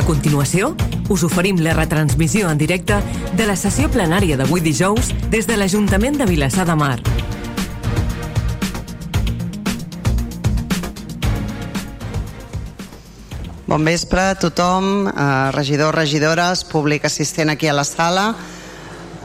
A continuació, us oferim la retransmissió en directe de la sessió plenària d'avui dijous des de l'Ajuntament de Vilassar de Mar. Bon vespre a tothom, eh, regidors, regidores, públic assistent aquí a la sala,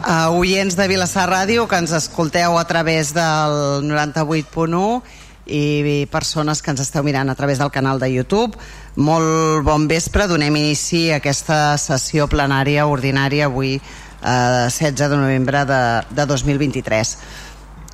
eh, oients de Vilassar Ràdio que ens escolteu a través del 98.1 i persones que ens esteu mirant a través del canal de YouTube. Molt bon vespre, donem inici a aquesta sessió plenària ordinària avui, eh, 16 de novembre de, de 2023.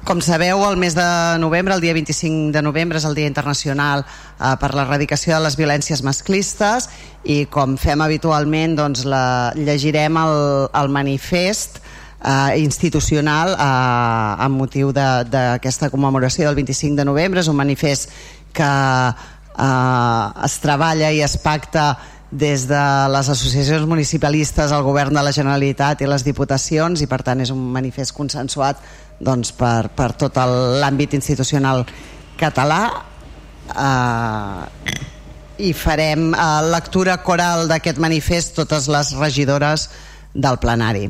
Com sabeu, el mes de novembre, el dia 25 de novembre, és el Dia Internacional eh, per l'erradicació de les violències masclistes i com fem habitualment doncs, la, llegirem el, el manifest eh, institucional eh, amb motiu d'aquesta commemoració del 25 de novembre. És un manifest que eh, es treballa i es pacta des de les associacions municipalistes, el govern de la Generalitat i les diputacions i per tant és un manifest consensuat doncs, per, per tot l'àmbit institucional català eh, i farem eh, lectura coral d'aquest manifest totes les regidores del plenari.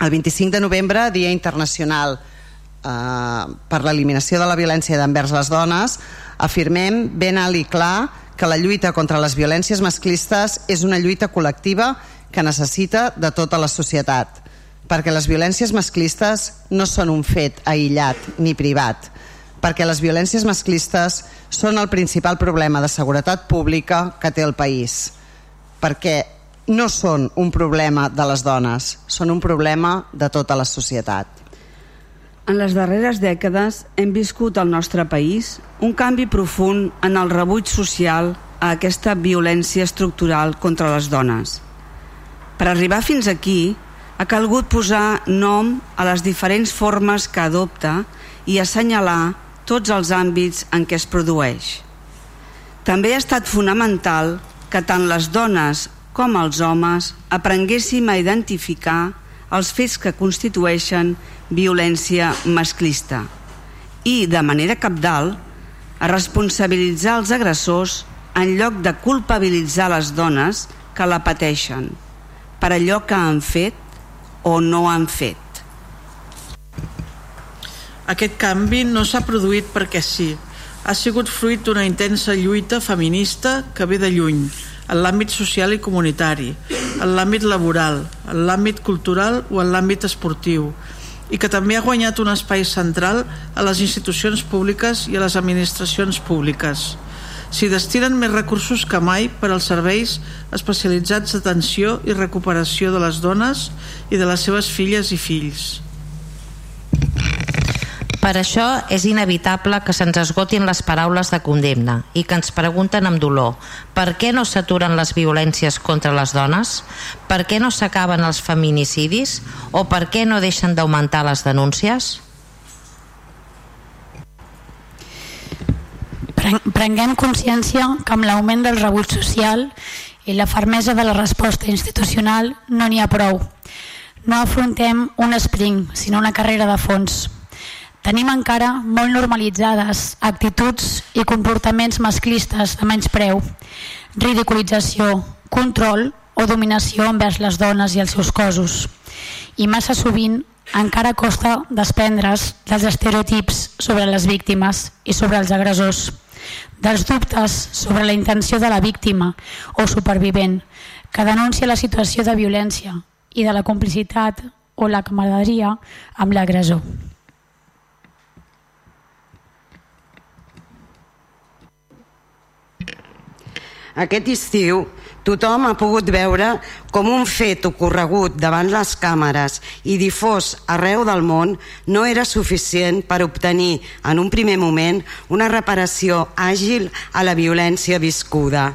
El 25 de novembre, Dia Internacional eh, per l'eliminació de la violència d'envers les dones, afirmem ben alt i clar que la lluita contra les violències masclistes és una lluita col·lectiva que necessita de tota la societat perquè les violències masclistes no són un fet aïllat ni privat, perquè les violències masclistes són el principal problema de seguretat pública que té el país, perquè no són un problema de les dones, són un problema de tota la societat. En les darreres dècades hem viscut al nostre país un canvi profund en el rebuig social a aquesta violència estructural contra les dones. Per arribar fins aquí, ha calgut posar nom a les diferents formes que adopta i assenyalar tots els àmbits en què es produeix. També ha estat fonamental que tant les dones com els homes aprenguéssim a identificar els fets que constitueixen violència masclista i, de manera capdal, a responsabilitzar els agressors en lloc de culpabilitzar les dones que la pateixen per allò que han fet o no han fet. Aquest canvi no s'ha produït perquè sí. Ha sigut fruit d'una intensa lluita feminista que ve de lluny, en l'àmbit social i comunitari, en l'àmbit laboral, en l'àmbit cultural o en l'àmbit esportiu, i que també ha guanyat un espai central a les institucions públiques i a les administracions públiques s'hi destinen més recursos que mai per als serveis especialitzats d'atenció i recuperació de les dones i de les seves filles i fills. Per això és inevitable que se'ns esgotin les paraules de condemna i que ens pregunten amb dolor per què no s'aturen les violències contra les dones, per què no s'acaben els feminicidis o per què no deixen d'augmentar les denúncies? prenguem consciència que amb l'augment del rebut social i la fermesa de la resposta institucional no n'hi ha prou. No afrontem un sprint, sinó una carrera de fons. Tenim encara molt normalitzades actituds i comportaments masclistes de menys preu, ridiculització, control o dominació envers les dones i els seus cossos. I massa sovint encara costa desprendre's dels estereotips sobre les víctimes i sobre els agressors dels dubtes sobre la intenció de la víctima o supervivent que denuncia la situació de violència i de la complicitat o la camaraderia amb l'agressor. Aquest estiu tothom ha pogut veure com un fet ocorregut davant les càmeres i difós arreu del món no era suficient per obtenir en un primer moment una reparació àgil a la violència viscuda.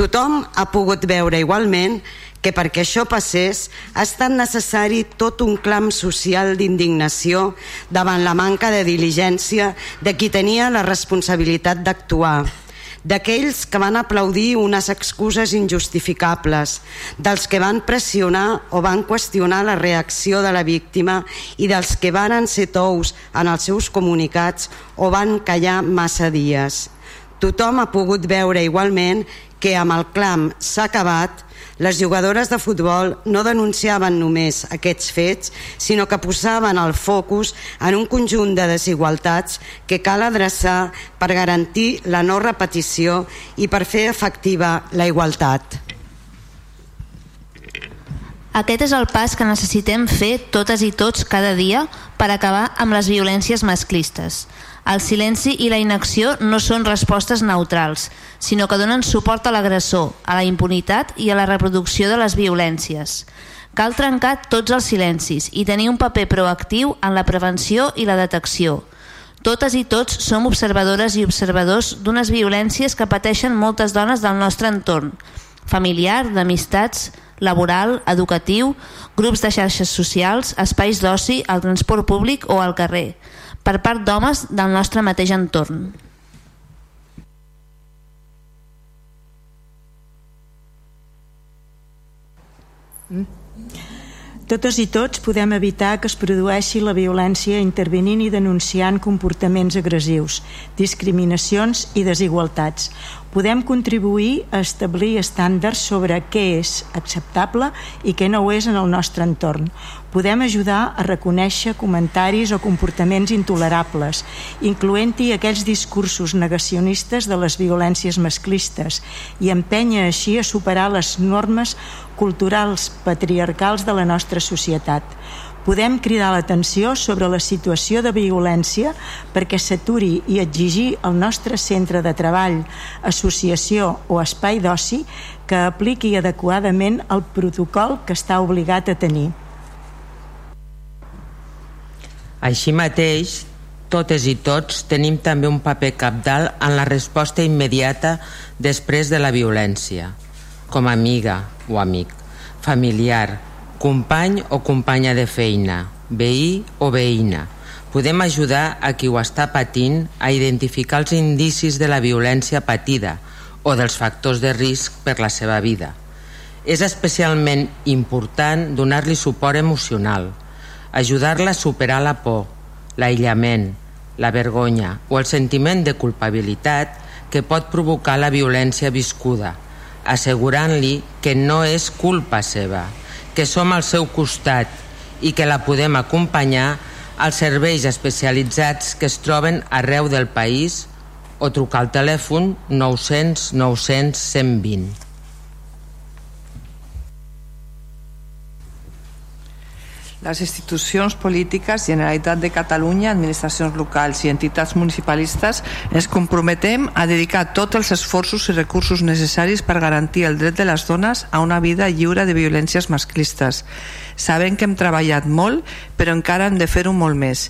Tothom ha pogut veure igualment que perquè això passés ha estat necessari tot un clam social d'indignació davant la manca de diligència de qui tenia la responsabilitat d'actuar d'aquells que van aplaudir unes excuses injustificables, dels que van pressionar o van qüestionar la reacció de la víctima i dels que van ser tous en els seus comunicats o van callar massa dies. Tothom ha pogut veure igualment que amb el clam s'ha acabat, les jugadores de futbol no denunciaven només aquests fets, sinó que posaven el focus en un conjunt de desigualtats que cal adreçar per garantir la no repetició i per fer efectiva la igualtat. Aquest és el pas que necessitem fer totes i tots cada dia per acabar amb les violències masclistes. El silenci i la inacció no són respostes neutrals, sinó que donen suport a l'agressor, a la impunitat i a la reproducció de les violències. Cal trencar tots els silencis i tenir un paper proactiu en la prevenció i la detecció. Totes i tots som observadores i observadors d'unes violències que pateixen moltes dones del nostre entorn, familiar, d'amistats, laboral, educatiu, grups de xarxes socials, espais d'oci, al transport públic o al carrer, per part d'homes del nostre mateix entorn. Mm. Totes i tots podem evitar que es produeixi la violència intervenint i denunciant comportaments agressius, discriminacions i desigualtats, podem contribuir a establir estàndards sobre què és acceptable i què no ho és en el nostre entorn. Podem ajudar a reconèixer comentaris o comportaments intolerables, incloent-hi aquells discursos negacionistes de les violències masclistes i empènyer així a superar les normes culturals patriarcals de la nostra societat podem cridar l'atenció sobre la situació de violència perquè s'aturi i exigir al nostre centre de treball, associació o espai d'oci que apliqui adequadament el protocol que està obligat a tenir. Així mateix, totes i tots tenim també un paper capdal en la resposta immediata després de la violència, com a amiga o amic, familiar, company o companya de feina, veí o veïna. Podem ajudar a qui ho està patint a identificar els indicis de la violència patida o dels factors de risc per la seva vida. És especialment important donar-li suport emocional, ajudar-la a superar la por, l'aïllament, la vergonya o el sentiment de culpabilitat que pot provocar la violència viscuda, assegurant-li que no és culpa seva, que som al seu costat i que la podem acompanyar als serveis especialitzats que es troben arreu del país o trucar al telèfon 900 900 120. Les institucions polítiques, Generalitat de Catalunya, administracions locals i entitats municipalistes ens comprometem a dedicar tots els esforços i recursos necessaris per garantir el dret de les dones a una vida lliure de violències masclistes. Sabem que hem treballat molt, però encara hem de fer-ho molt més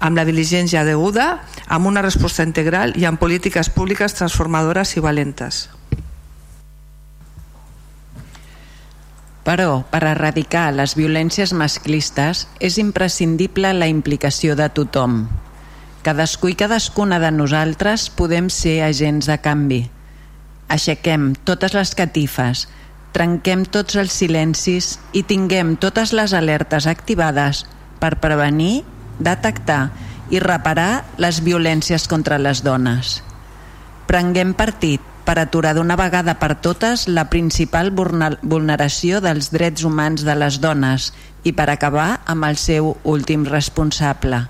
amb la diligència deguda, amb una resposta integral i amb polítiques públiques transformadores i valentes. Però, per erradicar les violències masclistes és imprescindible la implicació de tothom. Cadascú i cadascuna de nosaltres podem ser agents de canvi. Aixequem totes les catifes, trenquem tots els silencis i tinguem totes les alertes activades per prevenir, detectar i reparar les violències contra les dones. Prenguem partit per aturar d'una vegada per totes la principal vulneració dels drets humans de les dones i per acabar amb el seu últim responsable,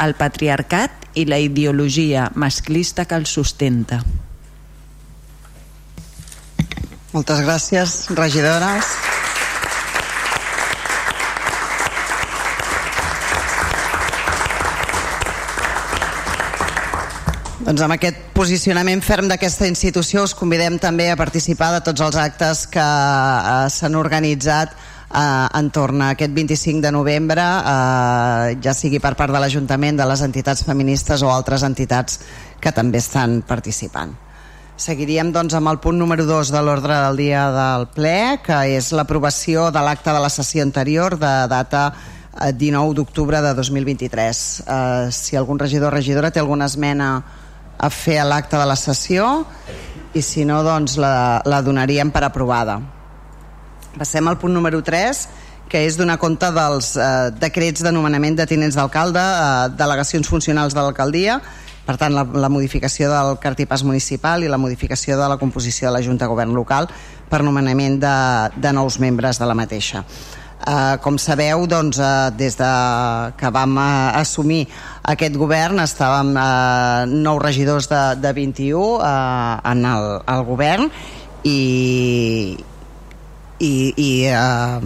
el patriarcat i la ideologia masclista que el sustenta. Moltes gràcies, regidores. Doncs amb aquest posicionament ferm d'aquesta institució us convidem també a participar de tots els actes que eh, s'han organitzat eh, entorn a aquest 25 de novembre, eh, ja sigui per part de l'Ajuntament, de les entitats feministes o altres entitats que també estan participant. Seguiríem doncs, amb el punt número 2 de l'ordre del dia del ple, que és l'aprovació de l'acte de la sessió anterior de data 19 eh, d'octubre de 2023. Eh, si algun regidor o regidora té alguna esmena a fer l'acte de la sessió i si no doncs la, la donaríem per aprovada passem al punt número 3 que és donar compte dels eh, decrets de nomenament de tinents d'alcalde, eh, delegacions funcionals de l'alcaldia per tant, la, la modificació del cartipàs municipal i la modificació de la composició de la Junta de Govern local per nomenament de, de nous membres de la mateixa. Uh, com sabeu, doncs, uh, des de que vam uh, assumir aquest govern estàvem uh, nou regidors de, de 21 uh, en el, el govern i, i, i eh,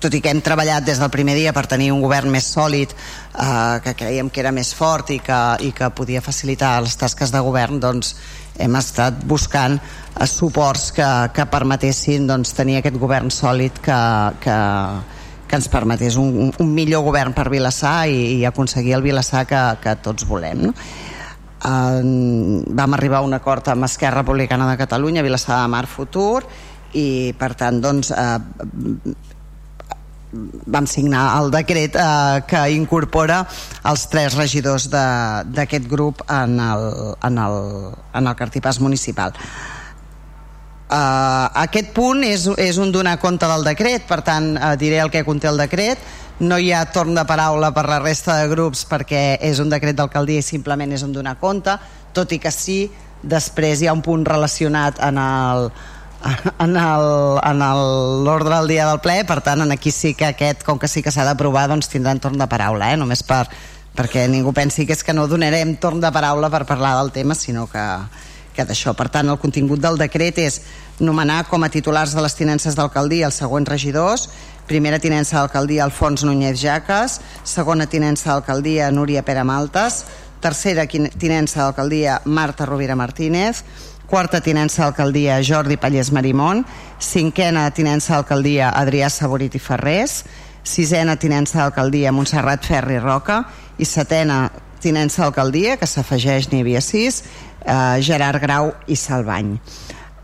tot i que hem treballat des del primer dia per tenir un govern més sòlid eh, que creiem que era més fort i que, i que podia facilitar les tasques de govern doncs hem estat buscant eh, suports que, que permetessin doncs, tenir aquest govern sòlid que, que, que ens permetés un, un millor govern per Vilassar i, i aconseguir el Vilassar que, que tots volem no? Uh, vam arribar a un acord amb Esquerra Republicana de Catalunya, Vilassar de Mar Futur i per tant doncs eh, vam signar el decret eh, que incorpora els tres regidors d'aquest grup en el, en el, en el cartipàs municipal Uh, aquest punt és, és un donar compte del decret, per tant uh, diré el que conté el decret. No hi ha torn de paraula per la resta de grups perquè és un decret d'alcaldia i simplement és un donar compte, tot i que sí, després hi ha un punt relacionat en el, en l'ordre del dia del ple, per tant, en aquí sí que aquest, com que sí que s'ha d'aprovar, doncs tindran torn de paraula, eh? només per, perquè ningú pensi que és que no donarem torn de paraula per parlar del tema, sinó que, que d'això. Per tant, el contingut del decret és nomenar com a titulars de les tinences d'alcaldia els següents regidors, primera tinença d'alcaldia Alfons Núñez Jaques, segona tinença d'alcaldia Núria Pere Maltes, tercera tinença d'alcaldia Marta Rovira Martínez, quarta tinença d'alcaldia Jordi Pallés Marimón, cinquena tinença d'alcaldia Adrià Saborit i Ferrés, sisena tinença d'alcaldia Montserrat Ferri Roca i setena tinença d'alcaldia, que s'afegeix n'hi havia sis, eh, Gerard Grau i Salvany.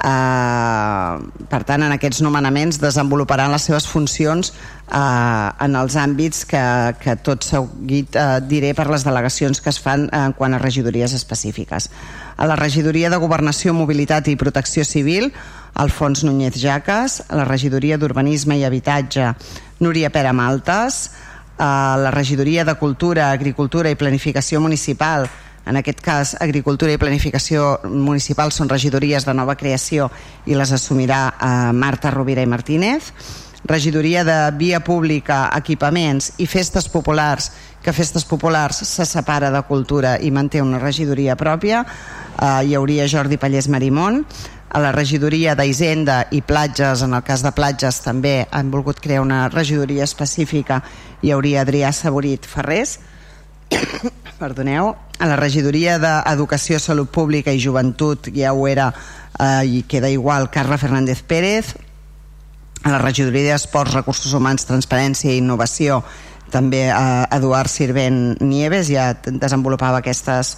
Uh, per tant, en aquests nomenaments desenvoluparan les seves funcions uh, en els àmbits que, que tot seguit uh, diré per les delegacions que es fan uh, en quant a regidories específiques. A la regidoria de Governació, Mobilitat i Protecció Civil, Alfons Núñez Jaques, a la regidoria d'Urbanisme i Habitatge, Núria Pera Maltes, a la regidoria de Cultura, Agricultura i Planificació Municipal, en aquest cas Agricultura i Planificació Municipal són regidories de nova creació i les assumirà eh, Marta Rovira i Martínez. Regidoria de via pública, equipaments i festes populars, que festes populars se separa de cultura i manté una regidoria pròpia, eh, hi hauria Jordi Pallés Marimón, a la regidoria d'Hisenda i platges, en el cas de platges també han volgut crear una regidoria específica, hi hauria Adrià Saborit Ferrés, perdoneu, a la regidoria d'Educació, Salut Pública i Joventut ja ho era eh, i queda igual Carla Fernández Pérez. A la regidoria d'Esports, Recursos Humans, Transparència i Innovació també eh, Eduard Sirvent Nieves ja desenvolupava aquestes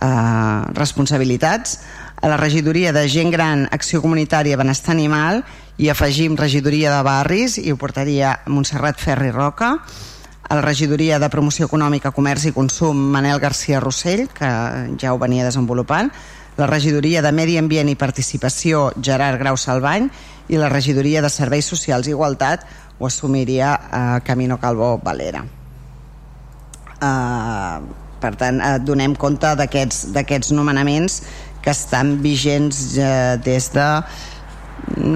eh, responsabilitats. A la regidoria de Gent Gran, Acció Comunitària, Benestar Animal i afegim regidoria de Barris i ho portaria Montserrat Ferri Roca. A la regidoria de Promoció Econòmica, Comerç i Consum Manel García Rossell, que ja ho venia desenvolupant, la regidoria de Medi Ambient i Participació Gerard Grau Salvany. I la regidoria de Serveis Socials i Igualtat ho assumiria a Camino Calvo Valera. Uh, per tant, uh, donem compte d'aquests nomenaments que estan vigents uh, des de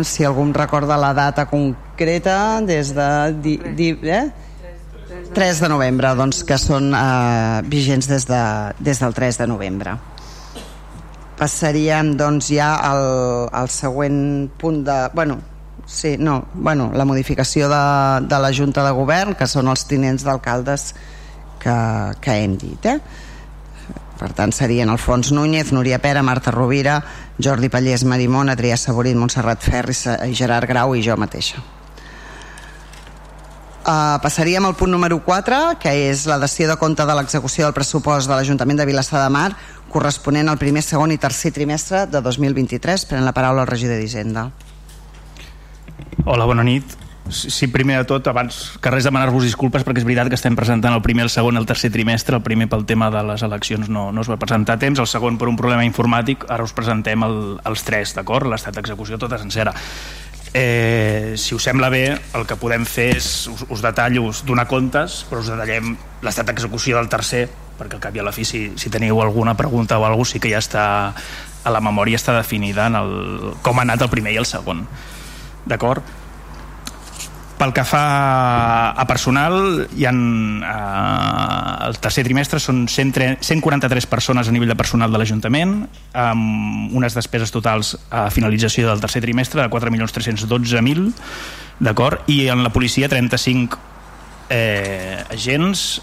si algú em recorda la data concreta des de di, di, eh? 3 de novembre, doncs, que són eh, vigents des, de, des del 3 de novembre. Passaríem, doncs, ja al, al següent punt de... Bueno, sí, no, bueno, la modificació de, de la Junta de Govern, que són els tinents d'alcaldes que, que hem dit, eh? Per tant, serien Alfons Núñez, Núria Pera, Marta Rovira, Jordi Pallés Marimón, Adrià Saborit, Montserrat Ferri, Gerard Grau i jo mateixa. Uh, passaríem al punt número 4, que és la dació de compte de l'execució del pressupost de l'Ajuntament de Vilassar de Mar corresponent al primer, segon i tercer trimestre de 2023. Pren la paraula el regidor d'Hisenda. Hola, bona nit. Sí, primer de tot, abans que res demanar-vos disculpes perquè és veritat que estem presentant el primer, el segon el tercer trimestre. El primer pel tema de les eleccions no, no es va presentar a temps, el segon per un problema informàtic. Ara us presentem el, els tres, d'acord? L'estat d'execució tota sencera. Eh, si us sembla bé, el que podem fer és, us, us detallo, us donar comptes, però us detallem l'estat d'execució del tercer perquè al cap i a la fi si, si teniu alguna pregunta o alguna cosa sí que ja està a la memòria està definida en el, com ha anat el primer i el segon d'acord? pel que fa a personal hi ha eh, el tercer trimestre són 100, 143 persones a nivell de personal de l'Ajuntament amb unes despeses totals a finalització del tercer trimestre de 4.312.000 d'acord? i en la policia 35 eh, agents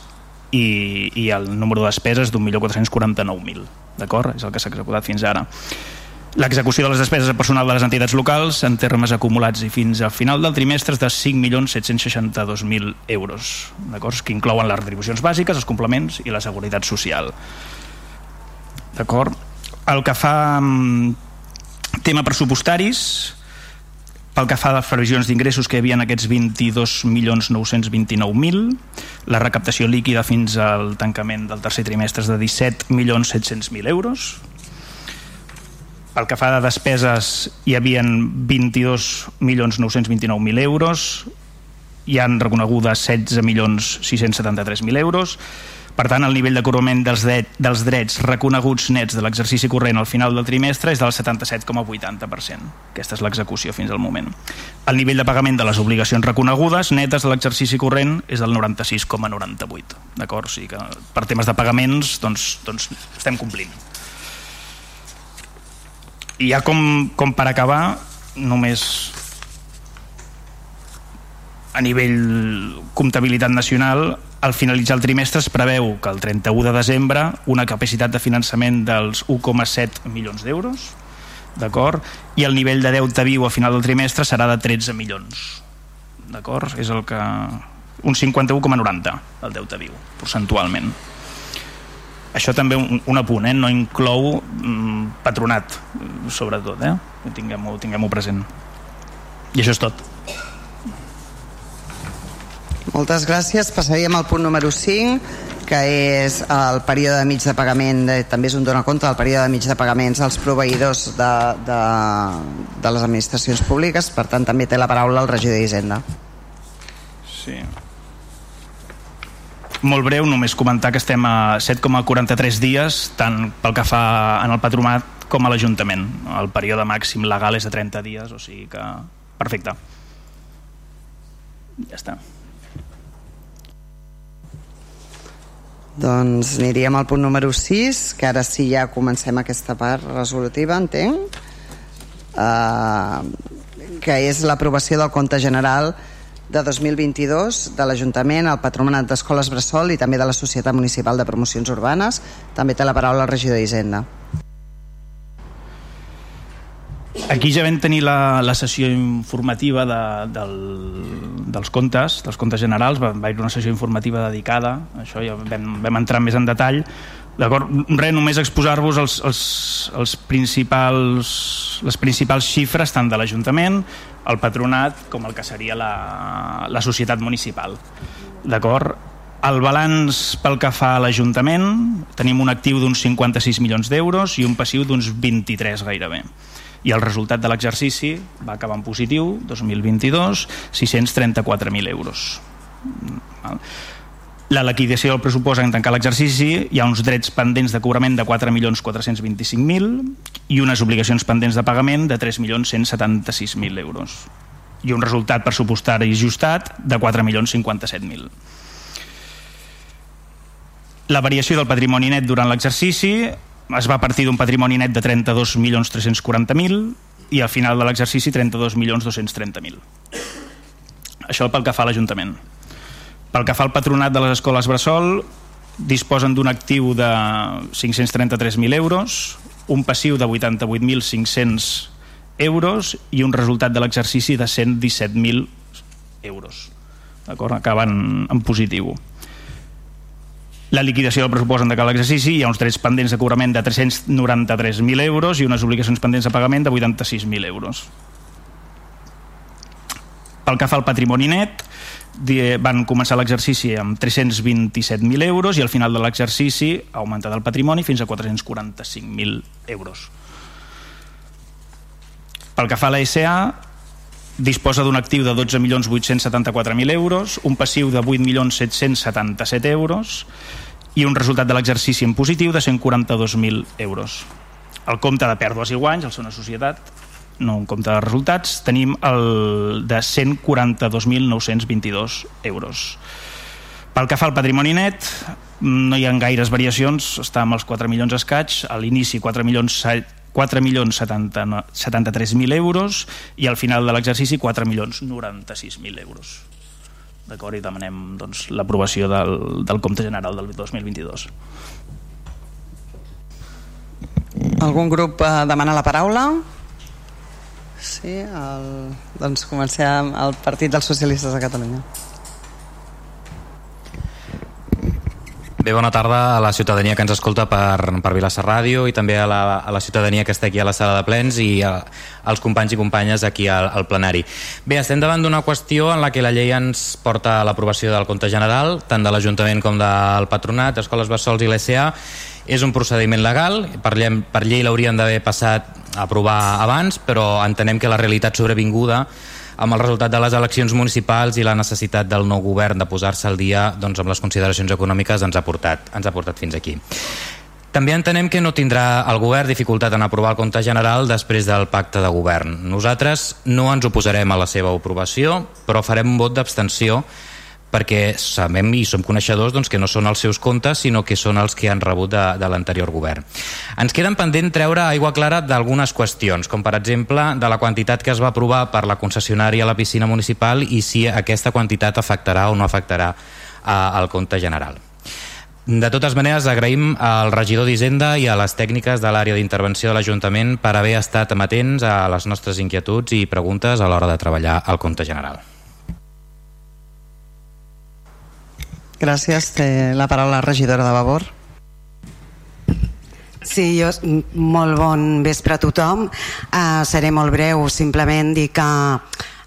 i, i el número de despeses d'1.449.000 d'acord? És el que s'ha executat fins ara L'execució de les despeses de personal de les entitats locals en termes acumulats i fins al final del trimestre és de 5.762.000 euros, d'acord? que inclouen les retribucions bàsiques, els complements i la seguretat social. D'acord? El que fa mm, tema pressupostaris, pel que fa a les previsions d'ingressos que hi havia en aquests 22.929.000, la recaptació líquida fins al tancament del tercer trimestre és de 17.700.000 euros, pel que fa de despeses hi havien 22.929.000 euros, hi han reconegudes 16.673.000 euros, per tant, el nivell de dels, dret, dels drets reconeguts nets de l'exercici corrent al final del trimestre és del 77,80%. Aquesta és l'execució fins al moment. El nivell de pagament de les obligacions reconegudes netes de l'exercici corrent és del 96,98%. D'acord? O sigui que per temes de pagaments doncs, doncs estem complint. I ja com, com per acabar, només a nivell comptabilitat nacional, al finalitzar el trimestre es preveu que el 31 de desembre una capacitat de finançament dels 1,7 milions d'euros, d'acord? I el nivell de deute viu a final del trimestre serà de 13 milions, d'acord? És el que... un 51,90 el deute viu, percentualment. Això també un, un apunt, eh? no inclou mm, patronat, sobretot, eh? tinguem-ho tinguem, -ho, present. I això és tot. Moltes gràcies. Passaríem al punt número 5, que és el període de mig de pagament, de, també és un dona compte del període de mig de pagaments als proveïdors de, de, de les administracions públiques, per tant també té la paraula el regidor d'Hisenda. Sí molt breu, només comentar que estem a 7,43 dies, tant pel que fa en el patronat com a l'Ajuntament. El període màxim legal és de 30 dies, o sigui que... Perfecte. Ja està. Doncs aniríem al punt número 6, que ara sí ja comencem aquesta part resolutiva, entenc, uh, que és l'aprovació del compte general de 2022 de l'Ajuntament, el Patronat d'Escoles Bressol i també de la Societat Municipal de Promocions Urbanes. També té la paraula el regidor d'Hisenda. Aquí ja vam tenir la, la sessió informativa de, del, dels comptes, dels comptes generals, va, va haver una sessió informativa dedicada, això ja vam, vam entrar més en detall, D'acord? Res, només exposar-vos els, els, els principals, les principals xifres tant de l'Ajuntament, el patronat, com el que seria la, la societat municipal. D'acord? El balanç pel que fa a l'Ajuntament, tenim un actiu d'uns 56 milions d'euros i un passiu d'uns 23 gairebé. I el resultat de l'exercici va acabar en positiu, 2022, 634.000 euros. Val? La liquidació del pressupost en tancar l'exercici hi ha uns drets pendents de cobrament de 4.425.000 i unes obligacions pendents de pagament de 3.176.000 euros. I un resultat pressupostari ajustat de 4.057.000 la variació del patrimoni net durant l'exercici es va partir d'un patrimoni net de 32.340.000 i al final de l'exercici 32.230.000 això pel que fa a l'Ajuntament pel que fa al patronat de les escoles Bressol, disposen d'un actiu de 533.000 euros, un passiu de 88.500 euros i un resultat de l'exercici de 117.000 euros. D'acord? Acaben en positiu. La liquidació del pressupost de l'exercici hi ha uns drets pendents de cobrament de 393.000 euros i unes obligacions pendents de pagament de 86.000 euros. Pel que fa al patrimoni net, van començar l'exercici amb 327.000 euros i al final de l'exercici ha augmentat el patrimoni fins a 445.000 euros. Pel que fa a la SA, disposa d'un actiu de 12.874.000 euros, un passiu de 8.777 euros i un resultat de l'exercici en positiu de 142.000 euros. El compte de pèrdues i guanys, el ser una societat, no un compte de resultats, tenim el de 142.922 euros. Pel que fa al patrimoni net, no hi ha gaires variacions, està amb els 4 milions escaig, a l'inici 4 milions 4 milions 73.000 euros i al final de l'exercici 4 milions 96.000 euros. D'acord? I demanem doncs, l'aprovació del, del compte general del 2022. Algun grup eh, demana la paraula? Sí, el... doncs comencem el Partit dels Socialistes de Catalunya. Bé, bona tarda a la ciutadania que ens escolta per, per Vilassa Ràdio i també a la, a la ciutadania que està aquí a la sala de plens i a, als companys i companyes aquí al, al plenari. Bé, estem davant d'una qüestió en la que la llei ens porta a l'aprovació del compte general, tant de l'Ajuntament com del Patronat, Escoles Bessols i l'ESA. És un procediment legal, per llei, per llei l'haurien d'haver passat a aprovar abans, però entenem que la realitat sobrevinguda amb el resultat de les eleccions municipals i la necessitat del nou govern de posar-se al dia doncs, amb les consideracions econòmiques ens ha portat, ens ha portat fins aquí. També entenem que no tindrà el govern dificultat en aprovar el compte general després del pacte de govern. Nosaltres no ens oposarem a la seva aprovació, però farem un vot d'abstenció perquè sabem i som coneixedors doncs, que no són els seus comptes sinó que són els que han rebut de, de l'anterior govern. Ens queden pendent treure aigua clara d'algunes qüestions, com per exemple de la quantitat que es va aprovar per la concessionària a la piscina municipal i si aquesta quantitat afectarà o no afectarà al compte general. De totes maneres, agraïm al regidor d'Hisenda i a les tècniques de l'àrea d'intervenció de l'Ajuntament per haver estat amatents a les nostres inquietuds i preguntes a l'hora de treballar al compte general. Gràcies. Té la paraula la regidora de Vavor. Sí, jo, molt bon vespre a tothom. Uh, seré molt breu, simplement dir que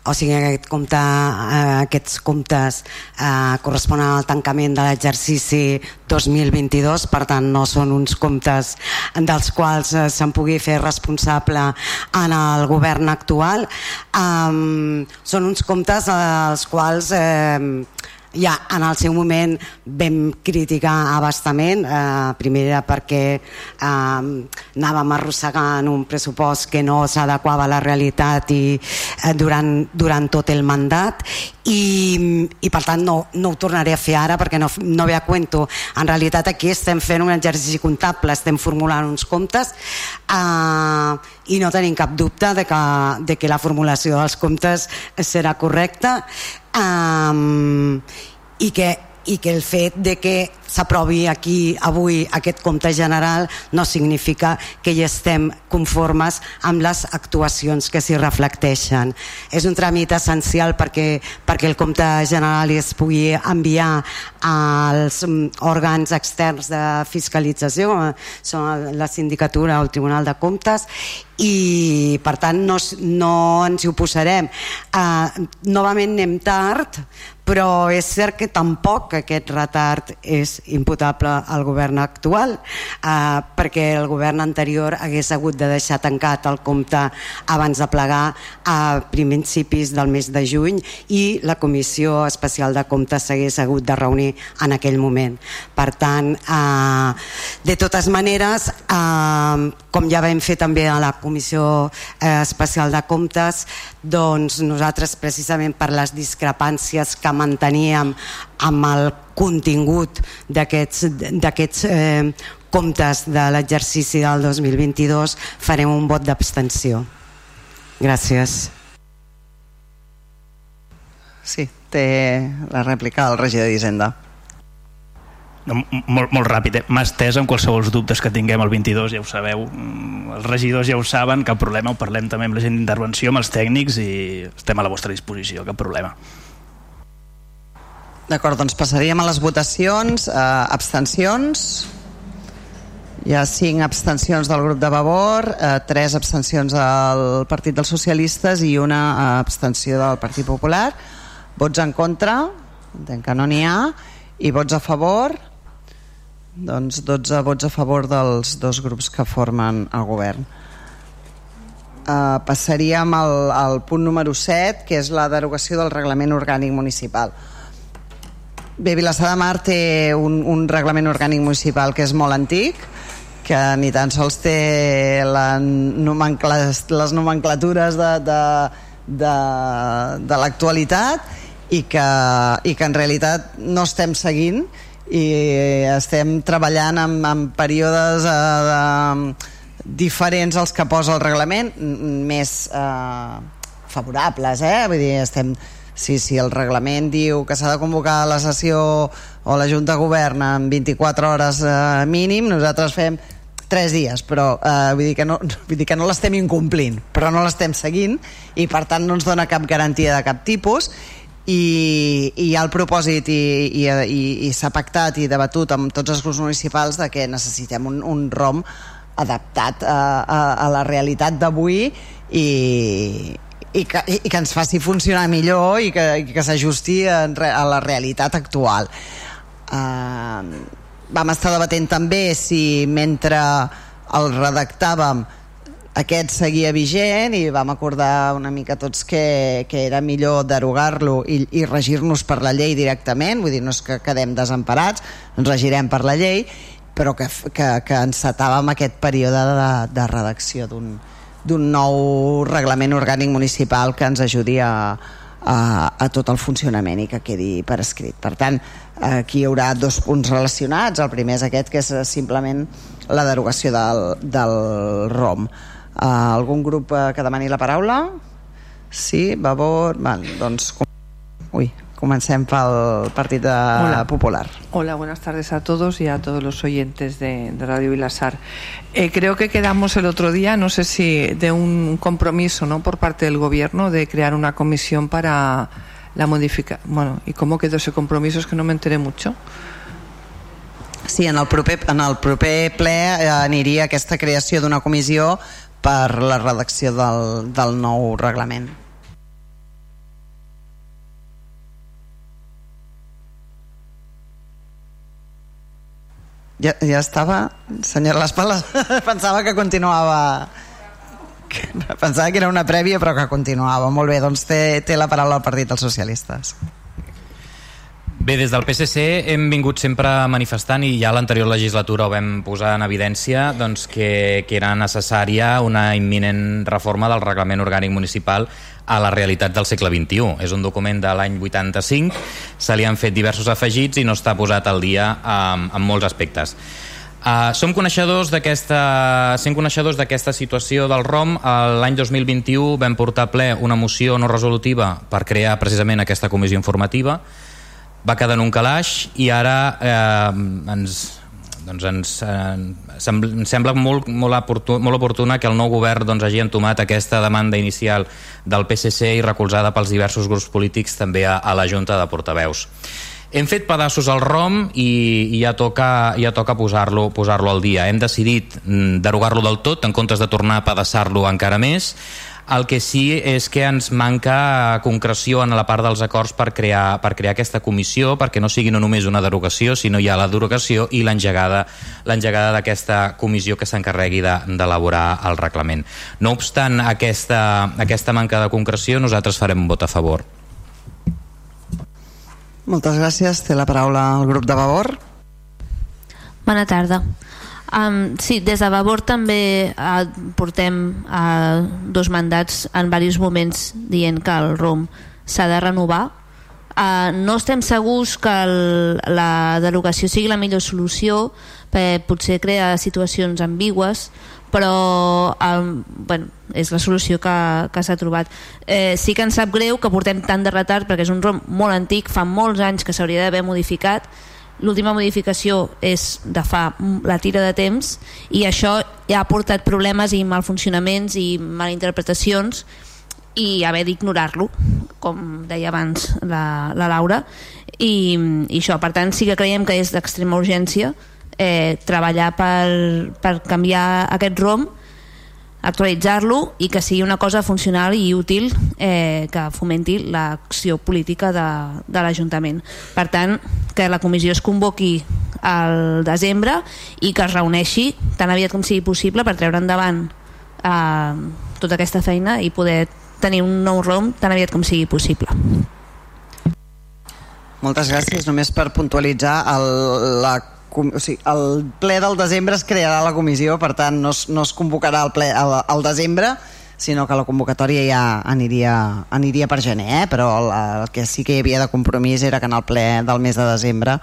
o sigui, aquest compte, uh, aquests comptes uh, corresponen al tancament de l'exercici 2022, per tant no són uns comptes dels quals uh, se'n pugui fer responsable en el govern actual. Um, són uns comptes als quals uh, ja en el seu moment vam criticar abastament, eh, primera perquè eh, anàvem arrossegant un pressupost que no s'adequava a la realitat i eh, durant, durant tot el mandat i, i per tant no, no ho tornaré a fer ara perquè no, no ve a cuento. En realitat aquí estem fent un exercici comptable, estem formulant uns comptes eh, i no tenim cap dubte de que, de que la formulació dels comptes serà correcta um, i que i que el fet de que s'aprovi aquí avui aquest compte general no significa que hi estem conformes amb les actuacions que s'hi reflecteixen. És un tràmit essencial perquè, perquè el compte general es pugui enviar als mm, òrgans externs de fiscalització, són la sindicatura o el Tribunal de Comptes, i per tant no, no ens hi oposarem. Uh, novament anem tard, però és cert que tampoc aquest retard és imputable al govern actual eh, perquè el govern anterior hagués hagut de deixar tancat el compte abans de plegar a principis del mes de juny i la Comissió Especial de Comptes s'hagués hagut de reunir en aquell moment. Per tant, eh, de totes maneres, eh, com ja vam fer també a la Comissió eh, Especial de Comptes, doncs nosaltres precisament per les discrepàncies que manteníem amb el contingut d'aquests eh, comptes de l'exercici del 2022 farem un vot d'abstenció. Gràcies. Sí, té la rèplica del regidor d'Hisenda. Molt, molt ràpid, eh? m'ha estès amb qualsevol dubtes que tinguem el 22, ja ho sabeu mm, els regidors ja ho saben, cap problema ho parlem també amb la gent d'intervenció, amb els tècnics i estem a la vostra disposició, cap problema D'acord, doncs passaríem a les votacions. Eh, abstencions. Hi ha cinc abstencions del grup de Vavor, eh, tres abstencions al Partit dels Socialistes i una abstenció del Partit Popular. Vots en contra? Entenc que no n'hi ha. I vots a favor? Doncs 12 vots a favor dels dos grups que formen el govern. Uh, passaríem al, al punt número 7, que és la derogació del reglament orgànic municipal. Bé, Vilassar de Mar té un, un reglament orgànic municipal que és molt antic, que ni tan sols té la nomencla, les nomenclatures de, de, de, de l'actualitat i que, i que en realitat no estem seguint i estem treballant en, en períodes eh, de, diferents als que posa el reglament més eh, favorables eh? vull dir, estem si, si el reglament diu que s'ha de convocar la sessió o la Junta Govern en 24 hores eh, mínim, nosaltres fem 3 dies, però eh, vull dir que no, vull dir que no l'estem incomplint, però no l'estem seguint i per tant no ens dona cap garantia de cap tipus i, i hi ha el propòsit i, i, i, i s'ha pactat i debatut amb tots els grups municipals de que necessitem un, un ROM adaptat a, a, a la realitat d'avui i, i que, i que ens faci funcionar millor i que, i que s'ajusti a, a la realitat actual. Uh, vam estar debatent també si mentre el redactàvem aquest seguia vigent i vam acordar una mica tots que, que era millor derogar-lo i, i regir-nos per la llei directament, vull dir, no és que quedem desemparats, ens regirem per la llei, però que, que, que encetàvem aquest període de, de redacció d'un d'un nou reglament orgànic municipal que ens ajudi a, a, a tot el funcionament i que quedi per escrit. Per tant, aquí hi haurà dos punts relacionats. El primer és aquest, que és simplement la derogació del, del ROM. Uh, algun grup uh, que demani la paraula? Sí, Vavor... Val, doncs... Ui, comencem pel Partit de Hola. Popular. Hola, buenas tardes a todos y a todos los oyentes de, de Radio Vilasar. Eh, creo que quedamos el otro día, no sé si de un compromiso ¿no? por parte del Gobierno de crear una comisión para la modificación. Bueno, ¿y cómo quedó ese compromiso? Es que no me enteré mucho. Sí, en el proper, en el proper ple eh, aniria aquesta creació d'una comissió per la redacció del, del nou reglament. Ja, ja estava, senyora Les Pales, pensava que continuava pensava que era una prèvia però que continuava. Molt bé, doncs té, té la paraula el Partit dels Socialistes. Bé, des del PSC hem vingut sempre manifestant i ja l'anterior legislatura ho vam posar en evidència doncs, que, que era necessària una imminent reforma del reglament orgànic municipal a la realitat del segle XXI. És un document de l'any 85, se li han fet diversos afegits i no està posat al dia en, en molts aspectes. Uh, som coneixedors d'aquesta sent coneixedors d'aquesta situació del ROM l'any 2021 vam portar ple una moció no resolutiva per crear precisament aquesta comissió informativa va quedar en un calaix i ara eh, ens, doncs ens, eh, em sembla molt, molt, oportuna, molt oportuna que el nou govern doncs, hagi entomat aquesta demanda inicial del PSC i recolzada pels diversos grups polítics també a, a la Junta de Portaveus. Hem fet pedaços al ROM i, i ja toca, ja toca posar-lo posar, -lo, al dia. Hem decidit mm, derogar-lo del tot en comptes de tornar a pedaçar-lo encara més el que sí és que ens manca concreció en la part dels acords per crear, per crear aquesta comissió, perquè no sigui no només una derogació, sinó ja la derogació i l'engegada l'engegada d'aquesta comissió que s'encarregui d'elaborar de, el reglament. No obstant aquesta, aquesta manca de concreció, nosaltres farem un vot a favor. Moltes gràcies. Té la paraula el grup de Vavor. Bona tarda. Um, sí, des de Vavor també uh, portem uh, dos mandats en diversos moments dient que el ROM s'ha de renovar. Uh, no estem segurs que el, la derogació sigui la millor solució perquè potser crea situacions ambigües però um, bueno, és la solució que, que s'ha trobat. Eh, sí que ens sap greu que portem tant de retard perquè és un ROM molt antic, fa molts anys que s'hauria d'haver modificat l'última modificació és de fa la tira de temps i això ja ha portat problemes i malfuncionaments i malinterpretacions i haver d'ignorar-lo com deia abans la, la Laura. I, i això, per tant sí que creiem que és d'extrema urgència eh, treballar per, per canviar aquest ROM actualitzar-lo i que sigui una cosa funcional i útil eh, que fomenti l'acció política de, de l'Ajuntament. Per tant, que la comissió es convoqui al desembre i que es reuneixi tan aviat com sigui possible per treure endavant eh, tota aquesta feina i poder tenir un nou ROM tan aviat com sigui possible. Moltes gràcies. Només per puntualitzar, el, la, o sigui, el ple del desembre es crearà la comissió, per tant no es, no es convocarà el ple al, al desembre, sinó que la convocatòria ja aniria, aniria per gener, eh? però el, el que sí que hi havia de compromís era que en el ple del mes de desembre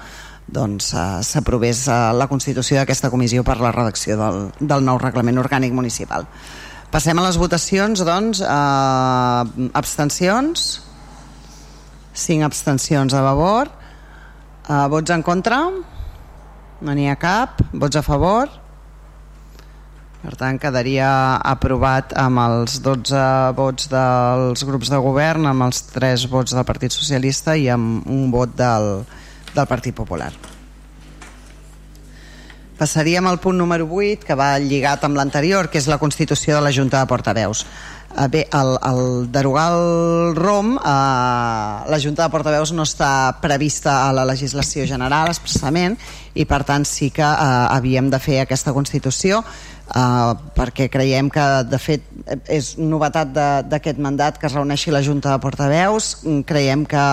doncs eh, s'aprovés eh, la constitució d'aquesta comissió per la redacció del, del nou reglament orgànic municipal. Passem a les votacions, doncs, eh, abstencions, 5 abstencions a favor, eh, vots en contra, no n'hi ha cap, vots a favor, per tant quedaria aprovat amb els 12 vots dels grups de govern, amb els 3 vots del Partit Socialista i amb un vot del, del Partit Popular. Passaríem al punt número 8, que va lligat amb l'anterior, que és la constitució de la Junta de Portaveus. Eh, bé, el, el derogar el ROM, eh, la Junta de Portaveus no està prevista a la legislació general expressament i per tant sí que eh, havíem de fer aquesta Constitució eh, perquè creiem que de fet és novetat d'aquest mandat que es reuneixi la Junta de Portaveus, creiem que,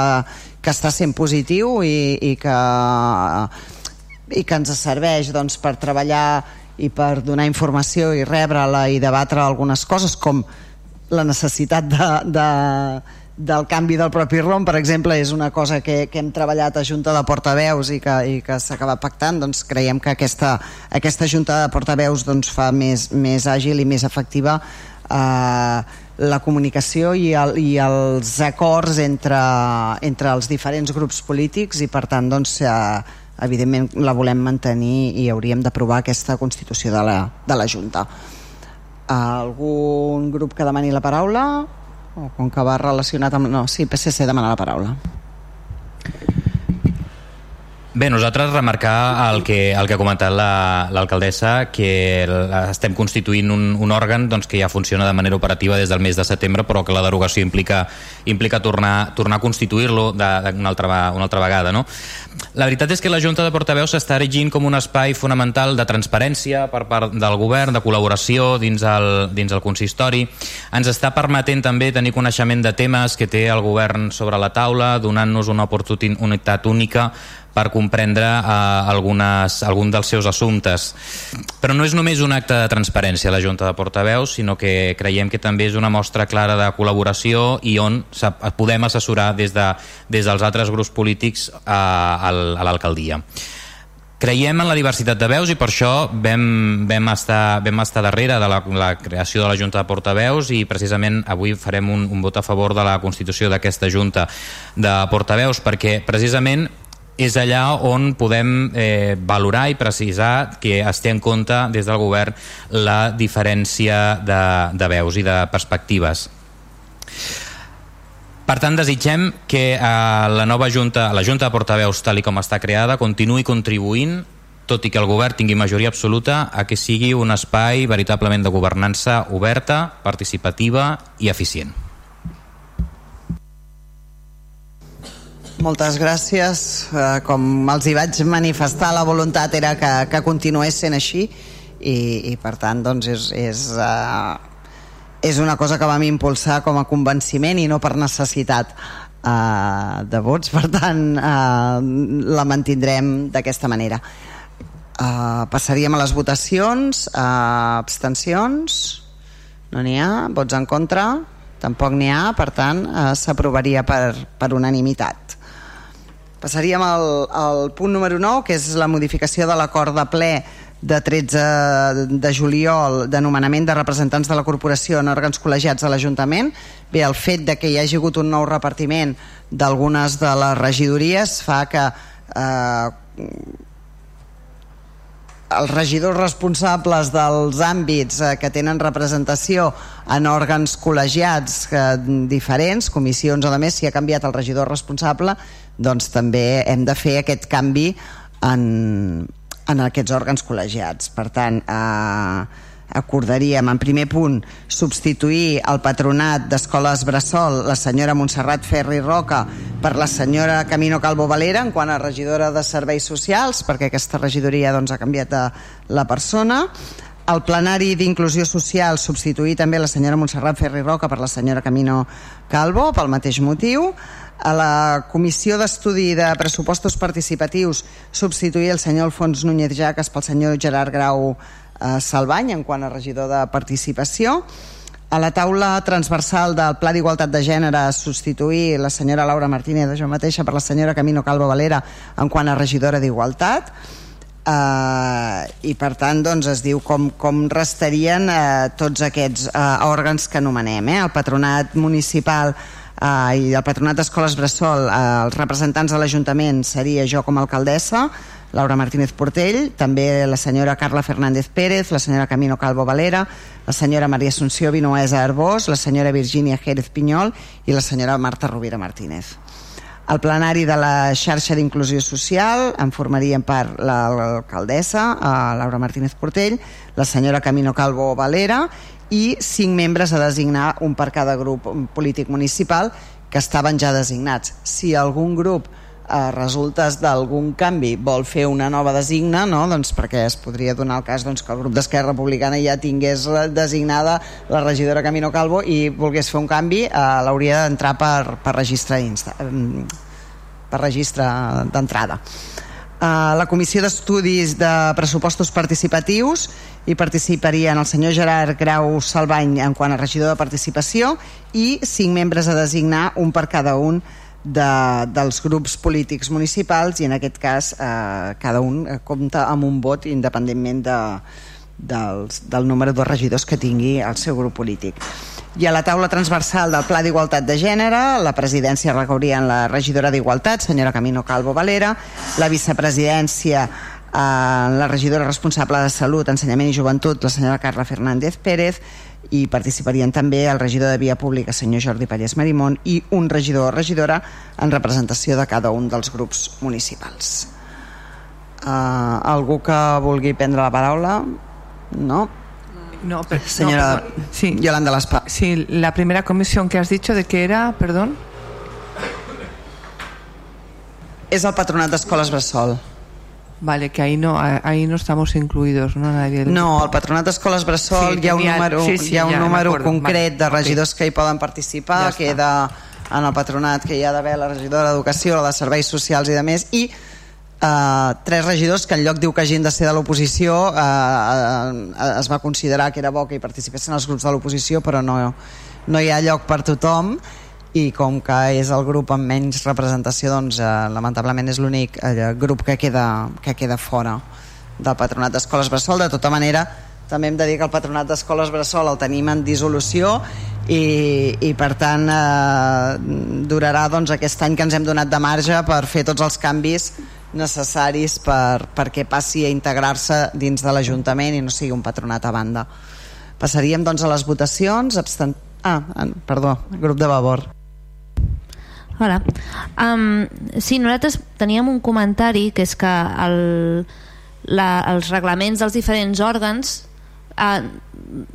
que està sent positiu i, i que i que ens serveix doncs, per treballar i per donar informació i rebre-la i debatre algunes coses com la necessitat de, de, del canvi del propi ROM, per exemple, és una cosa que, que hem treballat a Junta de Portaveus i que, i que s'ha acabat pactant, doncs creiem que aquesta, aquesta Junta de Portaveus doncs, fa més, més àgil i més efectiva eh, la comunicació i, el, i els acords entre, entre els diferents grups polítics i per tant doncs, eh, evidentment la volem mantenir i hauríem d'aprovar aquesta constitució de la, de la Junta. Algun grup que demani la paraula? O com que va relacionat amb... No, sí, PSC demana la paraula. Bé, nosaltres remarcar el que, el que ha comentat l'alcaldessa, la, que estem constituint un, un òrgan doncs, que ja funciona de manera operativa des del mes de setembre, però que la derogació implica, implica tornar, tornar a constituir-lo una, altra, una altra vegada. No? La veritat és que la Junta de Portaveus s'està erigint com un espai fonamental de transparència per part del govern, de col·laboració dins el, dins el consistori. Ens està permetent també tenir coneixement de temes que té el govern sobre la taula, donant-nos una oportunitat única per comprendre eh, algunes, algun dels seus assumptes. Però no és només un acte de transparència la Junta de Portaveus, sinó que creiem que també és una mostra clara de col·laboració i on podem assessorar des, de, des dels altres grups polítics a, a l'alcaldia. Creiem en la diversitat de veus i per això vam, vam, estar, vam estar darrere de la, la creació de la Junta de Portaveus i precisament avui farem un, un vot a favor de la constitució d'aquesta Junta de Portaveus perquè precisament és allà on podem eh, valorar i precisar que es té en compte des del govern la diferència de, de veus i de perspectives. Per tant, desitgem que eh, la nova Junta, la Junta de Portaveus, tal com està creada, continuï contribuint tot i que el govern tingui majoria absoluta, a que sigui un espai veritablement de governança oberta, participativa i eficient. Moltes gràcies. Eh, com els hi vaig manifestar, la voluntat era que, que continués sent així i, i per tant doncs és, és, uh, és una cosa que vam impulsar com a convenciment i no per necessitat uh, de vots, per tant la mantindrem d'aquesta manera. Uh, passaríem a les votacions. Uh, abstencions? No n'hi ha. Vots en contra? Tampoc n'hi ha, per tant uh, s'aprovaria per, per unanimitat. Passaríem al, al punt número 9, que és la modificació de l'acord de ple de 13 de juliol de nomenament de representants de la corporació en òrgans col·legiats de l'Ajuntament. Bé, el fet de que hi hagi hagut un nou repartiment d'algunes de les regidories fa que eh, els regidors responsables dels àmbits eh, que tenen representació en òrgans col·legiats eh, diferents, comissions o de més, si ha canviat el regidor responsable, doncs també hem de fer aquest canvi en, en aquests òrgans col·legiats. Per tant, eh, acordaríem en primer punt substituir el patronat d'escoles Bressol la senyora Montserrat Ferri Roca per la senyora Camino Calvo Valera en quant a regidora de serveis socials perquè aquesta regidoria doncs, ha canviat la persona el plenari d'inclusió social substituir també la senyora Montserrat Ferri Roca per la senyora Camino Calvo pel mateix motiu A la Comissió d'Estudi de Pressupostos Participatius substituir el senyor Alfons Núñez Jaques pel senyor Gerard Grau eh, Salvany en quant a regidor de participació. A la taula transversal del Pla d'Igualtat de Gènere substituir la senyora Laura Martínez, jo mateixa, per la senyora Camino Calvo Valera en quant a regidora d'Igualtat eh, i per tant doncs, es diu com, com restarien eh, tots aquests eh, òrgans que anomenem eh? el patronat municipal eh, i el patronat d'escoles Bressol eh, els representants de l'Ajuntament seria jo com a alcaldessa Laura Martínez Portell, també la senyora Carla Fernández Pérez, la senyora Camino Calvo Valera, la senyora Maria Assunció Vinoesa Arbós, la senyora Virginia Jerez Pinyol i la senyora Marta Rovira Martínez. El plenari de la xarxa d'inclusió social en formarien part l'alcaldessa, la Laura Martínez Portell, la senyora Camino Calvo Valera i cinc membres a designar un per cada grup polític municipal que estaven ja designats. Si algun grup eh, resultes d'algun canvi vol fer una nova designa, no? doncs perquè es podria donar el cas doncs, que el grup d'Esquerra Republicana ja tingués designada la regidora Camino Calvo i volgués fer un canvi, eh, l'hauria d'entrar per, per registre insta, per registre d'entrada. Uh, la Comissió d'Estudis de Pressupostos Participatius hi participarien el senyor Gerard Grau Salvany en quant a regidor de participació i cinc membres a designar, un per cada un de, dels grups polítics municipals i en aquest cas eh, cada un compta amb un vot independentment de, dels, del número de regidors que tingui el seu grup polític. I a la taula transversal del Pla d'Igualtat de Gènere, la presidència recauria en la regidora d'Igualtat, senyora Camino Calvo Valera, la vicepresidència eh, la regidora responsable de Salut, Ensenyament i Joventut, la senyora Carla Fernández Pérez, i participarien també el regidor de Via Pública, senyor Jordi Pallés Marimón, i un regidor o regidora en representació de cada un dels grups municipals. Uh, algú que vulgui prendre la paraula? No? No, pero, Señora no, sí, Yolanda Laspa. Sí, la primera comisión que has dicho de que era, perdón. És el Patronat d'Escoles Bressol. Vale, que ahí no, ahí no estamos incluidos, ¿no? Nadie no, al Patronat d'Escoles Bressol sí, hi ha un número, sí, sí, hi ha un ja, número concret de regidors okay. que hi poden participar, ja queda en el patronat que hi ha d'haver la regidora d'Educació, la de Serveis Socials i de més, i Uh, tres regidors que en lloc diu que hagin de ser de l'oposició uh, uh, es va considerar que era bo que hi participessin els grups de l'oposició però no, no hi ha lloc per tothom. I com que és el grup amb menys representació doncs uh, lamentablement és l'únic uh, grup que queda, que queda fora del patronat d'escoles Bressol. De tota manera també hem de dir que el patronat d'escoles Bressol el tenim en dissolució i, i per tant eh, durarà doncs, aquest any que ens hem donat de marge per fer tots els canvis necessaris per, perquè passi a integrar-se dins de l'Ajuntament i no sigui un patronat a banda. Passaríem doncs a les votacions. Abstent... Ah, perdó, grup de Vavor. Hola. Um, sí, nosaltres teníem un comentari que és que el, la, els reglaments dels diferents òrgans eh,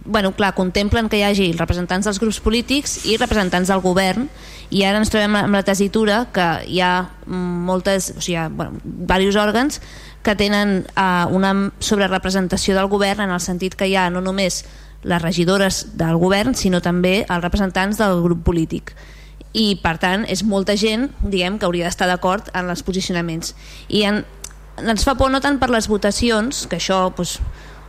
bueno, clar, contemplen que hi hagi representants dels grups polítics i representants del govern i ara ens trobem amb la tesitura que hi ha moltes, o sigui, hi ha bueno, diversos òrgans que tenen uh, una sobrerepresentació del govern en el sentit que hi ha no només les regidores del govern sinó també els representants del grup polític. I per tant és molta gent diguem que hauria d'estar d'acord en els posicionaments. I en, ens fa por no tant per les votacions que això doncs,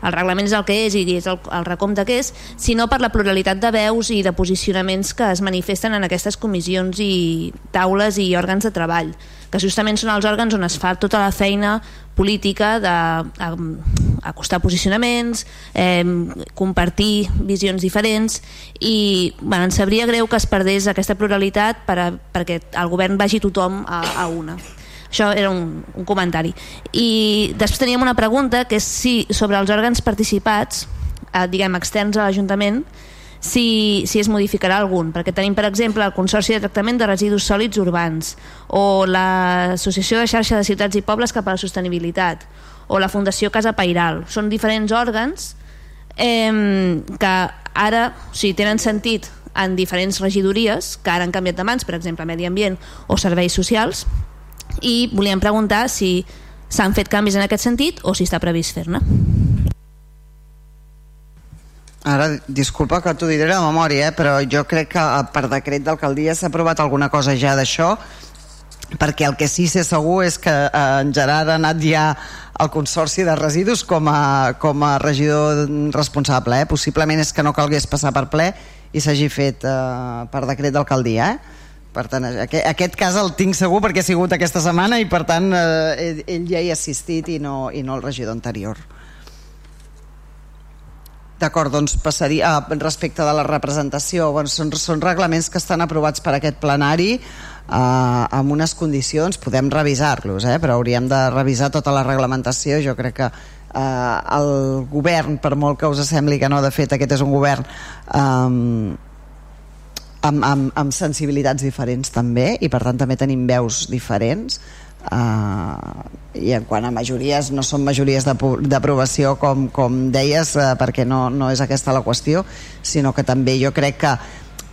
el reglament és el que és i és el, el recompte que és, sinó per la pluralitat de veus i de posicionaments que es manifesten en aquestes comissions i taules i òrgans de treball, que justament són els òrgans on es fa tota la feina política d'acostar posicionaments, eh, compartir visions diferents i bueno, ens sabria greu que es perdés aquesta pluralitat per a, perquè el govern vagi tothom a, a una. Això era un, un comentari. I després teníem una pregunta que és si sobre els òrgans participats, eh, diguem, externs a l'Ajuntament, si, si es modificarà algun, perquè tenim, per exemple, el Consorci de Tractament de Residus Sòlids Urbans o l'Associació de Xarxa de Ciutats i Pobles cap a la Sostenibilitat o la Fundació Casa Pairal. Són diferents òrgans eh, que ara o sigui, tenen sentit en diferents regidories que ara han canviat de mans, per exemple, Medi Ambient o Serveis Socials, i volíem preguntar si s'han fet canvis en aquest sentit o si està previst fer-ne. Ara, disculpa que t'ho diré de memòria, eh? però jo crec que eh, per decret d'alcaldia s'ha aprovat alguna cosa ja d'això, perquè el que sí sé segur és que eh, en Gerard ha anat ja al Consorci de Residus com a, com a regidor responsable. Eh? Possiblement és que no calgués passar per ple i s'hagi fet eh, per decret d'alcaldia. Eh? Per tant, aquest, aquest cas el tinc segur perquè ha sigut aquesta setmana i per tant eh, ell, ja hi ha assistit i no, i no el regidor anterior. D'acord, doncs passaria respecte de la representació. Bueno, són, són reglaments que estan aprovats per aquest plenari eh, amb unes condicions, podem revisar-los, eh, però hauríem de revisar tota la reglamentació. Jo crec que eh, el govern, per molt que us sembli que no, de fet aquest és un govern eh, amb, amb, amb sensibilitats diferents també i per tant també tenim veus diferents. Uh, i en quant a majories no són majories d'aprovació com, com deies uh, perquè no, no és aquesta la qüestió sinó que també jo crec que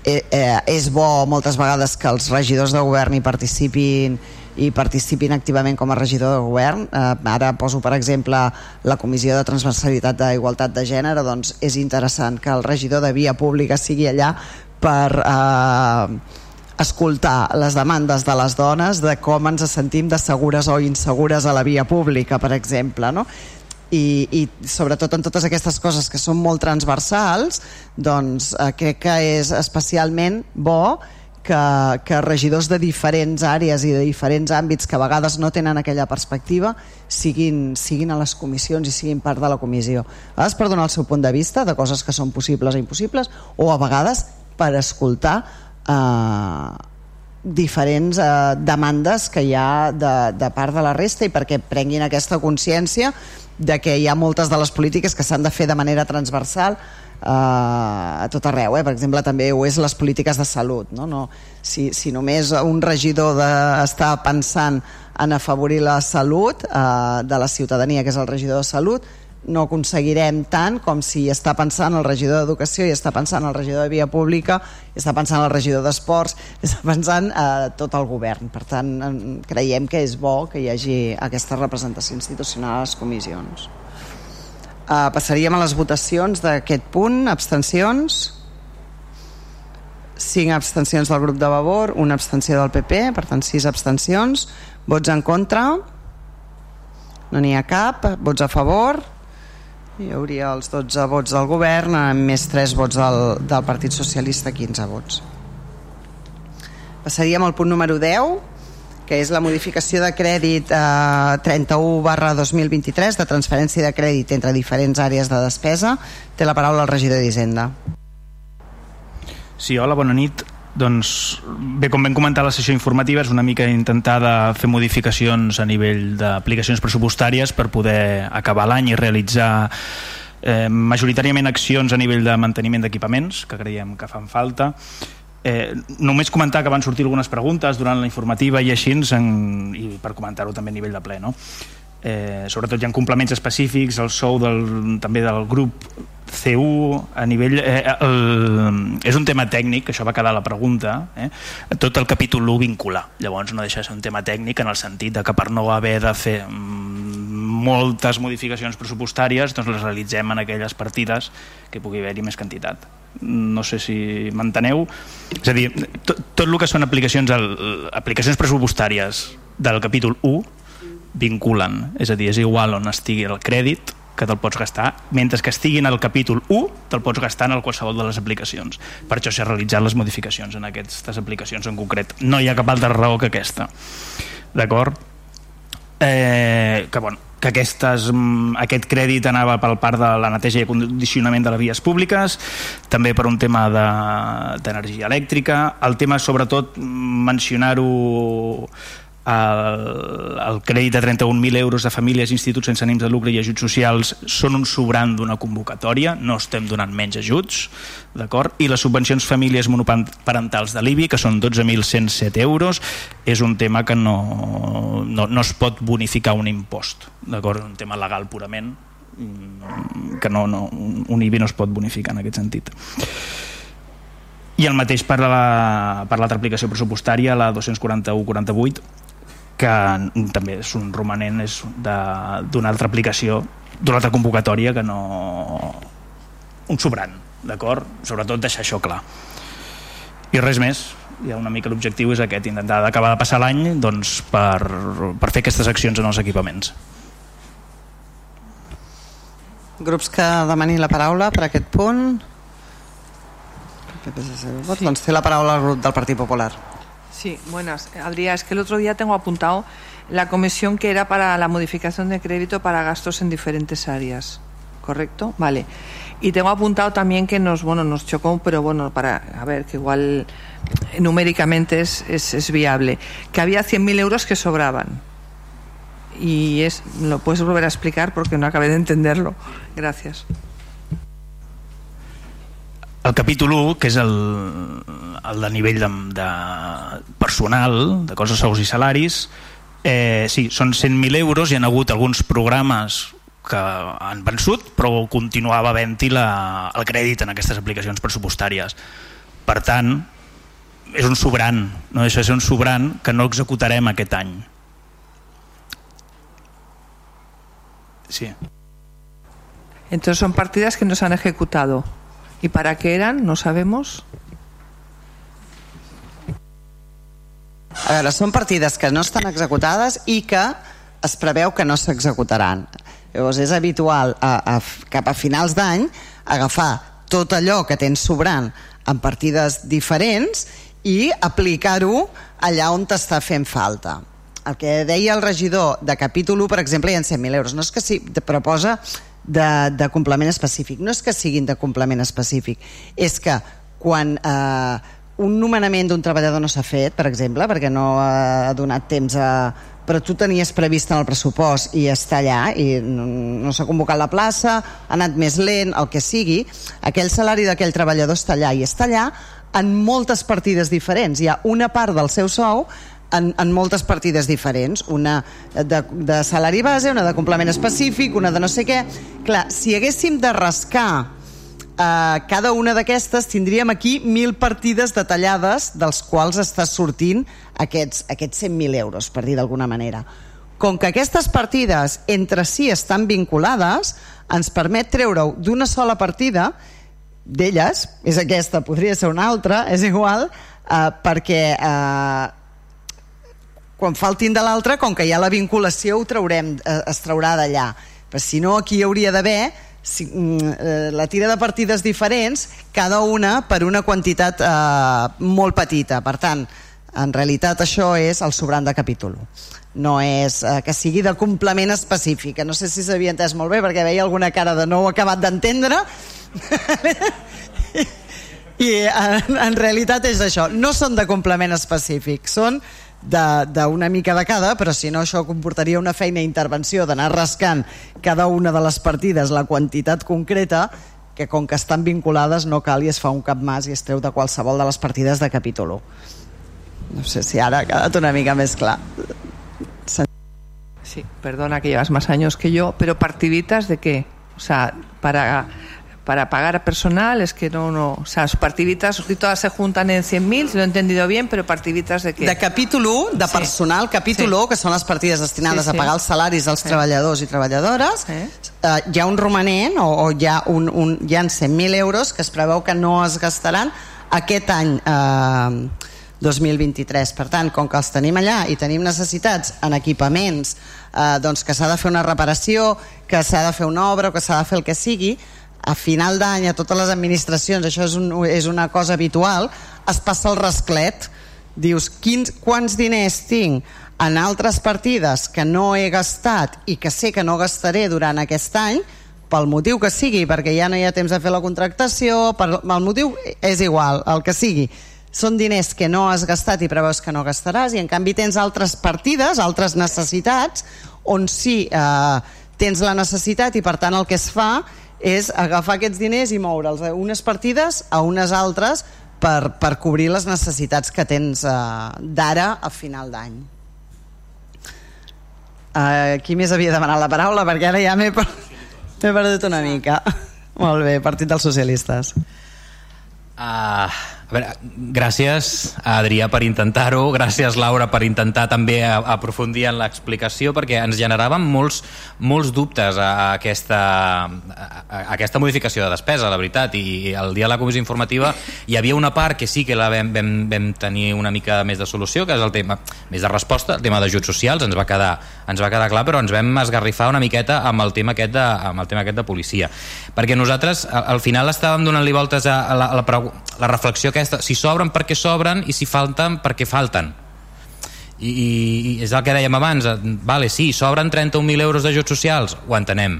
eh, eh, és bo moltes vegades que els regidors de govern hi participin i participin activament com a regidor de govern. Eh, ara poso per exemple la Comissió de Transversalitat d'Igualtat de Gènere doncs és interessant que el regidor de via pública sigui allà per eh, escoltar les demandes de les dones de com ens sentim de segures o insegures a la via pública, per exemple, no? I, i sobretot en totes aquestes coses que són molt transversals doncs eh, crec que és especialment bo que, que regidors de diferents àrees i de diferents àmbits que a vegades no tenen aquella perspectiva siguin, siguin a les comissions i siguin part de la comissió. A vegades per donar el seu punt de vista de coses que són possibles o impossibles o a vegades per escoltar eh, diferents eh, demandes que hi ha de, de part de la resta i perquè prenguin aquesta consciència de que hi ha moltes de les polítiques que s'han de fer de manera transversal eh, a tot arreu, eh? per exemple també ho és les polítiques de salut no? No, si, si només un regidor de, està pensant en afavorir la salut eh, de la ciutadania que és el regidor de salut no aconseguirem tant com si està pensant el regidor d'Educació i està pensant el regidor de Via Pública i està pensant el regidor d'Esports i està pensant eh, tot el govern per tant creiem que és bo que hi hagi aquesta representació institucional a les comissions eh, passaríem a les votacions d'aquest punt abstencions 5 abstencions del grup de Vavor, una abstenció del PP, per tant 6 abstencions. Vots en contra? No n'hi ha cap. Vots a favor? Hi hauria els 12 vots del govern amb més 3 vots del, del Partit Socialista, 15 vots. Passaríem al punt número 10, que és la modificació de crèdit eh, 31 barra 2023 de transferència de crèdit entre diferents àrees de despesa. Té la paraula el regidor d'Hisenda. Sí, hola, bona nit. Doncs bé, com vam comentar la sessió informativa és una mica intentar de fer modificacions a nivell d'aplicacions pressupostàries per poder acabar l'any i realitzar eh, majoritàriament accions a nivell de manteniment d'equipaments que creiem que fan falta Eh, només comentar que van sortir algunes preguntes durant la informativa i així en, i per comentar-ho també a nivell de ple no? Eh, sobretot hi ha complements específics el sou del, també del grup C1 a nivell eh, el, és un tema tècnic això va quedar la pregunta eh, tot el capítol 1 vincular. Llavors no deixa de ser un tema tècnic en el sentit de que per no haver de fer mm, moltes modificacions pressupostàries doncs les realitzem en aquelles partides que pugui haver-hi més quantitat. No sé si m'enteneu. És a dir, tot, tot el que són aplicacions al, aplicacions pressupostàries del capítol 1 vinculen, és a dir, és igual on estigui el crèdit que te'l pots gastar, mentre que estigui en el capítol 1 te'l pots gastar en el qualsevol de les aplicacions. Per això s'ha realitzat les modificacions en aquestes aplicacions en concret. No hi ha cap altra raó que aquesta. D'acord? Eh, que, bueno, que aquestes, mm, aquest crèdit anava per part de la neteja i condicionament de les vies públiques, també per un tema d'energia de, elèctrica, el tema sobretot mencionar-ho el, el crèdit de 31.000 euros a famílies, instituts sense ànims de lucre i ajuts socials són un sobrant d'una convocatòria, no estem donant menys ajuts, d'acord? I les subvencions famílies monoparentals de l'IBI, que són 12.107 euros, és un tema que no, no, no es pot bonificar un impost, d'acord? Un tema legal purament, mm, que no, no, un IBI no es pot bonificar en aquest sentit. I el mateix per la, per l'altra aplicació pressupostària, la 241-48, que també és un romanent és d'una altra aplicació d'una altra convocatòria que no un sobrant d'acord? Sobretot deixar això clar. I res més, ja una mica l'objectiu és aquest, intentar acabar de passar l'any doncs, per, per fer aquestes accions en els equipaments. Grups que demanin la paraula per aquest punt? Doncs té la paraula el grup del Partit Popular. Sí, buenas. Adrià, es que el otro día tengo apuntado la comisión que era para la modificación de crédito para gastos en diferentes áreas. ¿Correcto? Vale. Y tengo apuntado también que nos, bueno, nos chocó, pero bueno, para, a ver, que igual numéricamente es, es, es viable, que había 100.000 euros que sobraban. Y es, lo puedes volver a explicar porque no acabé de entenderlo. Gracias. El capítol 1, que és el, el de nivell de, de personal, de coses sous i salaris, eh, sí, són 100.000 euros, hi ha hagut alguns programes que han vençut, però continuava havent-hi el crèdit en aquestes aplicacions pressupostàries. Per tant, és un sobrant, no deixa de ser un sobrant que no executarem aquest any. Sí. Entonces son partidas que no se han ejecutado. ¿Y para qué eran? No sabemos. A veure, són partides que no estan executades i que es preveu que no s'executaran. Llavors és habitual a, a, cap a finals d'any agafar tot allò que tens sobrant en partides diferents i aplicar-ho allà on t'està fent falta. El que deia el regidor de capítol 1, per exemple, hi ha 100.000 euros. No és que si proposa de, de complement específic. No és que siguin de complement específic, és que quan eh, un nomenament d'un treballador no s'ha fet, per exemple, perquè no ha donat temps a, però tu tenies previst en el pressupost i està allà i no, no s'ha convocat la plaça, ha anat més lent, el que sigui, aquell salari d'aquell treballador està allà i està allà en moltes partides diferents. Hi ha una part del seu sou en, en moltes partides diferents, una de, de salari base, una de complement específic, una de no sé què. Clar, si haguéssim de rascar eh, cada una d'aquestes tindríem aquí mil partides detallades dels quals està sortint aquests, aquests 100.000 euros, per dir d'alguna manera. Com que aquestes partides entre si estan vinculades, ens permet treure-ho d'una sola partida, d'elles, és aquesta, podria ser una altra, és igual, eh, perquè eh, quan faltin de l'altra, com que hi ha la vinculació, ho traurem, eh, es traurà d'allà. Però si no, aquí hi hauria d'haver si, eh, la tira de partides diferents, cada una per una quantitat eh, molt petita. Per tant, en realitat això és el sobrant de capítol no és eh, que sigui de complement específic no sé si s'havia entès molt bé perquè veia alguna cara de no ho acabat d'entendre i en, en realitat és això no són de complement específic són d'una mica de cada, però si no això comportaria una feina d'intervenció d'anar rascant cada una de les partides la quantitat concreta que com que estan vinculades no cal i es fa un cap mas i es treu de qualsevol de les partides de capítol 1. No sé si ara ha quedat una mica més clar. Sí, perdona que llevas más años que yo, pero partiditas de qué? O sea, para para pagar a personal, es que no, no, o sea, las partiditas todas se juntan en 100.000, si lo he entendido bien, però partiditas de què? De capítol 1, de personal, sí. capítol sí. 1, que són les partides destinades sí, sí. a pagar els salaris dels sí. treballadors i treballadores, sí. eh, hi ha un romanent, o, o hi ha, un, un, hi ha 100.000 euros que es preveu que no es gastaran aquest any eh, 2023. Per tant, com que els tenim allà i tenim necessitats en equipaments eh, doncs que s'ha de fer una reparació, que s'ha de fer una obra o que s'ha de fer el que sigui, a final d'any a totes les administracions, això és, un, és una cosa habitual, es passa el rasclet, dius quins, quants diners tinc en altres partides que no he gastat i que sé que no gastaré durant aquest any, pel motiu que sigui, perquè ja no hi ha temps de fer la contractació, per, el motiu és igual, el que sigui. Són diners que no has gastat i preveus que no gastaràs i en canvi tens altres partides, altres necessitats, on sí eh, tens la necessitat i per tant el que es fa és agafar aquests diners i moure'ls a unes partides a unes altres per, per cobrir les necessitats que tens eh, d'ara a final d'any. Uh, qui més havia demanat la paraula? Perquè ara ja m'he per... perdut una mica. Molt bé, Partit dels Socialistes. Uh, A veure, gràcies a Adrià per intentar-ho, gràcies Laura per intentar també aprofundir en l'explicació perquè ens generaven molts, molts dubtes a aquesta, a aquesta modificació de despesa, la veritat, i el dia de la comissió informativa hi havia una part que sí que la vam, vam, vam tenir una mica més de solució, que és el tema més de resposta, el tema d'ajuts socials, ens va, quedar, ens va quedar clar, però ens vam esgarrifar una miqueta amb el tema aquest de, amb el tema aquest de policia. Perquè nosaltres al, al final estàvem donant-li voltes a, a, la, a la, la reflexió aquesta, si sobren perquè sobren i si falten perquè falten i, i, i és el que dèiem abans vale, sí, sobren 31.000 euros d'ajuts socials ho entenem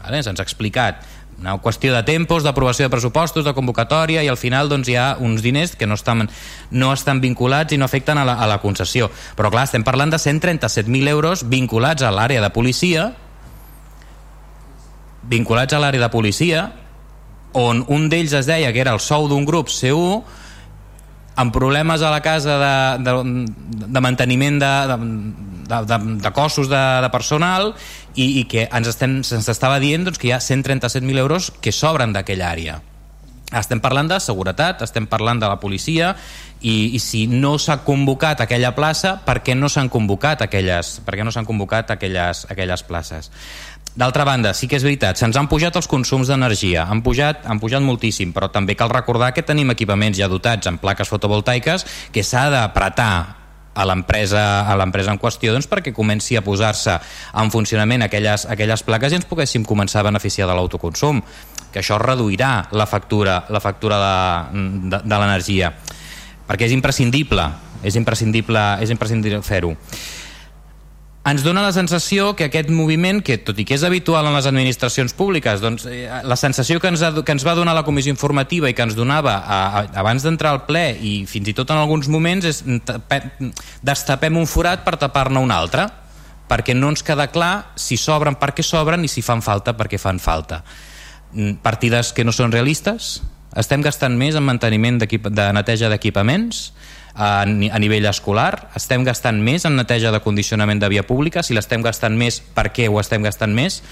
vale? se'ns ha explicat una qüestió de tempos, d'aprovació de pressupostos, de convocatòria i al final doncs, hi ha uns diners que no estan, no estan vinculats i no afecten a la, a la concessió. Però clar, estem parlant de 137.000 euros vinculats a l'àrea de policia vinculats a l'àrea de policia on un d'ells es deia que era el sou d'un grup C1 amb problemes a la casa de, de, de manteniment de, de, de, de cossos de, de personal i, i que ens, estem, ens estava dient doncs, que hi ha 137.000 euros que sobren d'aquella àrea estem parlant de seguretat, estem parlant de la policia i, i si no s'ha convocat aquella plaça, per què no s'han convocat aquelles, per què no s'han convocat aquelles, aquelles places? D'altra banda, sí que és veritat, se'ns han pujat els consums d'energia, han pujat, han pujat moltíssim, però també cal recordar que tenim equipaments ja dotats amb plaques fotovoltaiques que s'ha d'apretar a l'empresa a l'empresa en qüestió doncs, perquè comenci a posar-se en funcionament aquelles, aquelles plaques i ens poguéssim començar a beneficiar de l'autoconsum que això reduirà la factura la factura de, de, de l'energia. Perquè és imprescindible és imprescindible, és imprescindible fer-ho ens dona la sensació que aquest moviment, que tot i que és habitual en les administracions públiques, doncs, eh, la sensació que ens, ha, que ens va donar la comissió informativa i que ens donava a, a, abans d'entrar al ple i fins i tot en alguns moments és destapem un forat per tapar-ne un altre perquè no ens queda clar si sobren perquè sobren i si fan falta perquè fan falta. Mm, partides que no són realistes estem gastant més en manteniment de neteja d'equipaments a, a nivell escolar, estem gastant més en neteja de condicionament de via pública, si l'estem gastant més, per què ho estem gastant més?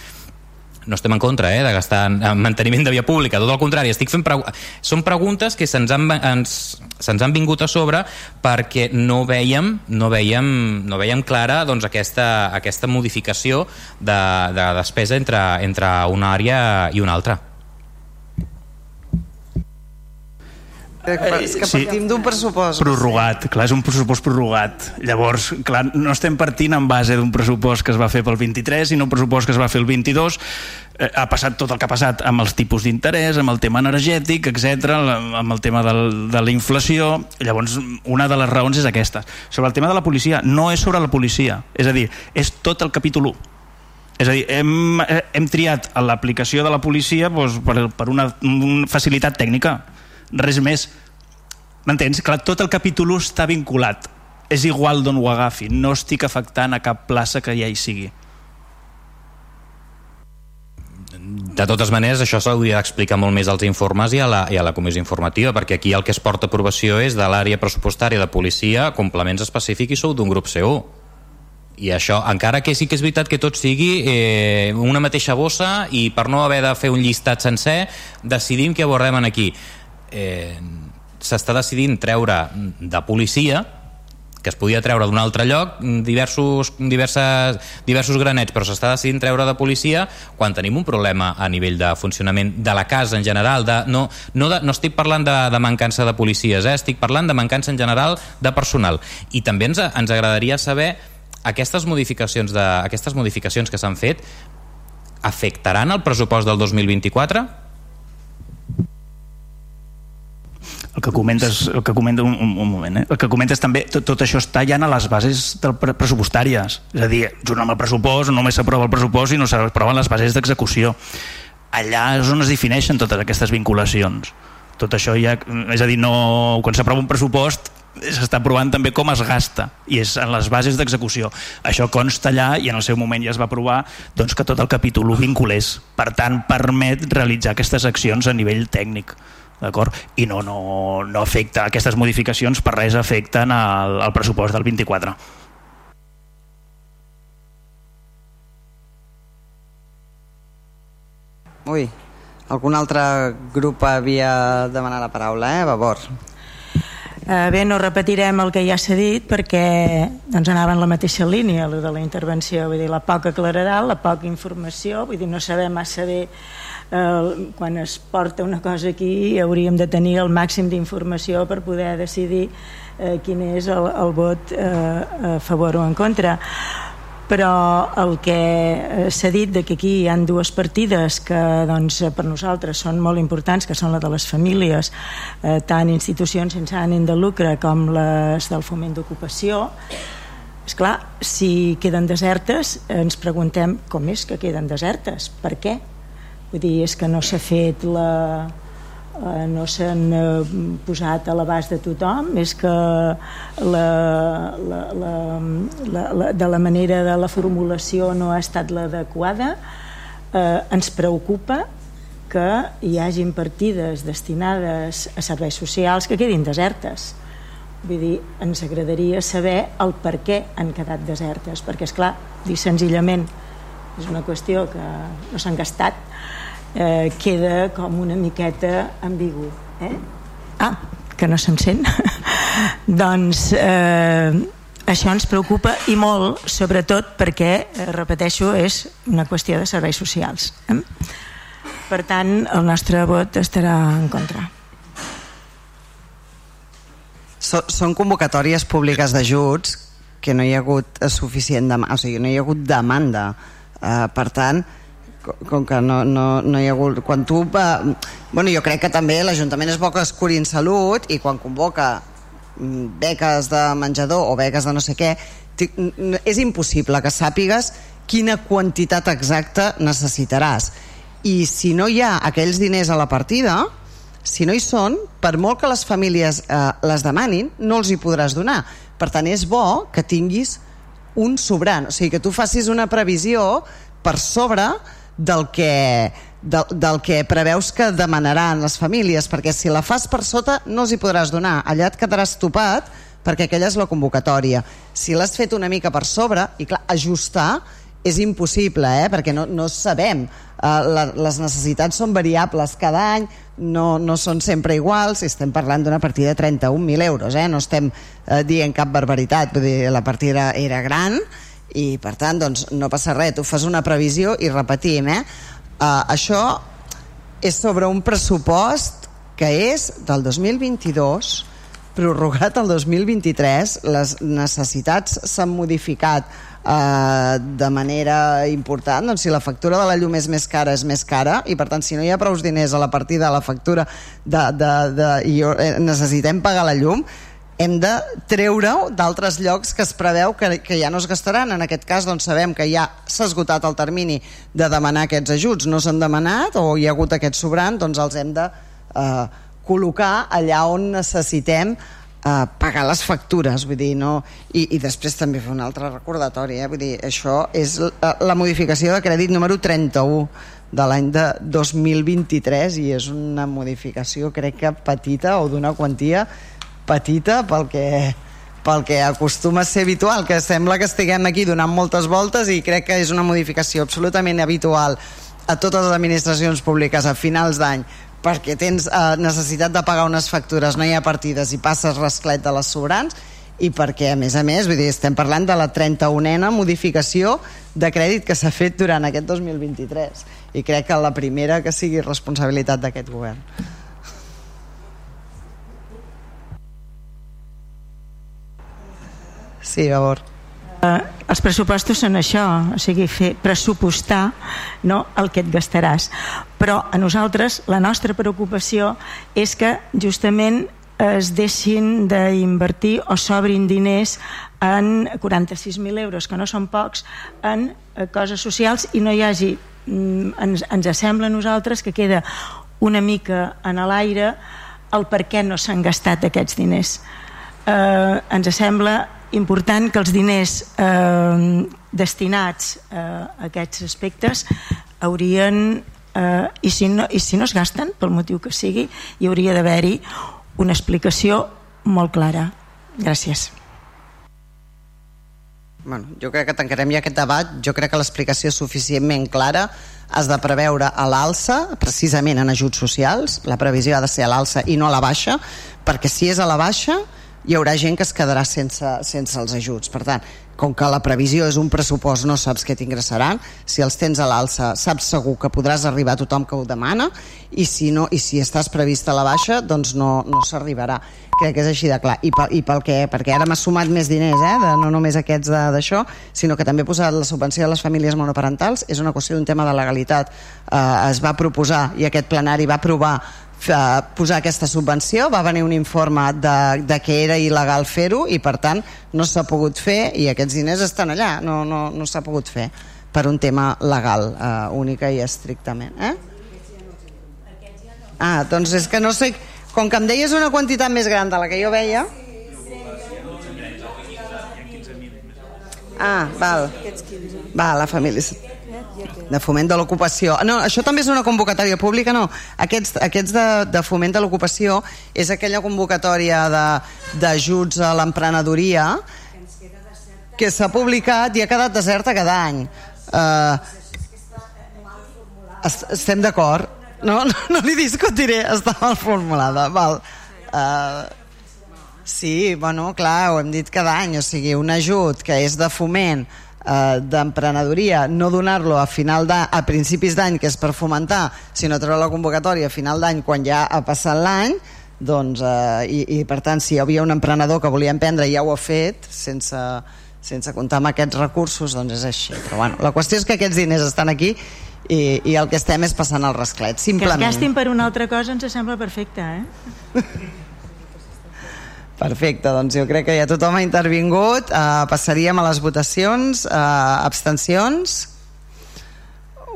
no estem en contra eh, de gastar en, en manteniment de via pública, tot el contrari, estic fent pregu són preguntes que se'ns han, ens, se'ns han vingut a sobre perquè no veiem, no veiem, no veiem clara doncs, aquesta, aquesta modificació de, de despesa entre, entre una àrea i una altra. És que partim sí. d'un pressupost. Prorrogat, clar, és un pressupost prorrogat. Llavors, clar, no estem partint en base d'un pressupost que es va fer pel 23, sinó un pressupost que es va fer el 22. Eh, ha passat tot el que ha passat amb els tipus d'interès, amb el tema energètic, etc, amb el tema del, de la inflació. Llavors, una de les raons és aquesta. Sobre el tema de la policia, no és sobre la policia. És a dir, és tot el capítol 1. És a dir, hem, hem triat l'aplicació de la policia doncs, per, per una, una facilitat tècnica res més. M'entens? Clar, tot el capítol 1 està vinculat. És igual d'on ho agafi. No estic afectant a cap plaça que ja hi sigui. De totes maneres, això s'hauria d'explicar molt més als informes i a, la, i a la comissió informativa, perquè aquí el que es porta aprovació és de l'àrea pressupostària de policia complements específics i sou d'un grup C1. I això, encara que sí que és veritat que tot sigui eh, una mateixa bossa i per no haver de fer un llistat sencer, decidim que abordem aquí eh, s'està decidint treure de policia que es podia treure d'un altre lloc diversos, diverses, diversos granets però s'està decidint treure de policia quan tenim un problema a nivell de funcionament de la casa en general de, no, no, de, no estic parlant de, de mancança de policies eh? estic parlant de mancança en general de personal i també ens, ens agradaria saber aquestes modificacions, de, aquestes modificacions que s'han fet afectaran el pressupost del 2024? El que comentes, el que comenta un, un, un moment, eh? el que comentes també, tot, tot això està ja a les bases del pressupostàries, és a dir, junt amb el pressupost, només s'aprova el pressupost i no s'aproven les bases d'execució. Allà és on es defineixen totes aquestes vinculacions. Tot això ja, és a dir, no, quan s'aprova un pressupost s'està provant també com es gasta i és en les bases d'execució això consta allà i en el seu moment ja es va aprovar doncs, que tot el capítol ho vinculés per tant permet realitzar aquestes accions a nivell tècnic d'acord? I no, no, no afecta, aquestes modificacions per res afecten el, el pressupost del 24. Ui, algun altre grup havia demanat la paraula, eh? Vavor. Eh, bé, no repetirem el que ja s'ha dit perquè doncs, anava en la mateixa línia el de la intervenció, vull dir, la poca claredat, la poca informació, vull dir, no sabem massa bé eh, quan es porta una cosa aquí hauríem de tenir el màxim d'informació per poder decidir eh, quin és el, el vot eh, a favor o en contra. Però el que eh, s'ha dit de que aquí hi han dues partides que doncs, per nosaltres són molt importants, que són la de les famílies, eh, tant institucions sense ànim de lucre com les del foment d'ocupació, és clar, si queden desertes, ens preguntem com és que queden desertes, per què? Vull dir, és que no s'ha fet la, eh, no s'han eh, posat a l'abast de tothom és que la, la, la, la, la, de la manera de la formulació no ha estat l'adequada eh, ens preocupa que hi hagin partides destinades a serveis socials que quedin desertes. Vull dir, ens agradaria saber el per què han quedat desertes perquè és clar, dir senzillament és una qüestió que no s'han gastat eh, queda com una miqueta ambigu. Eh? Ah, que no se'n sent. doncs eh, això ens preocupa i molt, sobretot perquè, eh, repeteixo, és una qüestió de serveis socials. Eh? Per tant, el nostre vot estarà en contra. So, són convocatòries públiques d'ajuts que no hi ha hagut suficient demanda, o sigui, no hi ha hagut demanda. Uh, per tant, com que no, no, no hi ha hagut... Quan tu... Eh, bueno, jo crec que també l'Ajuntament és bo que es curi en salut i quan convoca mm, beques de menjador o beques de no sé què, és impossible que sàpigues quina quantitat exacta necessitaràs. I si no hi ha aquells diners a la partida, si no hi són, per molt que les famílies eh, les demanin, no els hi podràs donar. Per tant, és bo que tinguis un sobrant, o sigui, que tu facis una previsió per sobre del que, del, del que preveus que demanaran les famílies, perquè si la fas per sota no els hi podràs donar, allà et quedaràs topat perquè aquella és la convocatòria. Si l'has fet una mica per sobre, i clar, ajustar és impossible, eh? perquè no, no sabem. Uh, la, les necessitats són variables cada any, no, no són sempre iguals, estem parlant d'una partida de 31.000 euros, eh? no estem uh, dient cap barbaritat, vull dir, la partida era gran, i per tant doncs, no passa res, tu fas una previsió i repetim eh? Uh, això és sobre un pressupost que és del 2022 prorrogat al 2023 les necessitats s'han modificat eh, de manera important. Doncs si la factura de la llum és més cara és més cara. I per tant si no hi ha prou diners a la partida de la factura de, de, de, i eh, necessitem pagar la llum hem de treure-ho d'altres llocs que es preveu que, que ja no es gastaran. En aquest cas doncs, sabem que ja s'ha esgotat el termini de demanar aquests ajuts, no s'han demanat o hi ha hagut aquest sobrant, doncs els hem de eh, col·locar allà on necessitem eh, pagar les factures vull dir, no? I, i després també fer un altre recordatori eh? vull dir, això és la, la modificació de crèdit número 31 de l'any de 2023 i és una modificació crec que petita o d'una quantia petita pel que, pel que acostuma a ser habitual, que sembla que estiguem aquí donant moltes voltes i crec que és una modificació absolutament habitual a totes les administracions públiques a finals d'any perquè tens eh, necessitat de pagar unes factures, no hi ha partides i passes rasclet de les sobrants i perquè, a més a més, vull dir, estem parlant de la 31a modificació de crèdit que s'ha fet durant aquest 2023 i crec que la primera que sigui responsabilitat d'aquest govern. Sí, a veure. Eh, els pressupostos són això, o sigui, fer pressupostar no, el que et gastaràs. Però a nosaltres la nostra preocupació és que justament es deixin d'invertir o s'obrin diners en 46.000 euros, que no són pocs, en eh, coses socials i no hi hagi, mm, ens, ens sembla a nosaltres que queda una mica en l'aire el per què no s'han gastat aquests diners. Eh, ens sembla important que els diners eh, destinats eh, a aquests aspectes haurien eh, i, si no, i si no es gasten pel motiu que sigui hi hauria d'haver-hi una explicació molt clara gràcies bueno, jo crec que tancarem ja aquest debat. Jo crec que l'explicació és suficientment clara. Has de preveure a l'alça, precisament en ajuts socials. La previsió ha de ser a l'alça i no a la baixa, perquè si és a la baixa hi haurà gent que es quedarà sense, sense els ajuts. Per tant, com que la previsió és un pressupost, no saps què t'ingressaran, si els tens a l'alça saps segur que podràs arribar a tothom que ho demana. I si, no, i si estàs previst a la baixa doncs no, no s'arribarà. Crec que és així de clar. I, pel, i pel que, perquè ara m'ha sumat més diners eh, de, no només aquests d'això sinó que també he posat la subvenció de les famílies monoparentals. És una qüestió d'un tema de legalitat eh, es va proposar i aquest plenari va aprovar eh, posar aquesta subvenció, va venir un informe de, de que era il·legal fer-ho i per tant no s'ha pogut fer i aquests diners estan allà, no, no, no s'ha pogut fer per un tema legal eh, única i estrictament eh? ah, doncs és que no sé com que em deies una quantitat més gran de la que jo veia. Ah, val. Va, la família de foment de l'ocupació. No, això també és una convocatòria pública, no. Aquests, aquests de, de foment de l'ocupació és aquella convocatòria d'ajuts a l'emprenedoria que s'ha publicat i ha quedat deserta cada any. Uh, estem d'acord. No, no, no li discutiré, està mal formulada. Val. Uh, sí, bueno, clar, ho hem dit cada any, o sigui, un ajut que és de foment eh, d'emprenedoria, no donar-lo a final de, a principis d'any, que és per fomentar, sinó treure la convocatòria a final d'any quan ja ha passat l'any, doncs, eh, i, i per tant si hi havia un emprenedor que volia emprendre i ja ho ha fet sense, sense comptar amb aquests recursos doncs és així, però bueno, la qüestió és que aquests diners estan aquí i, i el que estem és passant el rasclet, simplement que es gastin per una altra cosa ens sembla perfecte eh? Perfecte, doncs jo crec que ja tothom ha intervingut. Uh, passaríem a les votacions. Uh, abstencions?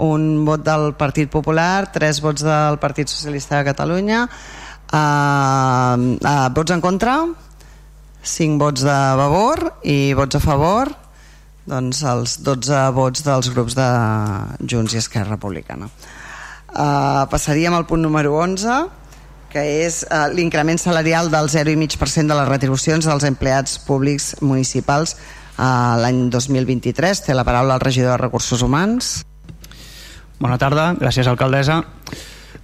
Un vot del Partit Popular, tres vots del Partit Socialista de Catalunya. Uh, uh, vots en contra? Cinc vots de Vavor i vots a favor? Doncs els 12 vots dels grups de Junts i Esquerra Republicana. Uh, passaríem al punt número 11 que és eh, l'increment salarial del 0,5% de les retribucions dels empleats públics municipals eh, l'any 2023. Té la paraula el regidor de Recursos Humans. Bona tarda, gràcies alcaldessa.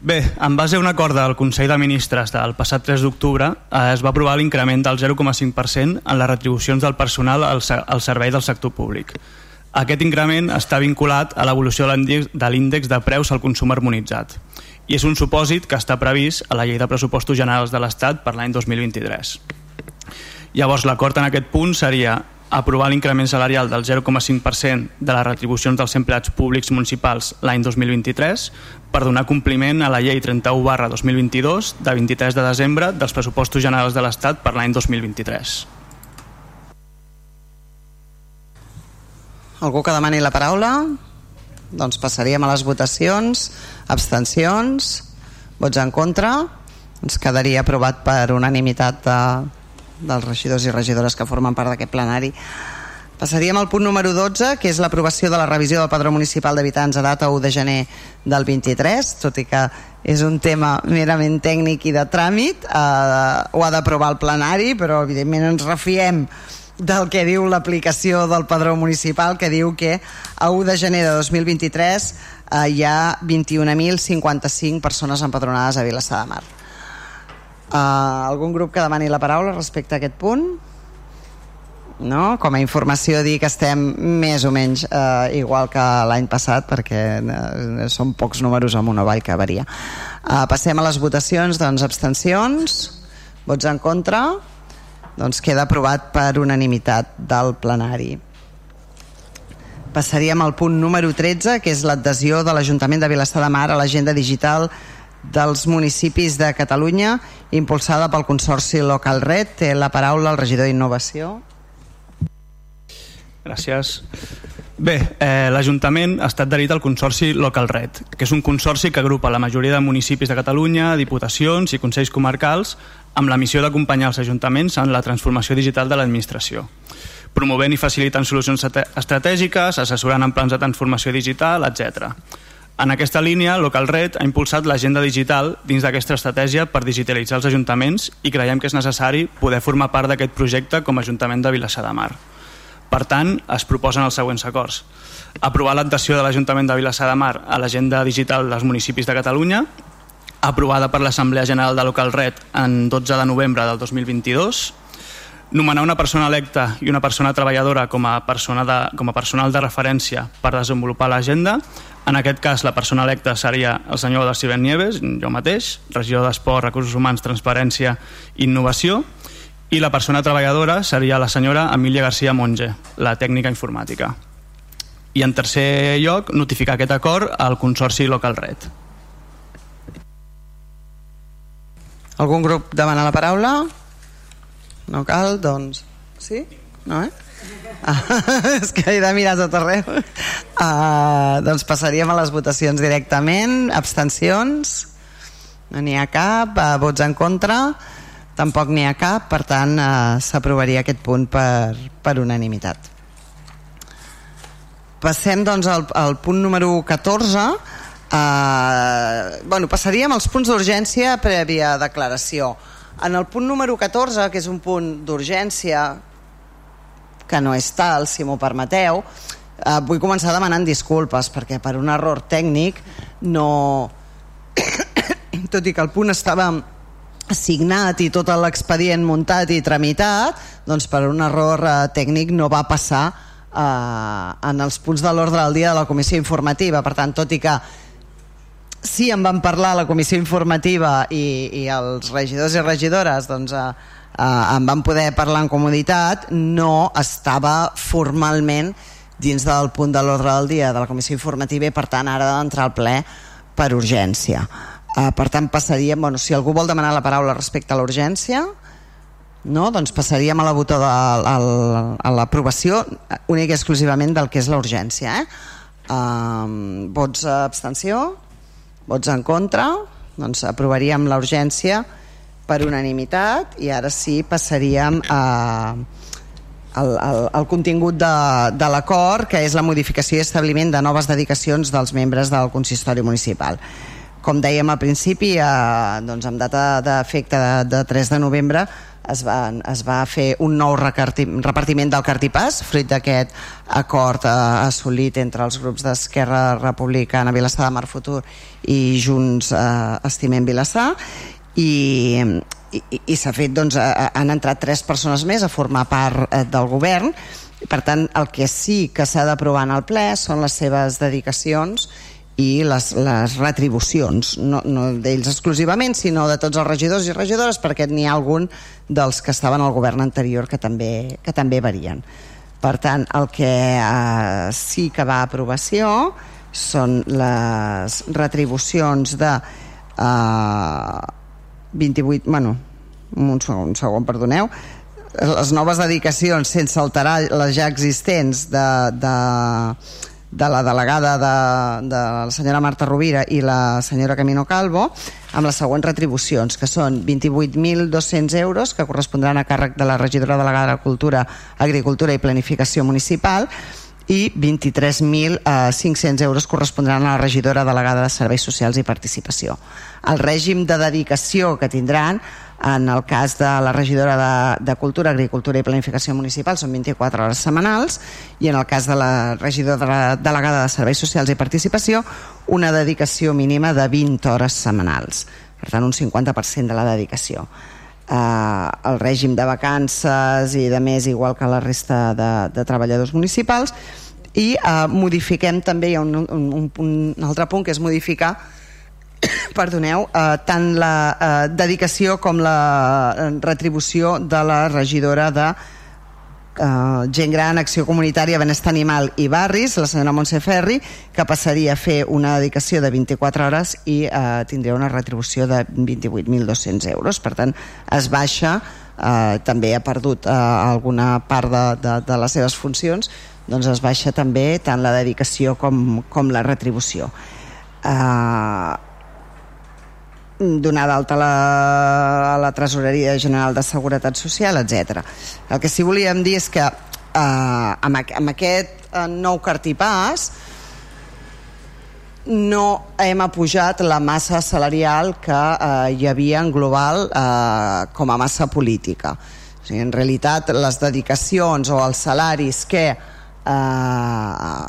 Bé, en base a un acord del Consell de Ministres del passat 3 d'octubre eh, es va aprovar l'increment del 0,5% en les retribucions del personal al, al servei del sector públic. Aquest increment està vinculat a l'evolució de l'índex de preus al consum harmonitzat i és un supòsit que està previst a la llei de pressupostos generals de l'Estat per l'any 2023. Llavors, l'acord en aquest punt seria aprovar l'increment salarial del 0,5% de les retribucions dels empleats públics municipals l'any 2023 per donar compliment a la llei 31 barra 2022 de 23 de desembre dels pressupostos generals de l'Estat per l'any 2023. Algú que demani la paraula? Doncs passaríem a les votacions. Abstencions? Vots en contra? Ens quedaria aprovat per unanimitat de, dels regidors i regidores que formen part d'aquest plenari. Passaríem al punt número 12, que és l'aprovació de la revisió del Padró Municipal d'Habitants a data 1 de gener del 23, tot i que és un tema merament tècnic i de tràmit, eh, ho ha d'aprovar el plenari, però evidentment ens refiem del que diu l'aplicació del padró municipal que diu que a 1 de gener de 2023 eh, hi ha 21.055 persones empadronades a Vilassar de Mar. Uh, algun grup que demani la paraula respecte a aquest punt? No? Com a informació dir que estem més o menys uh, igual que l'any passat perquè uh, són pocs números amb una vall que varia. Uh, passem a les votacions, doncs abstencions, vots en contra, doncs queda aprovat per unanimitat del plenari. Passaríem al punt número 13, que és l'adhesió de l'Ajuntament de Vilassar de Mar a l'agenda digital dels municipis de Catalunya, impulsada pel Consorci Local Red. Té la paraula el regidor d'Innovació. Gràcies. Bé, eh, l'Ajuntament ha estat adherit al Consorci Local Red, que és un consorci que agrupa la majoria de municipis de Catalunya, diputacions i consells comarcals amb la missió d'acompanyar els ajuntaments en la transformació digital de l'administració, promovent i facilitant solucions estratègiques, assessorant en plans de transformació digital, etc. En aquesta línia, Local Red ha impulsat l'agenda digital dins d'aquesta estratègia per digitalitzar els ajuntaments i creiem que és necessari poder formar part d'aquest projecte com a Ajuntament de Vilassar de Mar. Per tant, es proposen els següents acords. Aprovar l'adhesió de l'Ajuntament de Vilassar de Mar a l'agenda digital dels municipis de Catalunya, aprovada per l'Assemblea General de Local Red en 12 de novembre del 2022, nomenar una persona electa i una persona treballadora com a, persona de, com a personal de referència per desenvolupar l'agenda. En aquest cas, la persona electa seria el senyor Darciben Nieves, jo mateix, regidor d'Esport, Recursos Humans, Transparència i Innovació, i la persona treballadora seria la senyora Emília García Monge, la tècnica informàtica. I en tercer lloc, notificar aquest acord al Consorci Local Red. Algun grup demana la paraula? No cal, doncs... Sí? No, eh? Ah, és que he de mirar tot arreu. Uh, doncs passaríem a les votacions directament. Abstencions? No n'hi ha cap. Uh, vots en contra? Tampoc n'hi ha cap. Per tant, uh, s'aprovaria aquest punt per, per unanimitat. Passem doncs al, al punt número 14. Uh, bueno, passaríem als punts d'urgència prèvia declaració. En el punt número 14, que és un punt d'urgència, que no és tal, si m'ho permeteu, eh, vull començar demanant disculpes, perquè per un error tècnic no... tot i que el punt estava assignat i tot l'expedient muntat i tramitat, doncs per un error eh, tècnic no va passar eh, en els punts de l'ordre del dia de la comissió informativa. Per tant, tot i que sí en van parlar a la comissió informativa i, i els regidors i regidores doncs, eh, eh, en van poder parlar en comoditat no estava formalment dins del punt de l'ordre del dia de la comissió informativa i per tant ara d'entrar al ple per urgència eh, per tant passaríem, bueno, si algú vol demanar la paraula respecte a l'urgència no? doncs passaríem a la voto de, a, a l'aprovació única i exclusivament del que és l'urgència eh? Um, vots abstenció Vots en contra? Doncs aprovaríem la urgència per unanimitat i ara sí passaríem a, al, al, al contingut de, de l'acord, que és la modificació i establiment de noves dedicacions dels membres del consistori municipal. Com dèiem al principi, eh, doncs amb data d'efecte de, de 3 de novembre, es va, es va fer un nou repartiment del cartipàs, fruit d'aquest acord eh, assolit entre els grups d'Esquerra Republicana, Vilassar de Mar Futur i Junts eh, Estimem Vilassar, i, i, i s'ha fet, doncs, eh, han entrat tres persones més a formar part eh, del govern, per tant, el que sí que s'ha d'aprovar en el ple són les seves dedicacions i les, les retribucions, no, no d'ells exclusivament, sinó de tots els regidors i regidores, perquè n'hi ha algun dels que estaven al govern anterior que també, que també varien. Per tant, el que eh, sí que va a aprovació són les retribucions de eh, 28... Bueno, un segon, un segon, perdoneu les noves dedicacions sense alterar les ja existents de, de de la delegada de, de la senyora Marta Rovira i la senyora Camino Calvo amb les següents retribucions, que són 28.200 euros, que correspondran a càrrec de la regidora delegada de Cultura, Agricultura i Planificació Municipal, i 23.500 euros correspondran a la regidora delegada de Serveis Socials i Participació. El règim de dedicació que tindran en el cas de la regidora de, de Cultura, Agricultura i Planificació Municipal són 24 hores setmanals i en el cas de la regidora delegada de Serveis Socials i Participació una dedicació mínima de 20 hores setmanals. Per tant, un 50% de la dedicació. Eh, el règim de vacances i de més igual que la resta de, de treballadors municipals i eh, modifiquem també, hi ha un, un, un, un altre punt que és modificar perdoneu, eh, tant la eh, dedicació com la eh, retribució de la regidora de eh, gent gran, acció comunitària, benestar animal i barris, la senyora Montse Ferri, que passaria a fer una dedicació de 24 hores i eh, tindria una retribució de 28.200 euros. Per tant, es baixa, eh, també ha perdut eh, alguna part de, de, de les seves funcions, doncs es baixa també tant la dedicació com, com la retribució. Eh, donar d'alta a, la, la Tresoreria General de Seguretat Social, etc. El que sí volíem dir és que eh, amb, amb aquest eh, nou cartipàs no hem apujat la massa salarial que eh, hi havia en global eh, com a massa política. sigui, en realitat les dedicacions o els salaris que eh,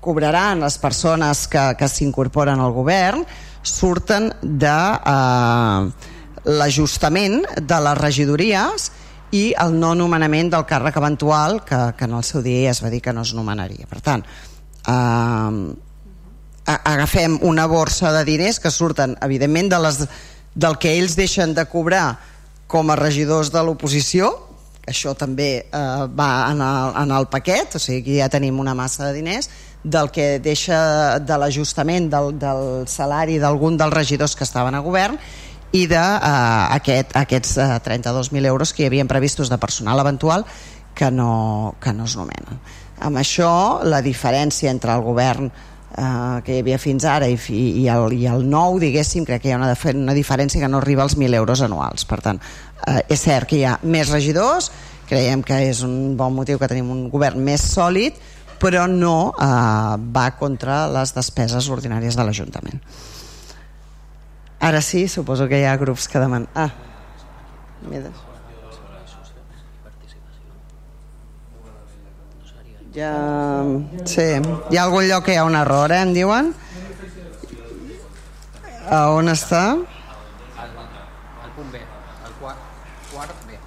cobraran les persones que, que s'incorporen al govern surten de eh, l'ajustament de les regidories i el no nomenament del càrrec eventual que, que en el seu dia es va dir que no es nomenaria. Per tant, eh, agafem una borsa de diners que surten, evidentment, de les, del que ells deixen de cobrar com a regidors de l'oposició, això també eh, va en el, en el paquet, o sigui que ja tenim una massa de diners, del que deixa de l'ajustament del, del salari d'algun dels regidors que estaven a govern i d'aquest uh, aquests uh, 32.000 euros que hi havien previstos de personal eventual que no, que no es nomenen. Amb això, la diferència entre el govern eh, que hi havia fins ara i, i, el, i el nou, diguéssim, crec que hi ha una, una diferència que no arriba als 1.000 euros anuals. Per tant, eh, és cert que hi ha més regidors, creiem que és un bon motiu que tenim un govern més sòlid, però no eh, va contra les despeses ordinàries de l'Ajuntament. Ara sí, suposo que hi ha grups que demanen... Ah, ja... Sí, hi ha algun lloc que hi ha un error, eh, em diuen? A on està? El punt B, el quart B.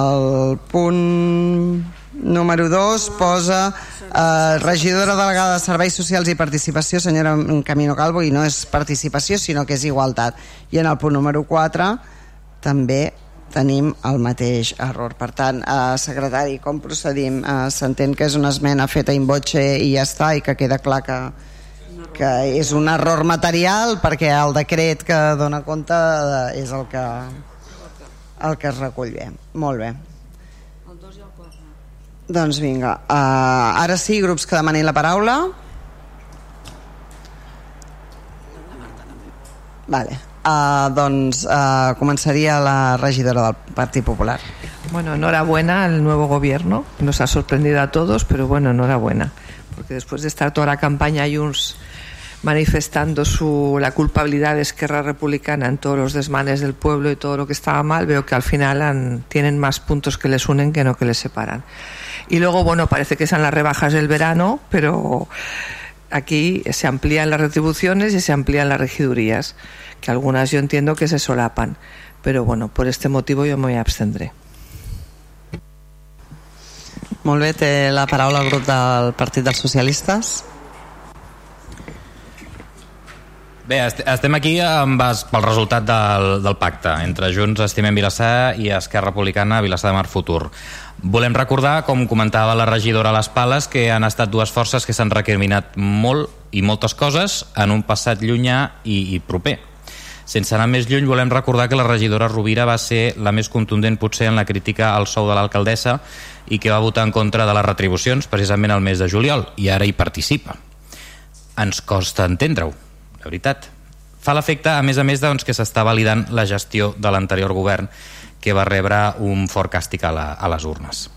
El punt número 2 posa eh, regidora delegada de Serveis Socials i Participació, senyora Camino Calvo, i no és participació, sinó que és igualtat. I en el punt número 4 també tenim el mateix error. Per tant, eh, secretari, com procedim? Eh, S'entén que és una esmena feta in voce i ja està, i que queda clar que, que és un error material perquè el decret que dona compte eh, és el que, el que es recull bé. Molt bé. Doncs vinga, uh, ara sí, grups que demanin la paraula. Vale. Uh, doncs uh, començaria la regidora del Partit Popular. Bueno, enhorabuena al nuevo gobierno. Nos ha sorprendido a todos, pero bueno, enhorabuena. Porque después de estar toda la campaña Junts manifestando su, la culpabilidad de Esquerra Republicana en todos los desmanes del pueblo y todo lo que estaba mal, veo que al final han, tienen más puntos que les unen que no que les separan. Y luego, bueno, parece que son las rebajas del verano, pero aquí se amplían las retribuciones y se amplían las regidurías, que algunas yo entiendo que se solapan. Pero bueno, por este motivo yo me abstendré. Molt bé, té la paraula el grup del Partit dels Socialistes. Bé, estem aquí amb, pel resultat del, del pacte entre Junts Estimem Vilassar i Esquerra Republicana Vilassar de Mar Futur. Volem recordar, com comentava la regidora les Pales, que han estat dues forces que s'han recriminat molt i moltes coses en un passat llunyà i, i proper. Sense anar més lluny, volem recordar que la regidora Rovira va ser la més contundent potser en la crítica al sou de l'alcaldessa i que va votar en contra de les retribucions precisament al mes de juliol i ara hi participa. Ens costa entendre-ho la veritat. Fa l'efecte, a més a més, doncs, que s'està validant la gestió de l'anterior govern que va rebre un fort càstig a, la, a les urnes.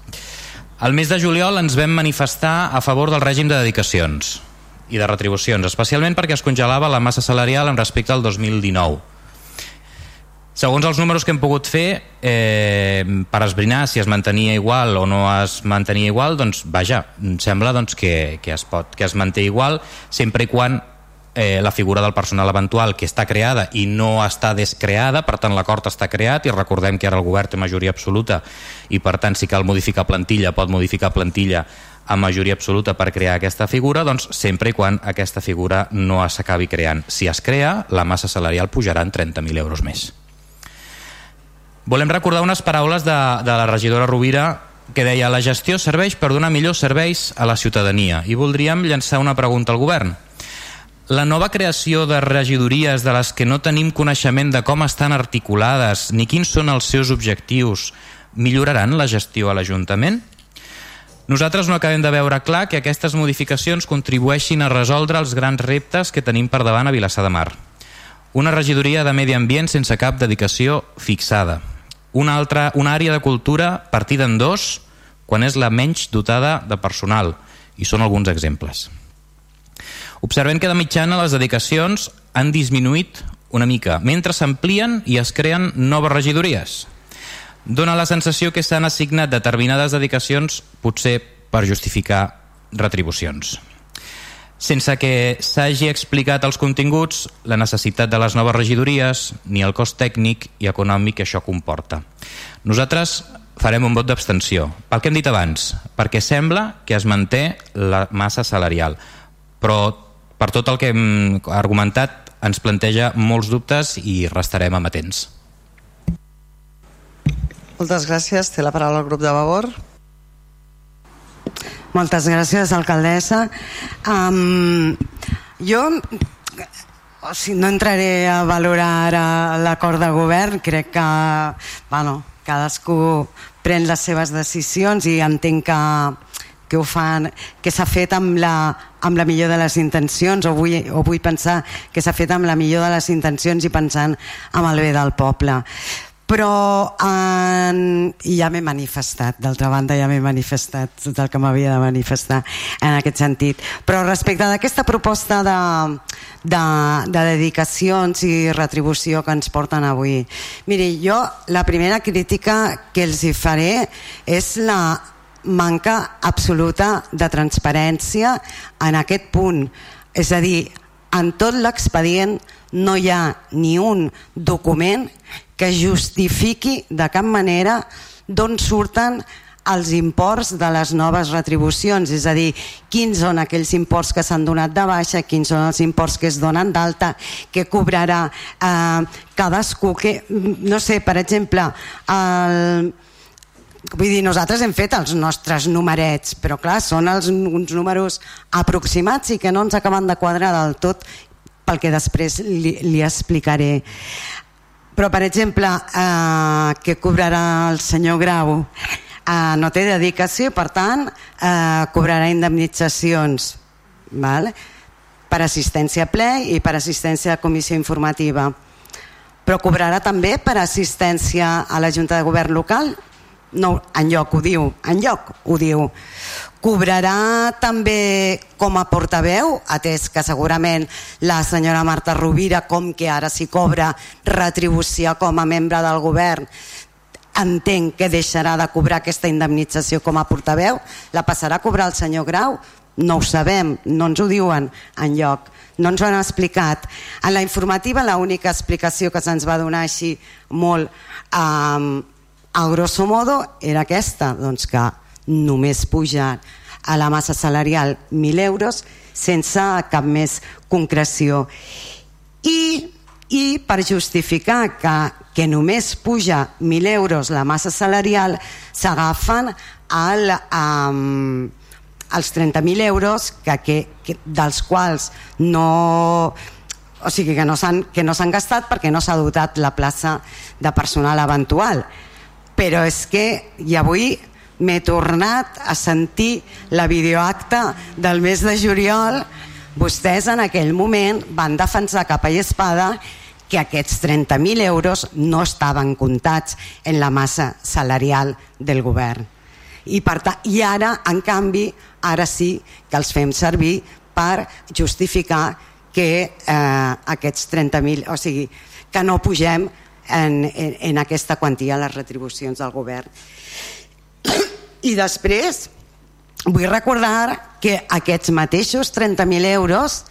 Al mes de juliol ens vam manifestar a favor del règim de dedicacions i de retribucions, especialment perquè es congelava la massa salarial en respecte al 2019. Segons els números que hem pogut fer, eh, per esbrinar si es mantenia igual o no es mantenia igual, doncs vaja, sembla doncs, que, que, es pot, que es manté igual sempre i quan eh, la figura del personal eventual que està creada i no està descreada, per tant l'acord està creat i recordem que ara el govern té majoria absoluta i per tant si cal modificar plantilla pot modificar plantilla amb majoria absoluta per crear aquesta figura, doncs sempre i quan aquesta figura no s'acabi creant. Si es crea, la massa salarial pujarà en 30.000 euros més. Volem recordar unes paraules de, de la regidora Rovira que deia la gestió serveix per donar millors serveis a la ciutadania i voldríem llançar una pregunta al govern. La nova creació de regidories de les que no tenim coneixement de com estan articulades ni quins són els seus objectius milloraran la gestió a l'Ajuntament? Nosaltres no acabem de veure clar que aquestes modificacions contribueixin a resoldre els grans reptes que tenim per davant a Vilassar de Mar. Una regidoria de medi ambient sense cap dedicació fixada. Una, altra, una àrea de cultura partida en dos quan és la menys dotada de personal. I són alguns exemples. Observem que de mitjana les dedicacions han disminuït una mica, mentre s'amplien i es creen noves regidories. dona la sensació que s'han assignat determinades dedicacions potser per justificar retribucions sense que s'hagi explicat els continguts, la necessitat de les noves regidories ni el cost tècnic i econòmic que això comporta. Nosaltres farem un vot d'abstenció, pel que hem dit abans, perquè sembla que es manté la massa salarial, però per tot el que hem argumentat ens planteja molts dubtes i restarem amatents. Moltes gràcies. Té la paraula el grup de Vavor. Moltes gràcies, alcaldessa. Um, jo o sigui, no entraré a valorar l'acord de govern, crec que bueno, cadascú pren les seves decisions i entenc que, que ho fan, que s'ha fet amb la, amb la millor de les intencions. O vull, o vull pensar que s'ha fet amb la millor de les intencions i pensant amb el bé del poble. Però en... ja m'he manifestat d'altra banda ja m'he manifestat tot el que m'havia de manifestar en aquest sentit. Però respecte d'aquesta proposta de, de, de dedicacions i retribució que ens porten avui miri, jo la primera crítica que els hi faré és la manca absoluta de transparència en aquest punt. És a dir, en tot l'expedient no hi ha ni un document que justifiqui de cap manera d'on surten els imports de les noves retribucions, és a dir, quins són aquells imports que s'han donat de baixa, quins són els imports que es donen d'alta, que cobrarà eh, cadascú, que, no sé, per exemple, el, vull dir, nosaltres hem fet els nostres numerets, però clar, són els, uns números aproximats i que no ens acaben de quadrar del tot pel que després li, li explicaré. Però, per exemple, eh, que cobrarà el senyor Grau eh, no té dedicació, per tant, eh, cobrarà indemnitzacions val? per assistència a ple i per assistència a comissió informativa. Però cobrarà també per assistència a la Junta de Govern local? No, en lloc ho diu, en lloc ho diu. Cobrarà també com a portaveu, atès que segurament la senyora Marta Rovira, com que ara s'hi cobra retribució com a membre del govern, entenc que deixarà de cobrar aquesta indemnització com a portaveu, la passarà a cobrar el senyor Grau? No ho sabem, no ens ho diuen en lloc, no ens ho han explicat. En la informativa l'única explicació que se'ns va donar així molt eh, a grosso modo era aquesta, doncs que només puja a la massa salarial 1.000 euros sense cap més concreció. I, i per justificar que, que només puja 1.000 euros la massa salarial s'agafen al, um, els 30.000 euros que, que, que, dels quals no o sigui que no s'han gastat perquè no s'ha dotat la plaça de personal eventual però és que i avui m'he tornat a sentir la videoacta del mes de juliol. Vostès en aquell moment van defensar capa i espada que aquests 30.000 euros no estaven comptats en la massa salarial del govern. I, per i ara en canvi ara sí que els fem servir per justificar que eh, aquests 30.000 o sigui que no pugem en, en, en aquesta quantia les retribucions del govern i després vull recordar que aquests mateixos 30.000 euros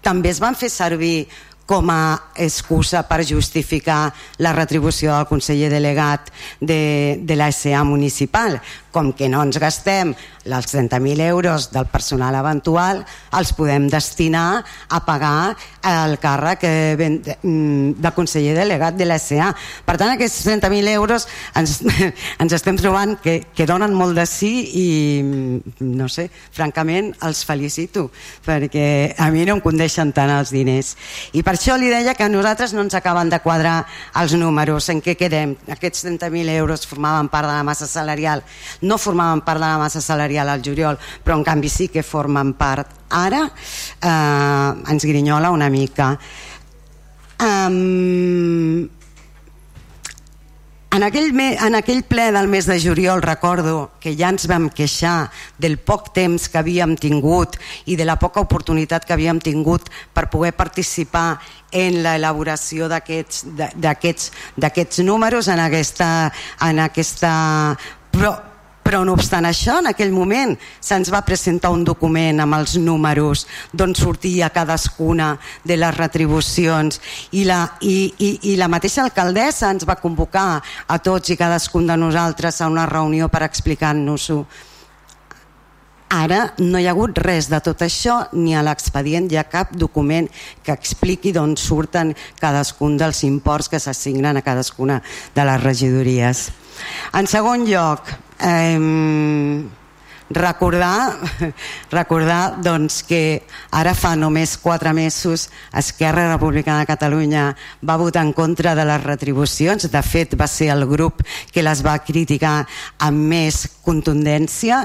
també es van fer servir com a excusa per justificar la retribució del conseller delegat de, de la SA municipal. Com que no ens gastem els 30.000 euros del personal eventual, els podem destinar a pagar el càrrec de, mm, de conseller delegat de la SA. Per tant, aquests 30.000 euros ens, ens estem trobant que, que donen molt de sí i, no sé, francament els felicito, perquè a mi no em condeixen tant els diners. I per això li deia que a nosaltres no ens acaben de quadrar els números, en què quedem. Aquests 30.000 euros formaven part de la massa salarial, no formaven part de la massa salarial al juliol, però en canvi sí que formen part ara, eh, ens grinyola una mica. Um, en aquell, me, en aquell ple del mes de juliol recordo que ja ens vam queixar del poc temps que havíem tingut i de la poca oportunitat que havíem tingut per poder participar en l'elaboració d'aquests números en aquesta, en aquesta però no obstant això, en aquell moment se'ns va presentar un document amb els números d'on sortia cadascuna de les retribucions i la, i, i, i la mateixa alcaldessa ens va convocar a tots i cadascun de nosaltres a una reunió per explicar-nos-ho. Ara no hi ha hagut res de tot això, ni a l'expedient hi ha cap document que expliqui d'on surten cadascun dels imports que s'assignen a cadascuna de les regidories. En segon lloc, eh, recordar, recordar doncs, que ara fa només quatre mesos Esquerra Republicana de Catalunya va votar en contra de les retribucions, de fet va ser el grup que les va criticar amb més contundència,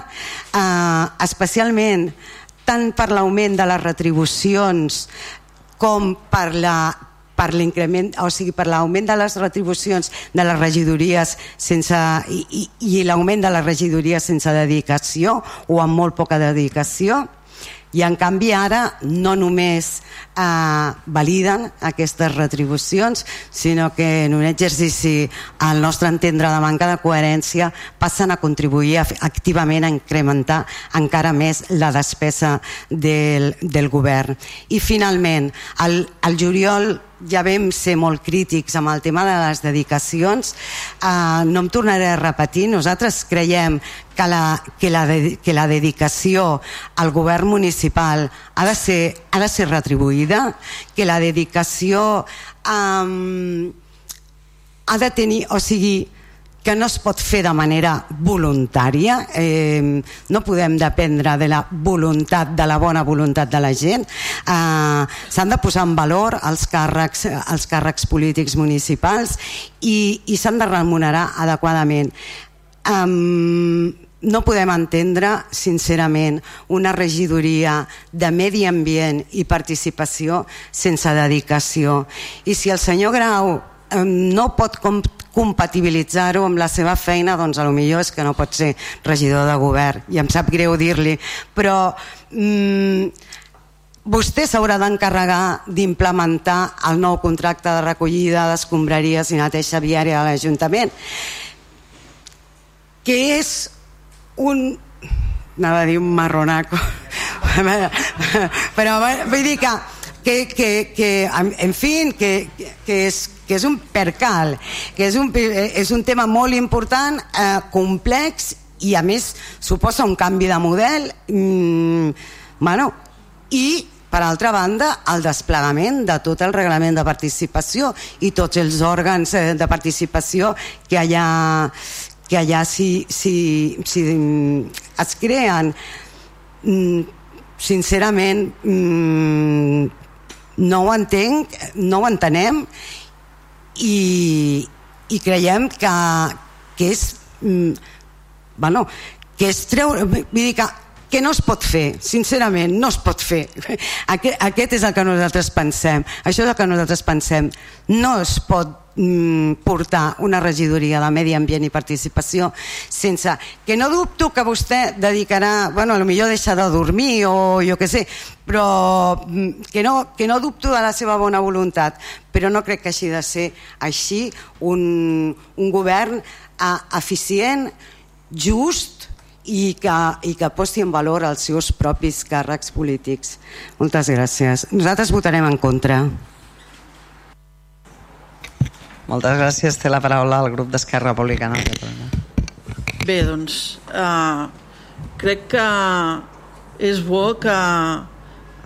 eh, especialment tant per l'augment de les retribucions com per la per l'increment, o sigui, per l'augment de les retribucions de les regidories sense, i, i, i l'augment de les regidories sense dedicació o amb molt poca dedicació. I en canvi ara no només eh, validen aquestes retribucions sinó que en un exercici al nostre entendre de manca de coherència passen a contribuir activament a incrementar encara més la despesa del, del govern. I finalment el, el juliol ja vam ser molt crítics amb el tema de les dedicacions. Eh, no em tornaré a repetir nosaltres creiem que la, que la, de, que la dedicació al govern municipal ha de ser, ha de ser retribuïda que la dedicació eh, ha de tenir o sigui que no es pot fer de manera voluntària, eh, no podem dependre de la voluntat, de la bona voluntat de la gent. Eh, S'han de posar en valor els càrrecs, els càrrecs polítics municipals i, i s'han de remunerar adequadament. Eh, no podem entendre, sincerament, una regidoria de medi ambient i participació sense dedicació. I si el senyor Grau no pot compatibilitzar-ho amb la seva feina, doncs a lo millor és que no pot ser regidor de govern, i em sap greu dir-li, però mm, vostè s'haurà d'encarregar d'implementar el nou contracte de recollida d'escombraries i neteja viària de l'Ajuntament, que és un anava a dir un marronaco però vull dir que que, que, que en fi, que, que, és, que és un percal, que és un, és un tema molt important, eh, complex i a més suposa un canvi de model mm, bueno, i per altra banda el desplegament de tot el reglament de participació i tots els òrgans eh, de participació que allà, que allà si, si, si es creen mm, sincerament mm, no ho entenc, no ho entenem i, i creiem que, que és mm, bueno, que és treure, vull dir que, que no es pot fer, sincerament, no es pot fer. Aquest, aquest és el que nosaltres pensem, això és el que nosaltres pensem. No es pot mm, portar una regidoria de Medi Ambient i Participació sense... Que no dubto que vostè dedicarà... Bueno, millor deixar de dormir o jo que sé, però mm, que no, que no dubto de la seva bona voluntat, però no crec que hagi de ser així un, un govern eficient, just i que, i que posti en valor els seus propis càrrecs polítics. Moltes gràcies. Nosaltres votarem en contra. Moltes gràcies. Té la paraula el grup d'Esquerra Republicana. Bé, doncs, uh, crec que és bo que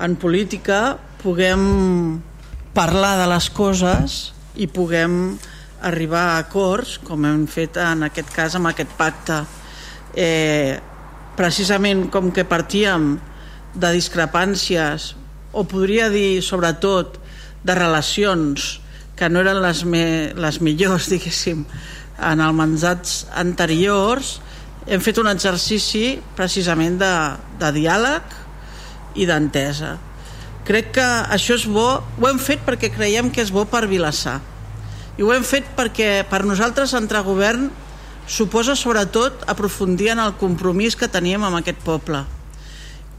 en política puguem parlar de les coses i puguem arribar a acords, com hem fet en aquest cas amb aquest pacte. Eh, precisament com que partíem de discrepàncies, o podria dir sobretot de relacions que no eren les, me, les millors, diguéssim, en els mandats anteriors, hem fet un exercici precisament de, de diàleg i d'entesa. Crec que això és bo, ho hem fet perquè creiem que és bo per Vilassar. I ho hem fet perquè per nosaltres entrar govern suposa sobretot aprofundir en el compromís que teníem amb aquest poble.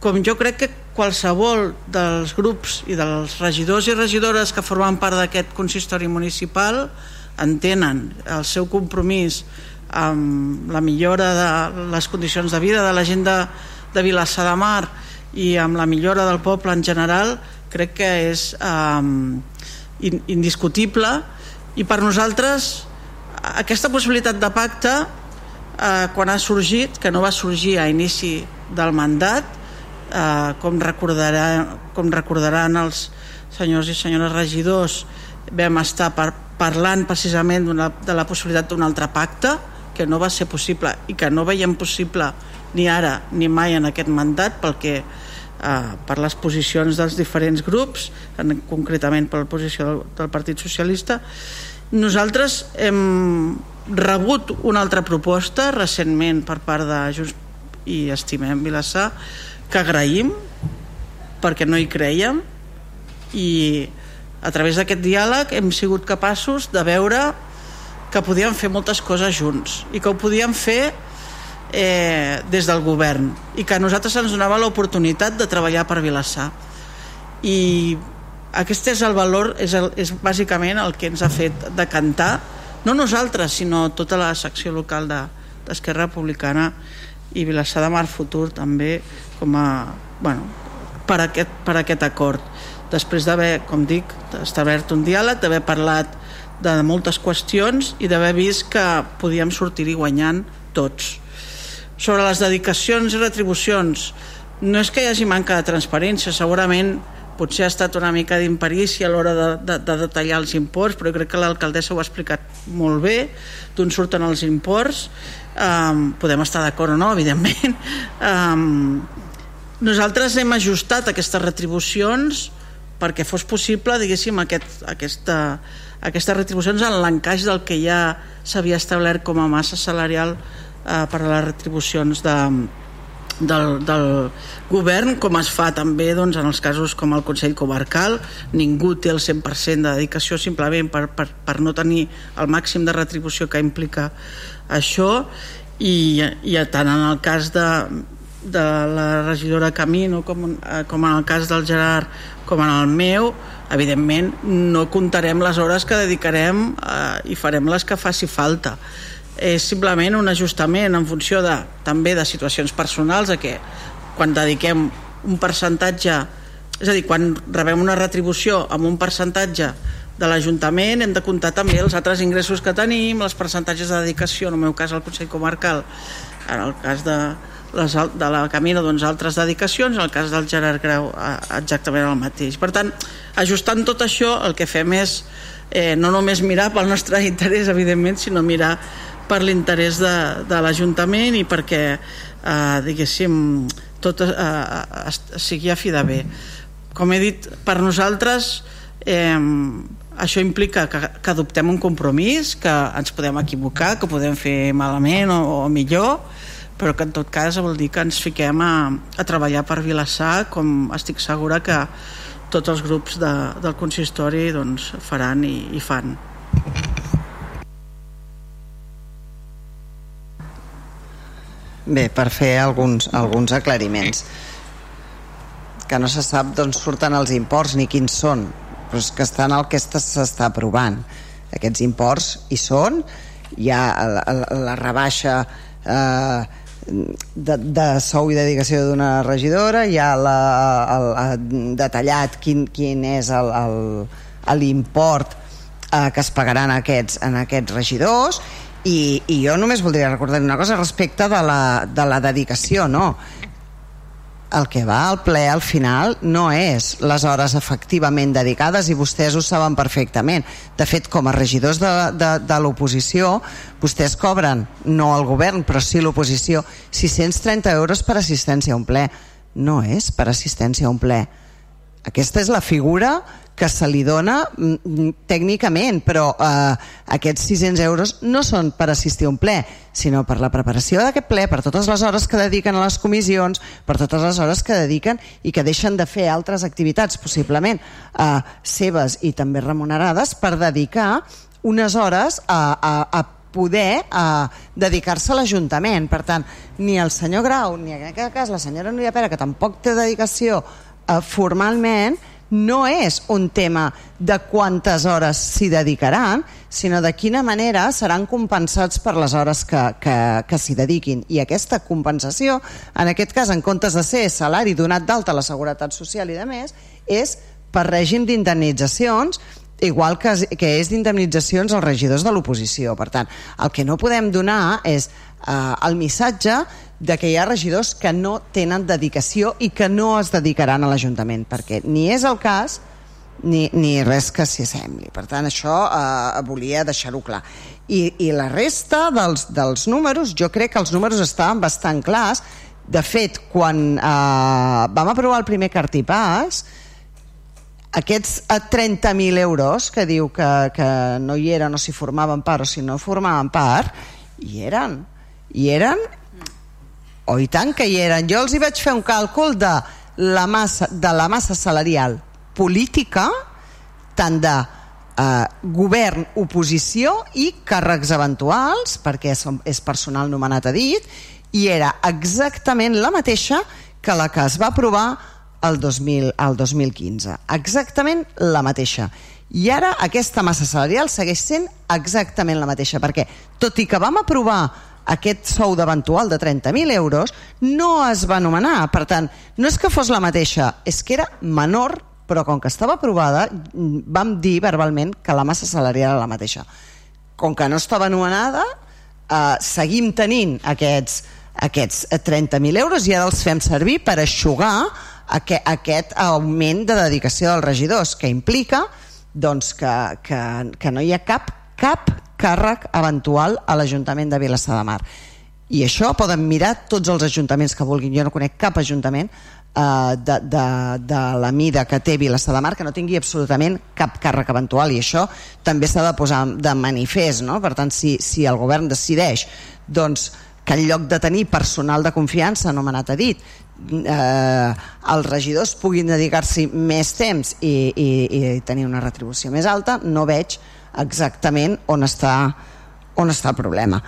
Com jo crec que qualsevol dels grups i dels regidors i regidores que formen part d'aquest consistori municipal entenen el seu compromís amb la millora de les condicions de vida de la gent de, de Vilassar de Mar i amb la millora del poble en general crec que és um, indiscutible. I per nosaltres aquesta possibilitat de pacte eh, quan ha sorgit, que no va sorgir a inici del mandat eh, com, recordarà, com recordaran els senyors i senyores regidors vam estar par parlant precisament de la possibilitat d'un altre pacte que no va ser possible i que no veiem possible ni ara ni mai en aquest mandat perquè eh, per les posicions dels diferents grups en, concretament per la posició del, del Partit Socialista. Nosaltres hem rebut una altra proposta recentment per part de Junts i Estimem Vilassar que agraïm perquè no hi creiem i a través d'aquest diàleg hem sigut capaços de veure que podíem fer moltes coses junts i que ho podíem fer eh, des del govern i que a nosaltres ens donava l'oportunitat de treballar per Vilassar. I aquest és el valor, és, el, és bàsicament el que ens ha fet decantar, no nosaltres, sinó tota la secció local d'Esquerra de, Republicana i Vilassar de Mar Futur també com a, bueno, per aquest, per aquest acord. Després d'haver, com dic, establert un diàleg, d'haver parlat de moltes qüestions i d'haver vist que podíem sortir-hi guanyant tots. Sobre les dedicacions i retribucions, no és que hi hagi manca de transparència, segurament potser ha estat una mica d'imperícia a l'hora de, de, de detallar els imports, però crec que l'alcaldessa ho ha explicat molt bé, d'on surten els imports, um, podem estar d'acord o no, evidentment. Um, nosaltres hem ajustat aquestes retribucions perquè fos possible, diguéssim, aquest, aquesta, aquestes retribucions en l'encaix del que ja s'havia establert com a massa salarial eh, per a les retribucions de, del, del govern, com es fa també doncs, en els casos com el Consell Comarcal. Ningú té el 100% de dedicació simplement per, per, per no tenir el màxim de retribució que implica això i, i tant en el cas de, de la regidora Camino com, com en el cas del Gerard com en el meu evidentment no comptarem les hores que dedicarem eh, i farem les que faci falta. És simplement un ajustament en funció de, també de situacions personals a que quan dediquem un percentatge és a dir, quan rebem una retribució amb un percentatge de l'Ajuntament hem de comptar també els altres ingressos que tenim, els percentatges de dedicació, en el meu cas al Consell Comarcal, en el cas de, les, de la Camino, doncs altres dedicacions, en el cas del Gerard Grau exactament el mateix. Per tant, ajustant tot això, el que fem és eh, no només mirar pel nostre interès, evidentment, sinó mirar per l'interès de, de l'Ajuntament i perquè, eh, diguéssim, tot eh, sigui a fi de bé. Com he dit, per nosaltres eh, això implica que, que adoptem un compromís, que ens podem equivocar, que podem fer malament o, o millor, però que en tot cas vol dir que ens fiquem a, a treballar per Vilassar com estic segura que tots els grups de, del consistori doncs, faran i, i fan. Bé, per fer alguns, alguns aclariments que no se sap d'on surten els imports ni quins són però és que estan el que s'està aprovant aquests imports hi són hi ha la, la, la rebaixa eh, de, de sou i dedicació d'una regidora hi ha la, el, el, detallat quin, quin és l'import eh, que es pagaran aquests, en aquests regidors i, i jo només voldria recordar una cosa respecte de la, de la dedicació, no? El que va al ple al final no és les hores efectivament dedicades i vostès ho saben perfectament. De fet, com a regidors de, de, de l'oposició, vostès cobren, no el govern, però sí l'oposició, 630 euros per assistència a un ple. No és per assistència a un ple. Aquesta és la figura que se li dona mm, mm, tècnicament, però eh, aquests 600 euros no són per assistir a un ple, sinó per la preparació d'aquest ple, per totes les hores que dediquen a les comissions, per totes les hores que dediquen i que deixen de fer altres activitats, possiblement eh, seves i també remunerades, per dedicar unes hores a, a, a poder a dedicar-se a l'Ajuntament. Per tant, ni el senyor Grau, ni en aquest cas la senyora Núria Pera, que tampoc té dedicació eh, formalment, no és un tema de quantes hores s'hi dedicaran, sinó de quina manera seran compensats per les hores que, que, que s'hi dediquin. I aquesta compensació, en aquest cas, en comptes de ser salari donat d'alta a la Seguretat Social i de més, és per règim d'indemnitzacions igual que, que és d'indemnitzacions als regidors de l'oposició. Per tant, el que no podem donar és eh, el missatge de que hi ha regidors que no tenen dedicació i que no es dedicaran a l'Ajuntament, perquè ni és el cas ni, ni res que s'hi assembli. Per tant, això eh, volia deixar-ho clar. I, I la resta dels, dels números, jo crec que els números estaven bastant clars. De fet, quan eh, vam aprovar el primer cartipàs, aquests 30.000 euros que diu que, que no hi eren o si formaven part o si no formaven part, hi eren. Hi eren o i tant que hi eren. Jo els hi vaig fer un càlcul de la massa, de la massa salarial política, tant de eh, govern, oposició i càrrecs eventuals, perquè és personal nomenat a dit, i era exactament la mateixa que la que es va aprovar el, 2000, el 2015. Exactament la mateixa. I ara aquesta massa salarial segueix sent exactament la mateixa, perquè tot i que vam aprovar aquest sou d'eventual de 30.000 euros, no es va anomenar. Per tant, no és que fos la mateixa, és que era menor, però com que estava aprovada, vam dir verbalment que la massa salarial era la mateixa. Com que no estava anomenada, eh, seguim tenint aquests, aquests 30.000 euros i ara els fem servir per aixugar aquest, aquest augment de dedicació dels regidors, que implica doncs, que, que, que no hi ha cap, cap càrrec eventual a l'Ajuntament de Vilassar de Mar. I això poden mirar tots els ajuntaments que vulguin. Jo no conec cap ajuntament eh, de, de, de la mida que té Vilassar de Mar que no tingui absolutament cap càrrec eventual i això també s'ha de posar de manifest. No? Per tant, si, si el govern decideix doncs, que en lloc de tenir personal de confiança anomenat a dit eh, els regidors puguin dedicar-s'hi més temps i, i, i tenir una retribució més alta, no veig exactament on està, on està el problema.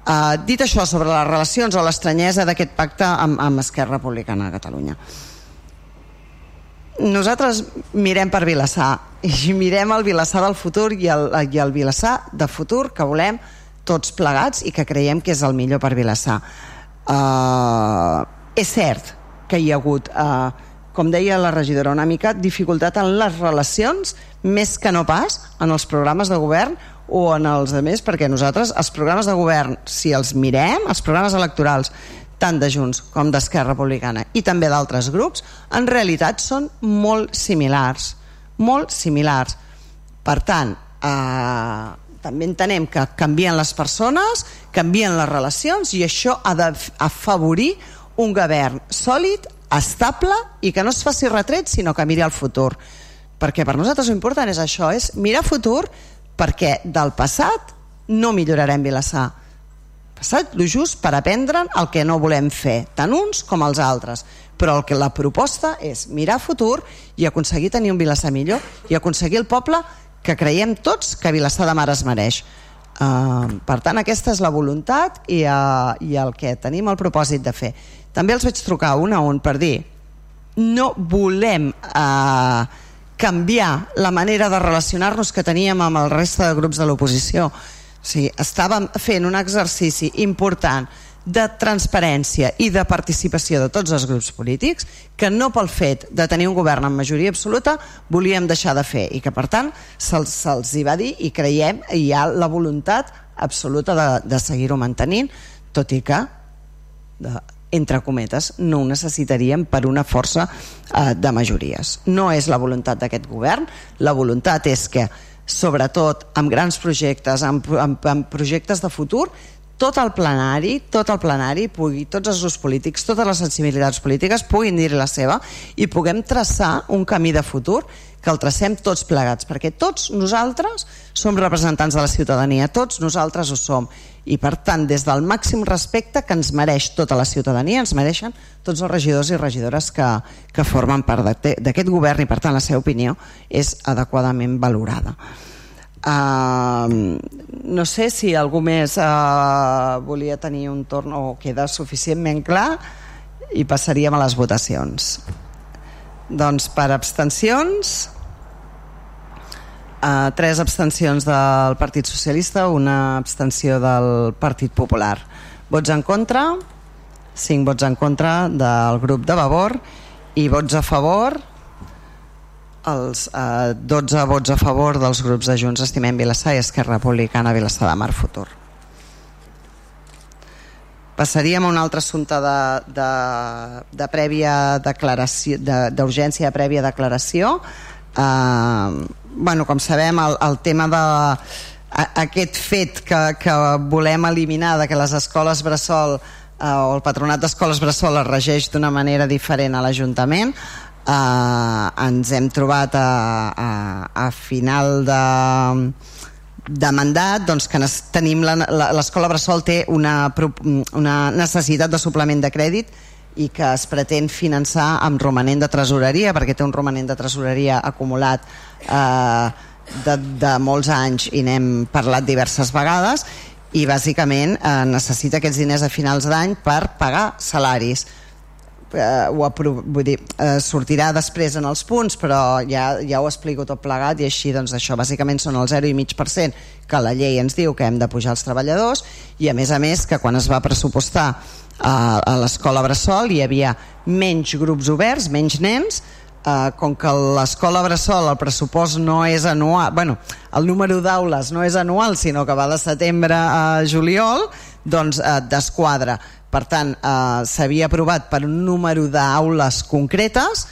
Eh, dit això sobre les relacions o l'estranyesa d'aquest pacte amb, amb Esquerra Republicana de Catalunya, nosaltres mirem per Vilassar i mirem el Vilassar del futur i el, i el Vilassar de futur que volem tots plegats i que creiem que és el millor per Vilassar. Uh, és cert que hi ha hagut, eh, com deia la regidora, una mica dificultat en les relacions, més que no pas en els programes de govern o en els altres, perquè nosaltres els programes de govern, si els mirem, els programes electorals, tant de Junts com d'Esquerra Republicana i també d'altres grups, en realitat són molt similars, molt similars. Per tant, eh, també entenem que canvien les persones, canvien les relacions i això ha d'afavorir un govern sòlid, estable i que no es faci retret sinó que miri al futur. Perquè per nosaltres important és això és mirar futur perquè del passat no millorarem Vilassar. Passat lo just per aprendre el que no volem fer, tant uns com els altres. Però el que la proposta és mirar futur i aconseguir tenir un Vilassar millor i aconseguir el poble que creiem tots que Vilassar de Mar es mereix. Uh, per tant aquesta és la voluntat i, uh, i el que tenim el propòsit de fer també els vaig trucar un a un per dir no volem eh, canviar la manera de relacionar-nos que teníem amb el reste de grups de l'oposició. O sigui, estàvem fent un exercici important de transparència i de participació de tots els grups polítics que no pel fet de tenir un govern amb majoria absoluta volíem deixar de fer i que per tant se'ls se, hi va dir i creiem hi ha la voluntat absoluta de, de seguir-ho mantenint tot i que de, entre cometes, no ho necessitaríem per una força eh, de majories. No és la voluntat d'aquest govern, la voluntat és que, sobretot amb grans projectes, amb, amb, amb projectes de futur, tot el plenari, tot el plenari pugui, tots els grups polítics, totes les sensibilitats polítiques puguin dir la seva i puguem traçar un camí de futur que el tracem tots plegats, perquè tots nosaltres som representants de la ciutadania, tots nosaltres ho som. I per tant des del màxim respecte que ens mereix tota la ciutadania ens mereixen tots els regidors i regidores que, que formen part d'aquest govern i per tant la seva opinió és adequadament valorada Uh, no sé si algú més uh, volia tenir un torn o queda suficientment clar i passaríem a les votacions. Doncs per abstencions, uh, tres abstencions del Partit Socialista, una abstenció del Partit Popular. Vots en contra, cinc vots en contra del grup de Vavor i vots a favor els eh, 12 vots a favor dels grups de Junts Estimem Vilassar i Esquerra Republicana Vilassar de Mar Futur. Passaríem a un altre assumpte de, de, de prèvia declaració, d'urgència de, prèvia declaració. Eh, bueno, com sabem, el, el tema de aquest fet que, que volem eliminar de que les escoles bressol eh, o el patronat d'escoles bressol es regeix d'una manera diferent a l'Ajuntament eh, ens hem trobat a, a, a final de, de mandat doncs que tenim l'escola Bressol té una, una necessitat de suplement de crèdit i que es pretén finançar amb romanent de tresoreria perquè té un romanent de tresoreria acumulat eh, de, de molts anys i n'hem parlat diverses vegades i bàsicament eh, necessita aquests diners a finals d'any per pagar salaris eh, ho vull dir, eh, sortirà després en els punts però ja, ja ho explico tot plegat i així doncs això bàsicament són el 0,5% que la llei ens diu que hem de pujar els treballadors i a més a més que quan es va pressupostar eh, a l'escola Bressol hi havia menys grups oberts, menys nens Uh, com que l'escola Bressol el pressupost no és anual bueno, el número d'aules no és anual sinó que va de setembre a juliol doncs uh, desquadra per tant, eh, s'havia aprovat per un número d'aules concretes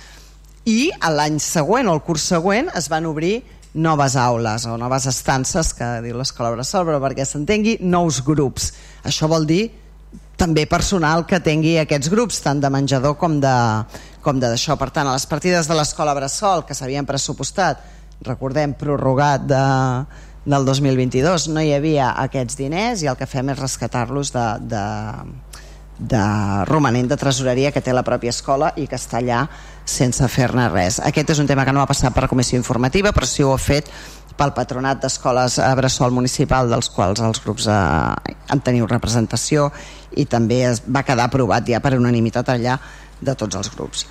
i l'any següent o el curs següent es van obrir noves aules o noves estances, que diu l'escola Bressol, però perquè s'entengui, nous grups. Això vol dir també personal que tingui aquests grups, tant de menjador com de com d'això. Per tant, a les partides de l'escola Bressol, que s'havien pressupostat, recordem, prorrogat de, del 2022, no hi havia aquests diners i el que fem és rescatar-los de, de, de romanent de tresoreria que té la pròpia escola i que està allà sense fer-ne res. Aquest és un tema que no ha passat per comissió informativa, però sí ho ha fet pel patronat d'escoles a Bressol municipal dels quals els grups eh, han teniu representació i també es va quedar aprovat ja per unanimitat allà de tots els grups.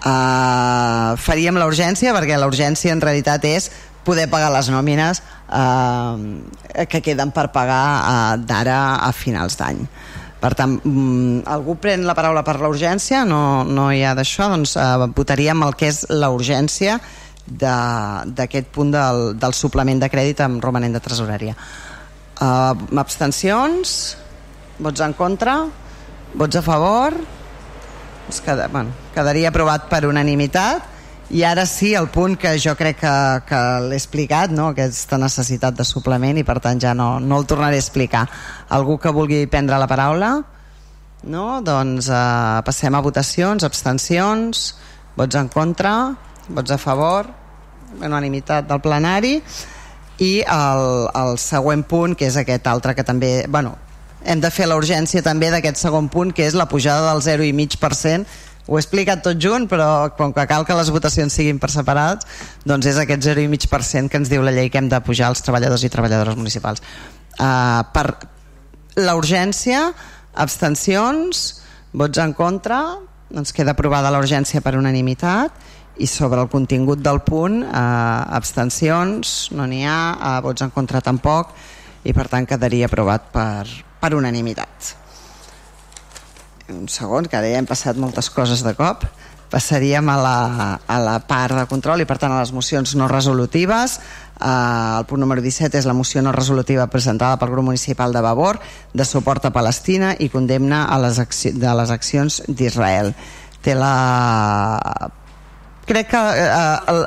Uh, faríem la urgència perquè la urgència en realitat és poder pagar les nòmines uh, que queden per pagar uh, d'ara a finals d'any. Per tant, mm, algú pren la paraula per la urgència? No, no hi ha d'això? Doncs eh, votaríem el que és la urgència d'aquest punt del, del suplement de crèdit amb romanent de tresoreria. Uh, abstencions? Vots en contra? Vots a favor? Pues queda, bueno, quedaria aprovat per unanimitat i ara sí, el punt que jo crec que, que l'he explicat, no? aquesta necessitat de suplement i per tant ja no, no el tornaré a explicar. Algú que vulgui prendre la paraula? No? Doncs eh, passem a votacions, abstencions, vots en contra, vots a favor, unanimitat del plenari i el, el següent punt, que és aquest altre que també... Bueno, hem de fer la urgència també d'aquest segon punt, que és la pujada del 0,5% ho he explicat tot junt, però com que cal que les votacions siguin per separats, doncs és aquest 0,5% que ens diu la llei que hem de pujar els treballadors i treballadores municipals. Uh, per la urgència, abstencions, vots en contra, doncs queda aprovada la urgència per unanimitat i sobre el contingut del punt, eh, abstencions, no n'hi ha, eh, vots en contra tampoc, i per tant quedaria aprovat per, per unanimitat un segon, que ara ja hem passat moltes coses de cop. Passaríem a la, a la part de control i per tant a les mocions no resolutives. Eh, el punt número 17 és la moció no resolutiva presentada pel grup municipal de Vavor de suport a Palestina i condemna a les de les accions d'Israel. Té la crec que eh, el,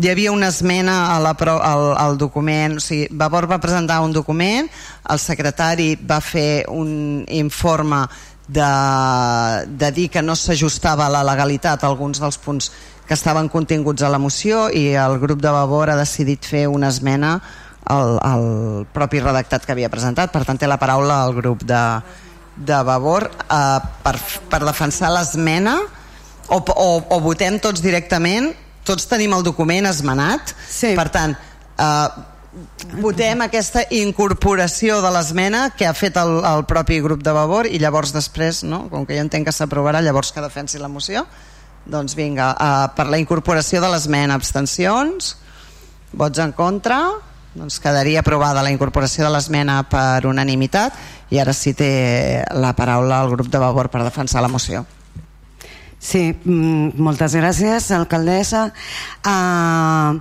hi havia una esmena a la, al, al document, o sigui, Vavor va presentar un document, el secretari va fer un informe de, de dir que no s'ajustava a la legalitat alguns dels punts que estaven continguts a la moció i el grup de Vavor ha decidit fer una esmena al, al propi redactat que havia presentat. Per tant té la paraula al grup de, de Vavor eh, per, per defensar l'esmena o, o, o votem tots directament? Tots tenim el document esmenat? Sí. per tant eh, votem aquesta incorporació de l'esmena que ha fet el, el propi grup de Vavor i llavors després, no? com que jo entenc que s'aprovarà, llavors que defensi la moció, doncs vinga, uh, per la incorporació de l'esmena, abstencions, vots en contra, doncs quedaria aprovada la incorporació de l'esmena per unanimitat i ara sí té la paraula el grup de Vavor per defensar la moció. Sí, mm, moltes gràcies, alcaldessa. Uh,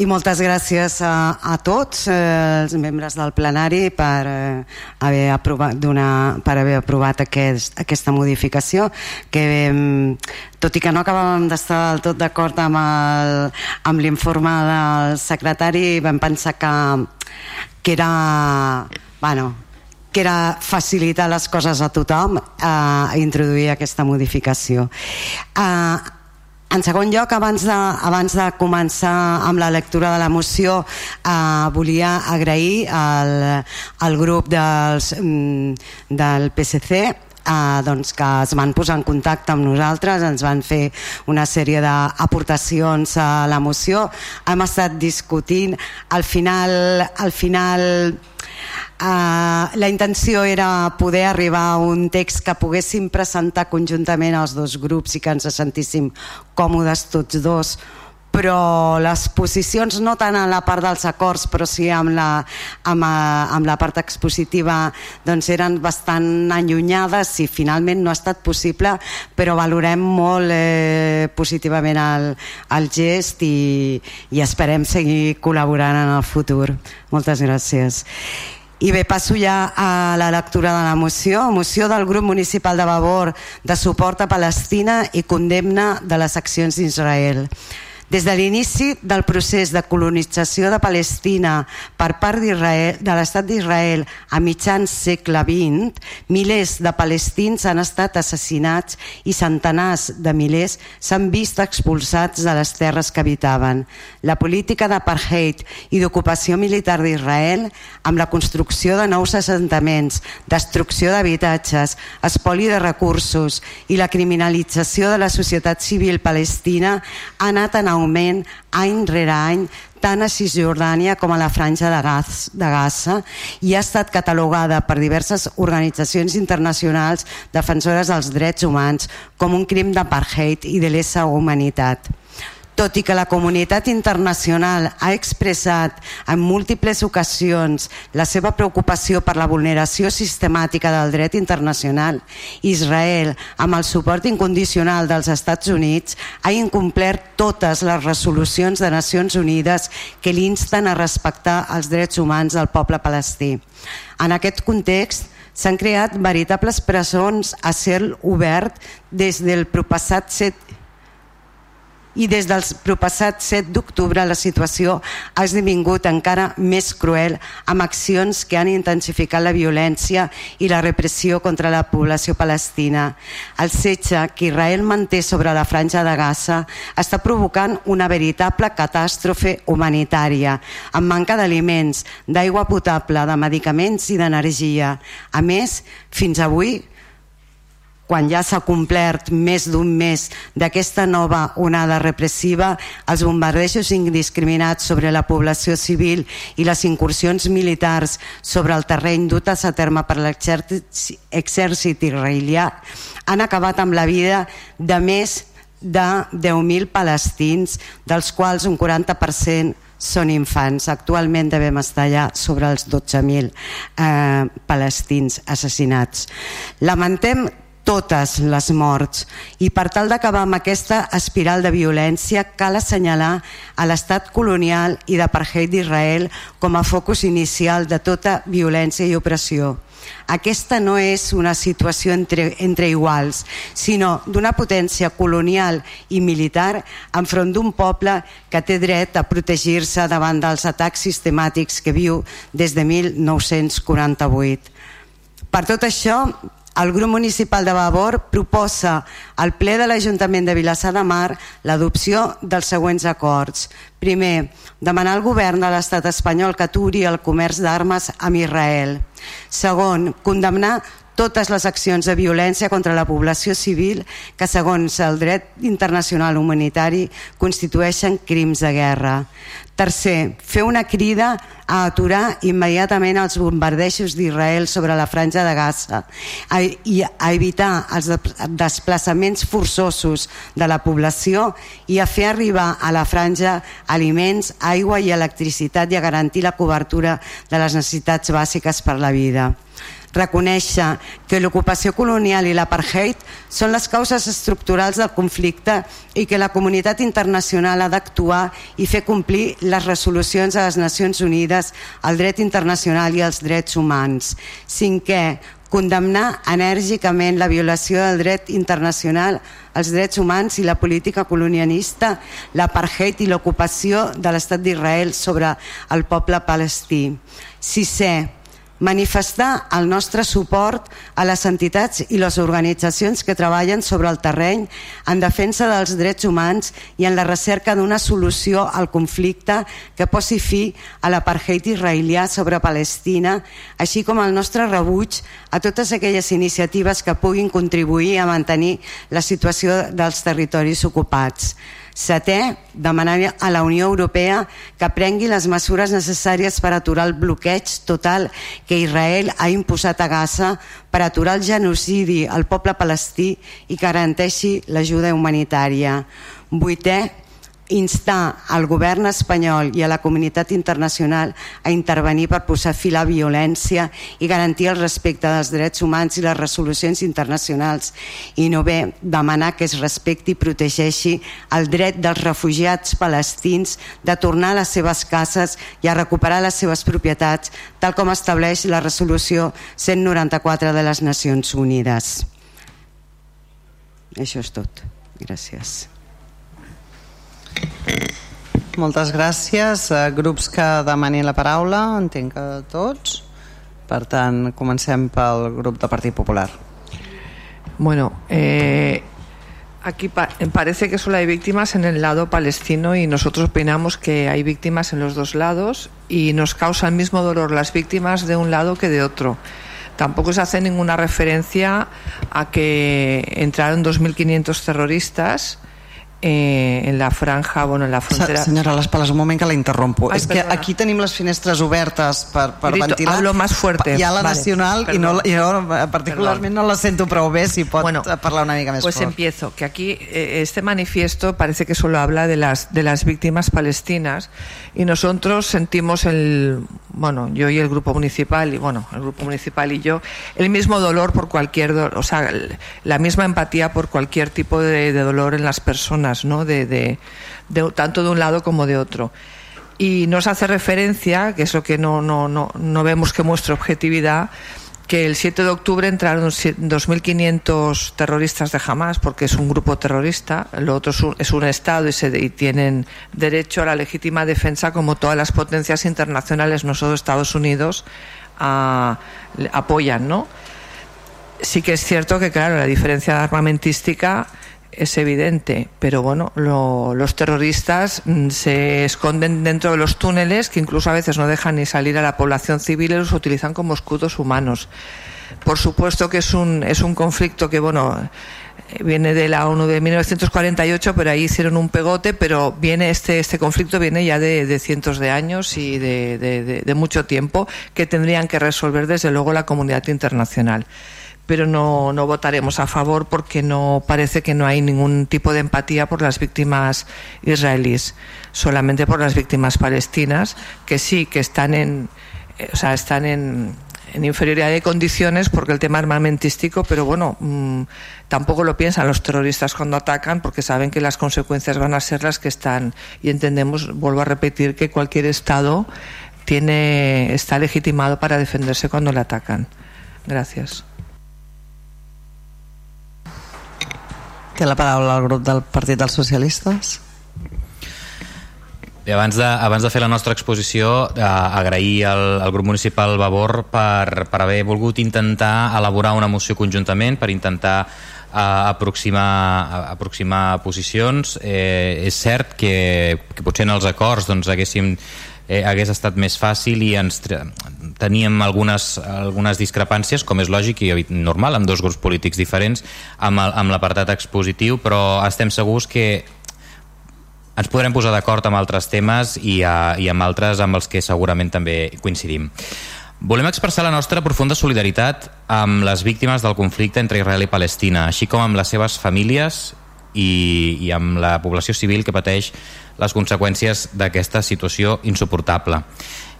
i moltes gràcies a, a tots eh, els membres del plenari per, eh, haver, aprovat, donar, per haver aprovat aquest, aquesta modificació que eh, tot i que no acabàvem d'estar del tot d'acord amb, l'informe del secretari vam pensar que, que era bueno, que era facilitar les coses a tothom eh, a introduir aquesta modificació. Eh, en segon lloc, abans de, abans de començar amb la lectura de la moció, eh, volia agrair al, al grup dels, mm, del PSC eh, doncs que es van posar en contacte amb nosaltres, ens van fer una sèrie d'aportacions a la moció, hem estat discutint, al final, al final Uh, la intenció era poder arribar a un text que poguéssim presentar conjuntament als dos grups i que ens sentíssim còmodes tots dos però les posicions no tant en la part dels acords però sí amb la, amb, eh, amb la part expositiva doncs eren bastant allunyades i finalment no ha estat possible però valorem molt eh, positivament el, el gest i, i esperem seguir col·laborant en el futur moltes gràcies i bé, passo ja a la lectura de la moció. Moció del grup municipal de Vavor de suport a Palestina i condemna de les accions d'Israel. Des de l'inici del procés de colonització de Palestina per part de l'estat d'Israel a mitjans segle XX, milers de palestins han estat assassinats i centenars de milers s'han vist expulsats de les terres que habitaven. La política d'apartheid i d'ocupació militar d'Israel, amb la construcció de nous assentaments, destrucció d'habitatges, espoli de recursos i la criminalització de la societat civil palestina ha anat en augment augment any rere any tant a Cisjordània com a la franja de, Gaz, de Gaza i ha estat catalogada per diverses organitzacions internacionals defensores dels drets humans com un crim d'apartheid i de lesa humanitat. Tot i que la comunitat internacional ha expressat en múltiples ocasions la seva preocupació per la vulneració sistemàtica del dret internacional, Israel, amb el suport incondicional dels Estats Units, ha incomplert totes les resolucions de Nacions Unides que l'insten a respectar els drets humans del poble palestí. En aquest context, s'han creat veritables presons a cel obert des del propassat 7 i des del propassat 7 d'octubre la situació ha esdevingut encara més cruel amb accions que han intensificat la violència i la repressió contra la població palestina. El setge que Israel manté sobre la franja de Gaza està provocant una veritable catàstrofe humanitària amb manca d'aliments, d'aigua potable, de medicaments i d'energia. A més, fins avui quan ja s'ha complert més d'un mes d'aquesta nova onada repressiva, els bombardejos indiscriminats sobre la població civil i les incursions militars sobre el terreny dutes a terme per l'exèrcit israelià han acabat amb la vida de més de 10.000 palestins, dels quals un 40% són infants. Actualment devem estar allà sobre els 12.000 eh, palestins assassinats. Lamentem totes les morts i per tal d'acabar amb aquesta espiral de violència cal assenyalar a l'estat colonial i d'apartheid d'Israel com a focus inicial de tota violència i opressió. Aquesta no és una situació entre, entre iguals, sinó d'una potència colonial i militar enfront d'un poble que té dret a protegir-se davant dels atacs sistemàtics que viu des de 1948. Per tot això, el grup municipal de Vavor proposa al ple de l'Ajuntament de Vilassar de Mar l'adopció dels següents acords. Primer, demanar al govern de l'estat espanyol que aturi el comerç d'armes amb Israel. Segon, condemnar totes les accions de violència contra la població civil que segons el dret internacional humanitari constitueixen crims de guerra. Tercer, fer una crida a aturar immediatament els bombardejos d'Israel sobre la franja de Gaza i a evitar els desplaçaments forçosos de la població i a fer arribar a la franja aliments, aigua i electricitat i a garantir la cobertura de les necessitats bàsiques per la vida reconèixer que l'ocupació colonial i l'apartheid són les causes estructurals del conflicte i que la comunitat internacional ha d'actuar i fer complir les resolucions de les Nacions Unides, el dret internacional i els drets humans. Cinquè, condemnar enèrgicament la violació del dret internacional, els drets humans i la política colonialista, l'apartheid i l'ocupació de l'estat d'Israel sobre el poble palestí. Sisè, manifestar el nostre suport a les entitats i les organitzacions que treballen sobre el terreny en defensa dels drets humans i en la recerca d'una solució al conflicte que posi fi a l'apartheid israelià sobre Palestina, així com el nostre rebuig a totes aquelles iniciatives que puguin contribuir a mantenir la situació dels territoris ocupats. Setè, demanar a la Unió Europea que prengui les mesures necessàries per aturar el bloqueig total que Israel ha imposat a Gaza per aturar el genocidi al poble palestí i garanteixi l'ajuda humanitària. Vuitè, instar al govern espanyol i a la comunitat internacional a intervenir per posar fi a la violència i garantir el respecte dels drets humans i les resolucions internacionals i no bé demanar que es respecti i protegeixi el dret dels refugiats palestins de tornar a les seves cases i a recuperar les seves propietats tal com estableix la resolució 194 de les Nacions Unides. Això és tot. Gràcies. Moltes gràcies. Grups que demanin la paraula, entenc que tots. Per tant, comencem pel grup de Partit Popular. Bueno, eh, aquí pa parece que solo hay víctimas en el lado palestino y nosotros opinamos que hay víctimas en los dos lados y nos causa el mismo dolor las víctimas de un lado que de otro. Tampoco se hace ninguna referencia a que entraron 2.500 terroristas eh, en la franja, bueno, en la frontera... Senyora Les Pales, un moment que la interrompo. Ai, És perdona. que aquí tenim les finestres obertes per, per Grito, ventilar. Hablo más fuerte. Hi ha la vale, nacional i no, jo particularment perdón. no la sento prou bé, si pot bueno, parlar una mica més Pues fort. empiezo, que aquí eh, este manifiesto parece que solo habla de las, de las víctimas palestinas y nosotros sentimos el, bueno, yo y el grupo municipal, y bueno, el grupo municipal y yo, el mismo dolor por cualquier, o sea, la misma empatía por cualquier tipo de, de dolor en las personas, ¿no? De, tanto de un lado como de otro. Y nos hace referencia, que es lo que no, no, no, no vemos que muestre objetividad, que el 7 de octubre entraron si- 2.500 terroristas de Hamas, porque es un grupo terrorista, lo otro es un, es un Estado y, se, y tienen derecho a la legítima defensa como todas las potencias internacionales, no solo Estados Unidos, apoyan, ¿no? Sí que es cierto que, claro, la diferencia armamentística es evidente, pero bueno, lo- los terroristas mm, se esconden dentro de los túneles que incluso a veces no dejan ni salir a la población civil y los utilizan como escudos humanos. Por supuesto que es un, es un conflicto que, bueno, eh, viene de la ONU de 1948, pero ahí hicieron un pegote, pero viene este, este conflicto viene ya de, cientos de años y de mucho tiempo que tendrían que resolver desde luego la comunidad internacional pero no, votaremos a favor porque no parece que no hay ningún tipo de empatía por las víctimas israelíes, solamente por las víctimas palestinas, que sí, que están en, eh, o sea, están en, en inferioridad de condiciones porque el tema armamentístico, pero bueno, mm, tampoco lo piensan los terroristas cuando atacan porque saben que las consecuencias van a ser las que están y entendemos, vuelvo a repetir, que cualquier Estado tiene, está legitimado para defenderse cuando le atacan. Gracias. Té la paraula el grup del Partit dels Socialistes. Bé, abans, de, abans de fer la nostra exposició, eh, agrair al, al grup municipal Vavor per, per haver volgut intentar elaborar una moció conjuntament, per intentar eh, aproximar, aproximar posicions. Eh, és cert que, que potser en els acords doncs, haguéssim eh, hagués estat més fàcil i ens teníem algunes, algunes discrepàncies, com és lògic i normal, amb dos grups polítics diferents, amb, amb l'apartat expositiu, però estem segurs que ens podrem posar d'acord amb altres temes i, a, i amb altres amb els que segurament també coincidim. Volem expressar la nostra profunda solidaritat amb les víctimes del conflicte entre Israel i Palestina, així com amb les seves famílies i, i amb la població civil que pateix les conseqüències d'aquesta situació insuportable.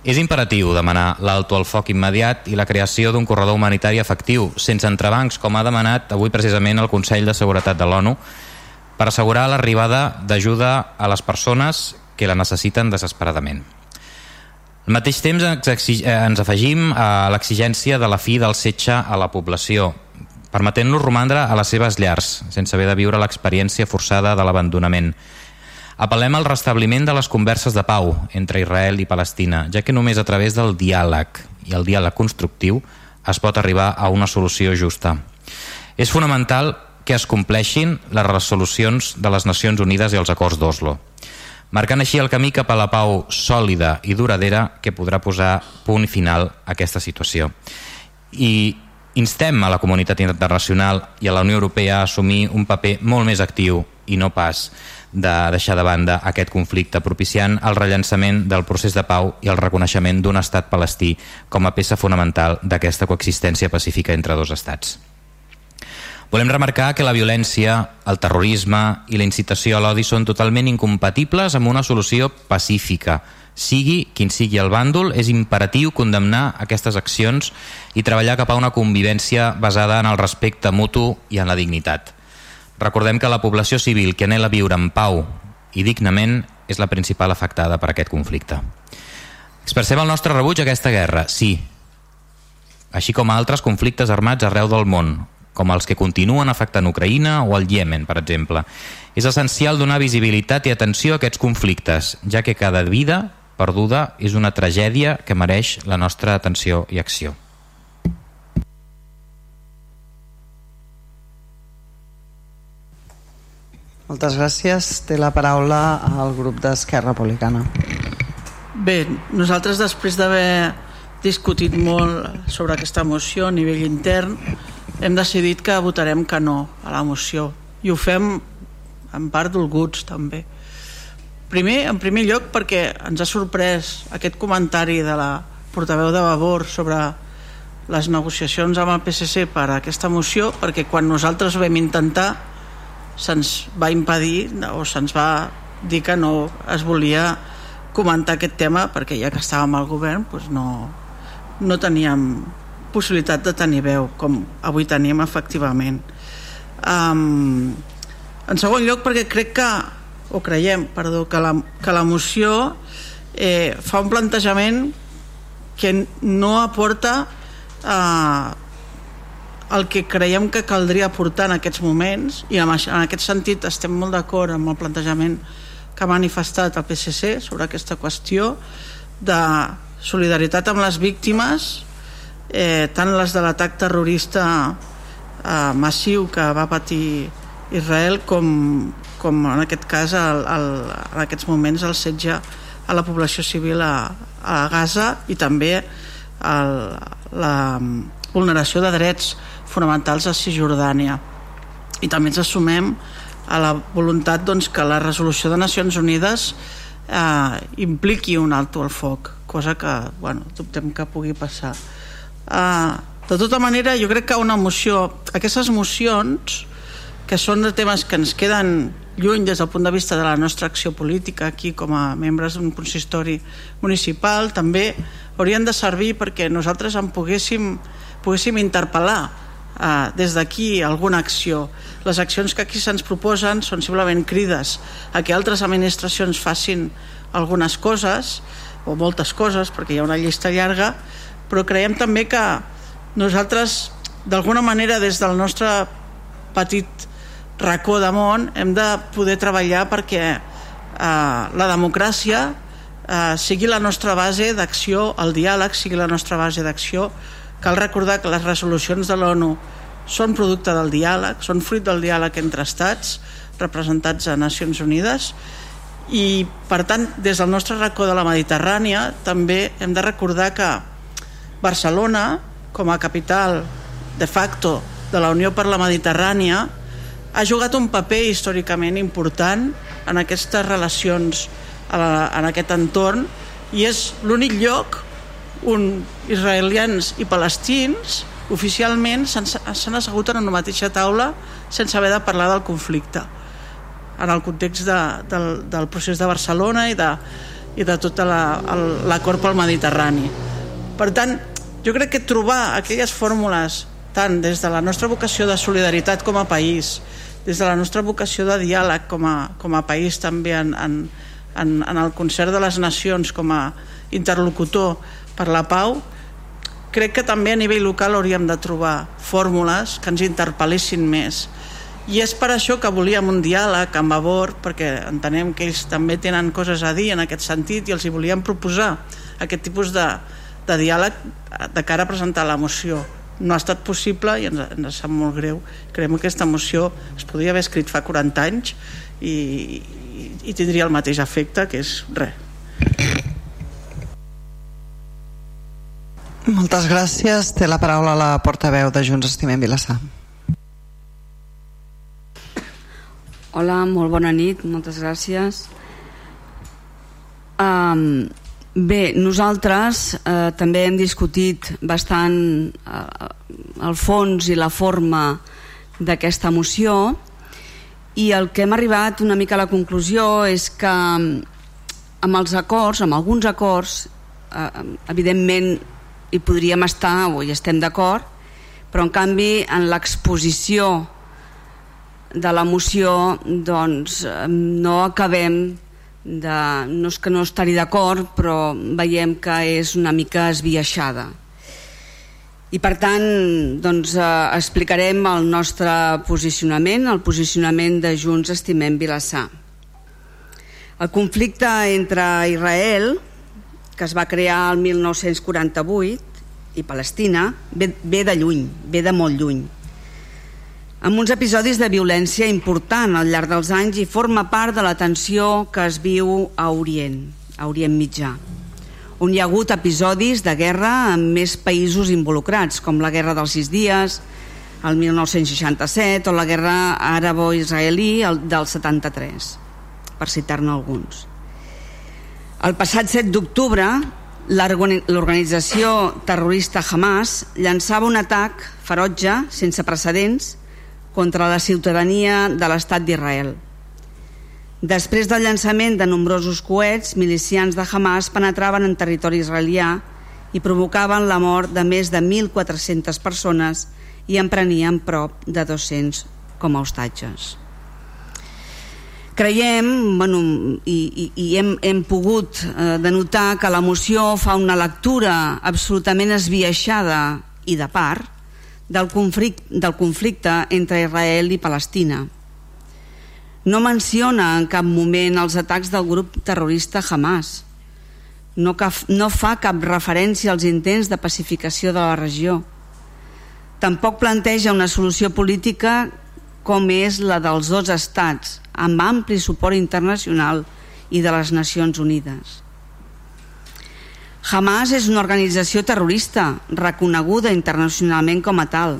És imperatiu demanar l'alto al foc immediat i la creació d'un corredor humanitari efectiu, sense entrebancs, com ha demanat avui precisament el Consell de Seguretat de l'ONU, per assegurar l'arribada d'ajuda a les persones que la necessiten desesperadament. Al mateix temps ens afegim a l'exigència de la fi del setge a la població, permetent-los romandre a les seves llars, sense haver de viure l'experiència forçada de l'abandonament. Apel·lem al restabliment de les converses de pau entre Israel i Palestina, ja que només a través del diàleg i el diàleg constructiu es pot arribar a una solució justa. És fonamental que es compleixin les resolucions de les Nacions Unides i els acords d'Oslo, marcant així el camí cap a la pau sòlida i duradera que podrà posar punt final a aquesta situació. I instem a la comunitat internacional i a la Unió Europea a assumir un paper molt més actiu i no pas de deixar de banda aquest conflicte, propiciant el rellançament del procés de pau i el reconeixement d'un estat palestí com a peça fonamental d'aquesta coexistència pacífica entre dos estats. Volem remarcar que la violència, el terrorisme i la incitació a l'odi són totalment incompatibles amb una solució pacífica, sigui quin sigui el bàndol, és imperatiu condemnar aquestes accions i treballar cap a una convivència basada en el respecte mutu i en la dignitat. Recordem que la població civil que anela viure en pau i dignament és la principal afectada per aquest conflicte. Expressem el nostre rebuig a aquesta guerra, sí, així com a altres conflictes armats arreu del món, com els que continuen afectant Ucraïna o el Iemen, per exemple. És essencial donar visibilitat i atenció a aquests conflictes, ja que cada vida perduda és una tragèdia que mereix la nostra atenció i acció. Moltes gràcies. Té la paraula al grup d'Esquerra Republicana. Bé, nosaltres després d'haver discutit molt sobre aquesta moció a nivell intern hem decidit que votarem que no a la moció i ho fem en part dolguts també Primer, en primer lloc, perquè ens ha sorprès aquest comentari de la portaveu de Vavor sobre les negociacions amb el PSC per a aquesta moció, perquè quan nosaltres vam intentar se'ns va impedir o se'ns va dir que no es volia comentar aquest tema perquè ja que estàvem al govern doncs no, no teníem possibilitat de tenir veu com avui tenim efectivament. Um, en segon lloc perquè crec que o creiem, perdó, que la, que la moció eh, fa un plantejament que no aporta eh, el que creiem que caldria aportar en aquests moments i en, aquest sentit estem molt d'acord amb el plantejament que ha manifestat el PSC sobre aquesta qüestió de solidaritat amb les víctimes eh, tant les de l'atac terrorista eh, massiu que va patir Israel com, com en aquest cas el, el, en aquests moments el setge a la població civil a, a Gaza i també el, la vulneració de drets fonamentals a Cisjordània. I també ens assumem a la voluntat doncs, que la resolució de Nacions Unides eh, impliqui un alto al foc cosa que bueno, dubtem que pugui passar. Eh, de tota manera jo crec que una moció aquestes mocions que són de temes que ens queden lluny des del punt de vista de la nostra acció política aquí com a membres d'un consistori municipal també haurien de servir perquè nosaltres en poguéssim, poguéssim interpel·lar eh, des d'aquí alguna acció les accions que aquí se'ns proposen són simplement crides a que altres administracions facin algunes coses o moltes coses perquè hi ha una llista llarga però creiem també que nosaltres d'alguna manera des del nostre petit racó de món hem de poder treballar perquè eh, la democràcia eh, sigui la nostra base d'acció, el diàleg sigui la nostra base d'acció. Cal recordar que les resolucions de l'ONU són producte del diàleg, són fruit del diàleg entre estats representats a Nacions Unides i per tant des del nostre racó de la Mediterrània també hem de recordar que Barcelona, com a capital de facto de la Unió per la Mediterrània, ha jugat un paper històricament important en aquestes relacions en aquest entorn i és l'únic lloc on israelians i palestins oficialment s'han assegut en una mateixa taula sense haver de parlar del conflicte en el context de, del, del procés de Barcelona i de, i de tota l'acord la, pel Mediterrani. Per tant, jo crec que trobar aquelles fórmules tant des de la nostra vocació de solidaritat com a país, des de la nostra vocació de diàleg com a, com a país també en, en, en, en el concert de les nacions com a interlocutor per la pau, crec que també a nivell local hauríem de trobar fórmules que ens interpel·lessin més. I és per això que volíem un diàleg amb Avor, perquè entenem que ells també tenen coses a dir en aquest sentit i els hi volíem proposar aquest tipus de, de diàleg de cara a presentar la moció. No ha estat possible i ens, ens sap molt greu. Creiem que aquesta moció es podria haver escrit fa 40 anys i, i, i tindria el mateix efecte, que és res. Moltes gràcies. Té la paraula la portaveu de Junts Estimem Vilassar. Hola, molt bona nit, moltes gràcies. Um, bé, nosaltres uh, també hem discutit bastant uh, el fons i la forma d'aquesta moció i el que hem arribat una mica a la conclusió és que amb els acords, amb alguns acords, uh, evidentment hi podríem estar o hi estem d'acord, però en canvi en l'exposició de la moció doncs no acabem de, no és que no estarhi d'acord però veiem que és una mica esbiaixada. I per tant doncs, eh, explicarem el nostre posicionament el posicionament de Junts Estimem Vilassar. El conflicte entre Israel que es va crear el 1948 i Palestina ve, ve de lluny, ve de molt lluny amb uns episodis de violència important al llarg dels anys i forma part de la tensió que es viu a Orient, a Orient Mitjà, on hi ha hagut episodis de guerra amb més països involucrats, com la Guerra dels Sis Dies, el 1967, o la Guerra Àrabo-Israelí del 73, per citar-ne alguns. El passat 7 d'octubre, l'organització terrorista Hamas llançava un atac ferotge, sense precedents, contra la ciutadania de l'estat d'Israel. Després del llançament de nombrosos coets, milicians de Hamas penetraven en territori israelià i provocaven la mort de més de 1.400 persones i en prenien prop de 200 com a hostatges creiem bueno, i, i, i hem, hem pogut eh, denotar que la moció fa una lectura absolutament esbiaixada i de part del conflicte, del conflicte entre Israel i Palestina. No menciona en cap moment els atacs del grup terrorista Hamas. No, cap, no fa cap referència als intents de pacificació de la regió. Tampoc planteja una solució política com és la dels dos estats, amb ampli suport internacional i de les Nacions Unides. Hamas és una organització terrorista reconeguda internacionalment com a tal.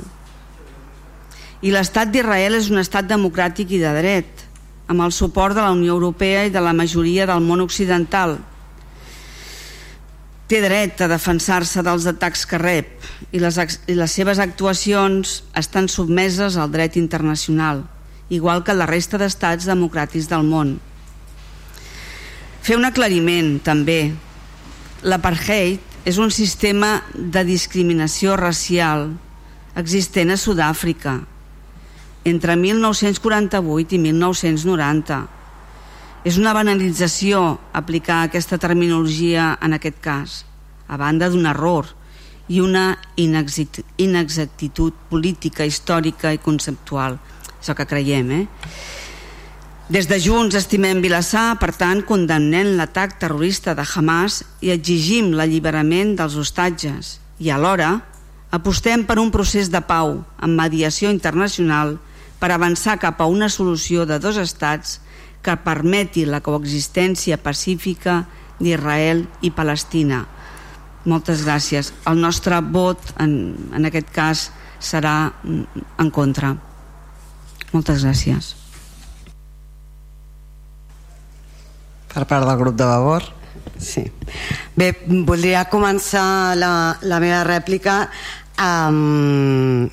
I l'estat d'Israel és un estat democràtic i de dret, amb el suport de la Unió Europea i de la majoria del món occidental. Té dret a defensar-se dels atacs que rep i les, i les seves actuacions estan submeses al dret internacional igual que la resta d'estats democràtics del món. Fer un aclariment, també. L'apartheid és un sistema de discriminació racial existent a Sud-àfrica entre 1948 i 1990. És una banalització aplicar aquesta terminologia en aquest cas, a banda d'un error i una inexactitud política, històrica i conceptual és el que creiem eh? des de Junts estimem Vilassar per tant condemnem l'atac terrorista de Hamas i exigim l'alliberament dels hostatges i alhora apostem per un procés de pau amb mediació internacional per avançar cap a una solució de dos estats que permeti la coexistència pacífica d'Israel i Palestina moltes gràcies. El nostre vot, en, en aquest cas, serà en contra. Moltes gràcies. Per part del grup de Vavor. Sí. Bé, voldria començar la, la meva rèplica amb,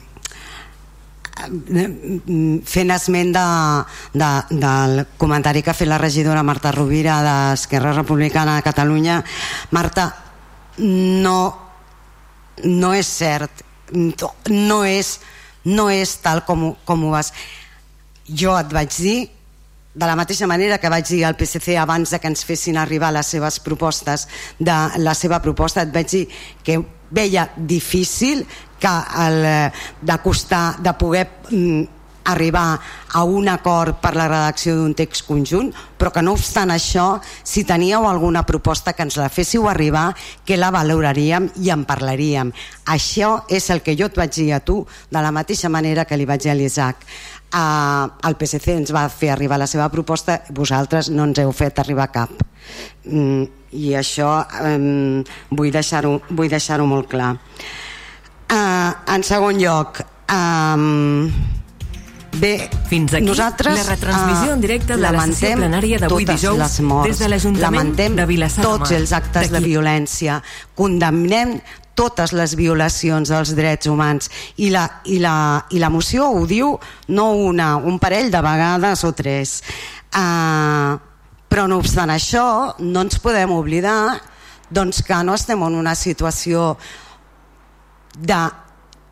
fent esment de, de, del comentari que ha fet la regidora Marta Rovira d'Esquerra Republicana de Catalunya. Marta, no, no és cert, no és, no és tal com, com ho vas. Jo et vaig dir de la mateixa manera que vaig dir al PSC abans de que ens fessin arribar les seves propostes de la seva proposta et vaig dir que veia difícil que el, de costar de poder mm, arribar a un acord per la redacció d'un text conjunt, però que no obstant això, si teníeu alguna proposta que ens la féssiu arribar, que la valoraríem i en parlaríem. Això és el que jo et vaig dir a tu, de la mateixa manera que li vaig dir a l'Isaac. Eh, el PSC ens va fer arribar la seva proposta vosaltres no ens heu fet arribar cap. Mm, i això eh, vull deixar-ho vull deixar molt clar eh, en segon lloc eh, Bé, Fins aquí nosaltres la retransmissió en directe de la sessió plenària d'avui dijous les morts, des de l'Ajuntament de Vilassar de Mar. tots els actes de violència, condemnem totes les violacions dels drets humans. I la, i la, i la moció ho diu no una, un parell de vegades o tres. Uh, però no obstant això no ens podem oblidar doncs que no estem en una situació de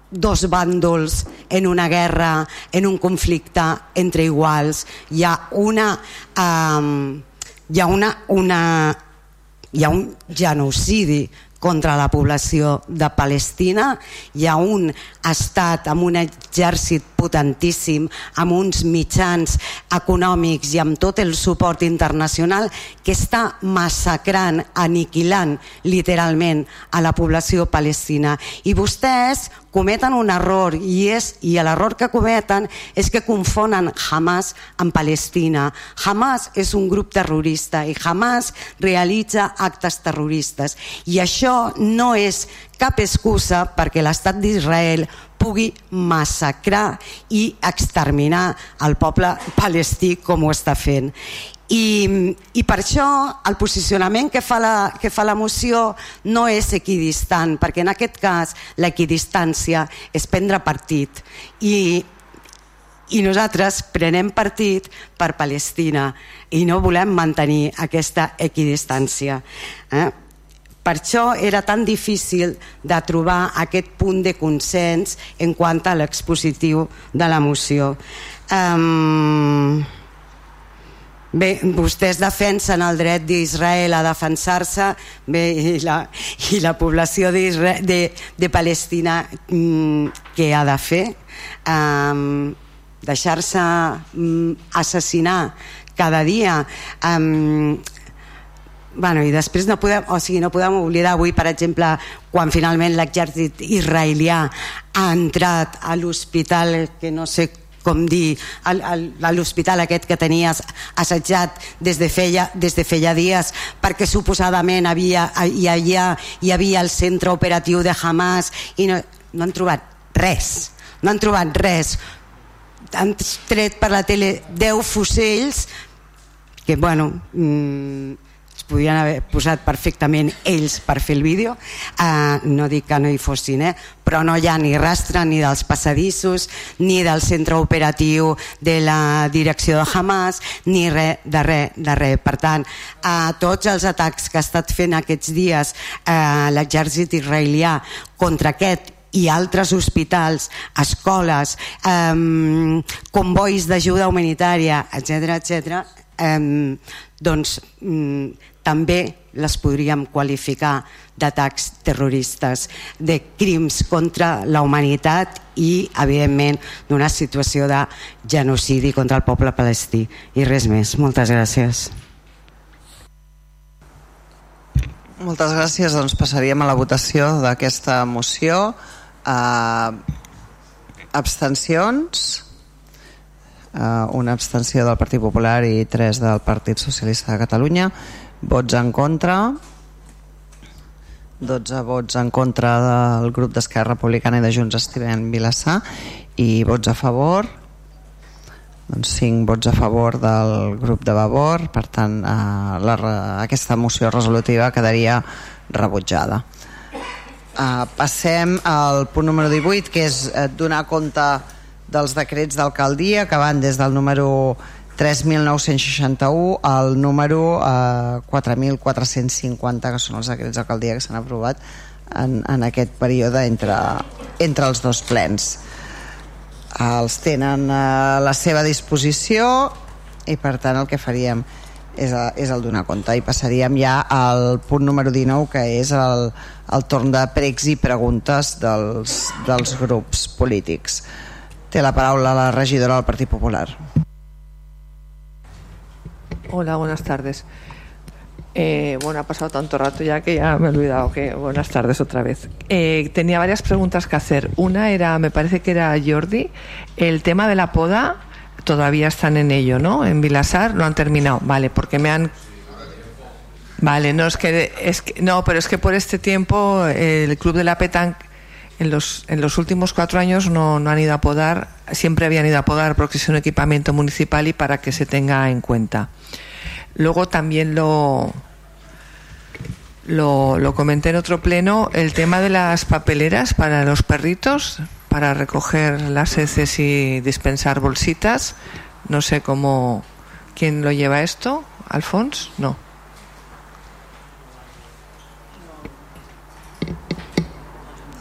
dos bàndols en una guerra, en un conflicte entre iguals. Hi ha una... Um, hi ha una, una hi ha un genocidi contra la població de Palestina. Hi ha un estat amb un exèrcit potentíssim, amb uns mitjans econòmics i amb tot el suport internacional que està massacrant, aniquilant literalment a la població palestina. I vostès cometen un error i, és, i l'error que cometen és que confonen Hamas amb Palestina. Hamas és un grup terrorista i Hamas realitza actes terroristes i això no és cap excusa perquè l'estat d'Israel pugui massacrar i exterminar el poble palestí com ho està fent. I, i per això el posicionament que fa, la, que fa la moció no és equidistant, perquè en aquest cas l'equidistància és prendre partit i, i nosaltres prenem partit per Palestina i no volem mantenir aquesta equidistància. Eh? Per això era tan difícil de trobar aquest punt de consens en quant a l'expositiu de la moció. Um, bé, vostès defensen el dret d'Israel a defensar-se bé, i, la, i la població de, de Palestina mm, què ha de fer? Um, deixar-se um, assassinar cada dia um, bueno, i després no podem, o sigui, no podem oblidar avui, per exemple, quan finalment l'exèrcit israelià ha entrat a l'hospital, que no sé com dir, a l'hospital aquest que tenies assetjat des de feia, des de feia dies perquè suposadament havia, hi, havia, hi havia el centre operatiu de Hamas i no, no han trobat res no han trobat res. Han tret per la tele 10 fusells que bueno mmm, podien haver posat perfectament ells per fer el vídeo uh, no dic que no hi fossin eh? però no hi ha ni rastre ni dels passadissos ni del centre operatiu de la direcció de Hamas ni res de res de res per tant uh, tots els atacs que ha estat fent aquests dies uh, l'exèrcit israelià contra aquest i altres hospitals, escoles, um, convois d'ajuda humanitària, etc etc. Um, doncs um, també les podríem qualificar d'atacs terroristes, de crims contra la humanitat i, evidentment, d'una situació de genocidi contra el poble palestí. I res més. Moltes gràcies. Moltes gràcies. Doncs passaríem a la votació d'aquesta moció. Uh, abstencions? Uh, una abstenció del Partit Popular i tres del Partit Socialista de Catalunya vots en contra. 12 vots en contra del grup d'Esquerra Republicana i de Junts Estiven Vilassar i vots a favor. Doncs 5 vots a favor del grup de Vavor. Per tant eh, la, aquesta moció resolutiva quedaria rebutjada. Eh, passem al punt número 18 que és eh, donar compte dels decrets d'alcaldia que van des del número 3.961 al número eh, 4.450 que són els decrets d'alcaldia que s'han aprovat en, en aquest període entre, entre els dos plens. Els tenen a la seva disposició i per tant el que faríem és, a, és el donar compte. I passaríem ja al punt número 19 que és el, el torn de pregs i preguntes dels, dels grups polítics. Té la paraula la regidora del Partit Popular Hola, buenas tardes. Eh, bueno, ha pasado tanto rato ya que ya me he olvidado que buenas tardes otra vez. Eh, tenía varias preguntas que hacer. Una era, me parece que era Jordi, el tema de la poda todavía están en ello, ¿no? En Vilasar no han terminado, vale, porque me han Vale, no es que, es que no, pero es que por este tiempo el club de la Petanque en los, en los últimos cuatro años no, no han ido a podar, siempre habían ido a podar porque es un equipamiento municipal y para que se tenga en cuenta. Luego también lo, lo, lo comenté en otro pleno, el tema de las papeleras para los perritos, para recoger las heces y dispensar bolsitas. No sé cómo, quién lo lleva esto, Alfons, no.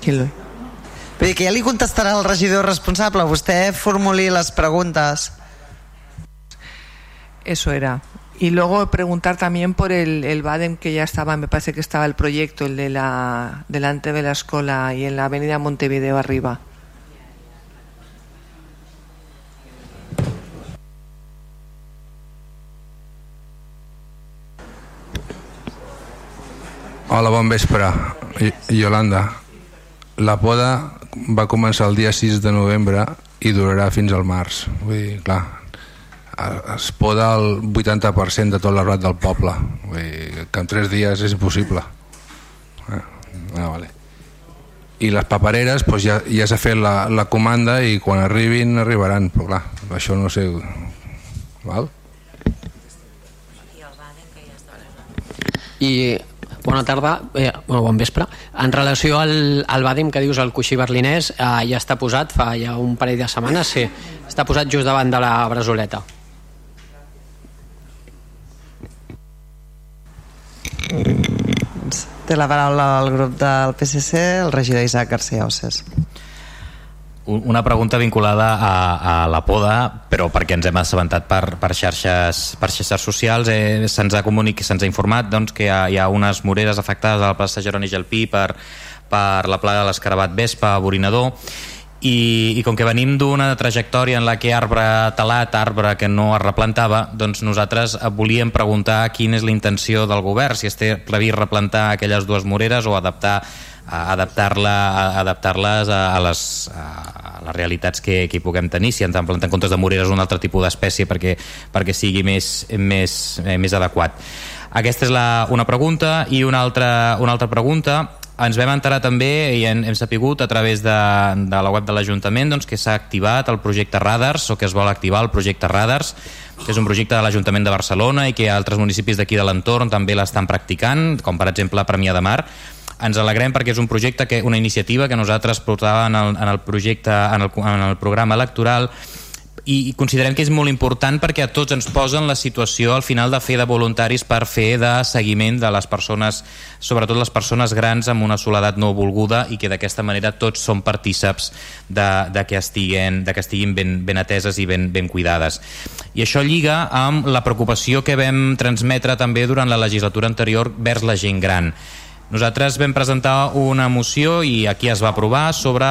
¿Quién lo Vull dir que ja li contestarà el regidor responsable, vostè formuli les preguntes. Eso era. Y luego preguntar también por el, el Badem que ya estaba, me parece que estaba el proyecto, el de la delante de la escuela y en la avenida Montevideo arriba. Hola, bon vespre. I- Yolanda, la poda va començar el dia 6 de novembre i durarà fins al març. Vull dir, clar, es poda el 80% de tot l'arbat del poble. Vull dir, que en 3 dies és impossible. Ah, ah, vale. I les papereres doncs ja, ja s'ha fet la, la comanda i quan arribin arribaran, però clar, això no sé... Val? I bona tarda, eh, bueno, bon vespre. En relació al, al Badim que dius, el coixí berlinès, eh, ja està posat fa ja un parell de setmanes, sí. Està posat just davant de la brasoleta. Té la paraula el grup del PSC, el regidor Isaac García Osses. Una pregunta vinculada a, a la poda, però perquè ens hem assabentat per, per, xarxes, per xarxes socials, eh, se'ns ha, comunic, se'ns ha informat doncs, que hi ha, hi ha unes moreres afectades a la plaça Jeroni Gelpí per, per la plaga de l'escarabat vespa borinador. I, i com que venim d'una trajectòria en la que arbre talat, arbre que no es replantava, doncs nosaltres volíem preguntar quina és la intenció del govern, si es té previst replantar aquelles dues moreres o adaptar a adaptar-la adaptar-les a, a, les, a les realitats que, que hi puguem tenir. Si ens han plantat en comptes de moreres un altre tipus d'espècie perquè, perquè sigui més, més, eh, més adequat. Aquesta és la, una pregunta i una altra, una altra pregunta. Ens vam enterar també i hem, hem sapigut a través de, de la web de l'Ajuntament doncs, que s'ha activat el projecte Radars o que es vol activar el projecte Radars que és un projecte de l'Ajuntament de Barcelona i que altres municipis d'aquí de l'entorn també l'estan practicant, com per exemple Premià de Mar ens alegrem perquè és un projecte que una iniciativa que nosaltres portàvem en el, en el projecte en el, en el programa electoral i, considerem que és molt important perquè a tots ens posen la situació al final de fer de voluntaris per fer de seguiment de les persones, sobretot les persones grans amb una soledat no volguda i que d'aquesta manera tots som partíceps de, de, que, estiguen, de que estiguin ben, ben ateses i ben, ben cuidades. I això lliga amb la preocupació que vam transmetre també durant la legislatura anterior vers la gent gran nosaltres vam presentar una moció i aquí es va aprovar sobre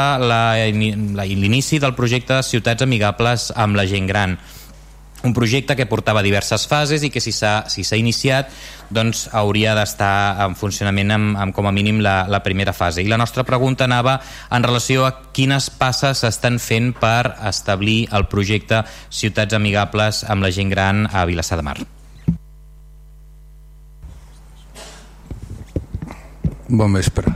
l'inici del projecte Ciutats Amigables amb la gent gran un projecte que portava diverses fases i que si s'ha si iniciat doncs hauria d'estar en funcionament amb, amb com a mínim la, la primera fase. I la nostra pregunta anava en relació a quines passes s'estan fent per establir el projecte Ciutats Amigables amb la gent gran a Vilassar de Mar. Bon vespre.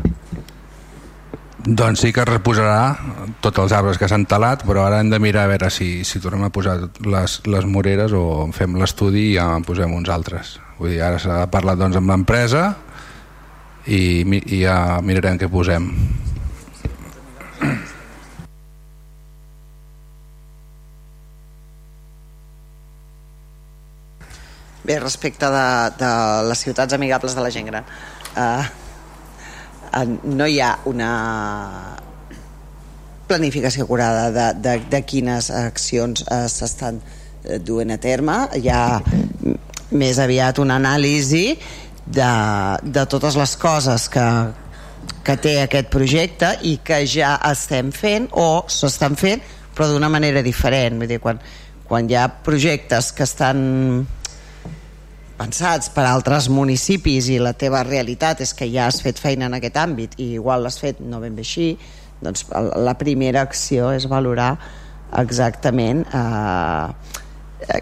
Doncs sí que es reposarà tots els arbres que s'han talat, però ara hem de mirar a veure si, si tornem a posar les, les moreres o fem l'estudi i ja en posem uns altres. Vull dir, ara s'ha parlat doncs, amb l'empresa i, i ja mirarem què posem. Bé, respecte de, de les ciutats amigables de la gent gran, eh, no hi ha una planificació curada de, de, de quines accions eh, s'estan eh, duent a terme. Hi ha més aviat una anàlisi de, de totes les coses que, que té aquest projecte i que ja estem fent o s'estan fent però d'una manera diferent vull dir, quan, quan hi ha projectes que estan pensats per altres municipis i la teva realitat és que ja has fet feina en aquest àmbit i igual l'has fet no ben bé així doncs la primera acció és valorar exactament eh, eh,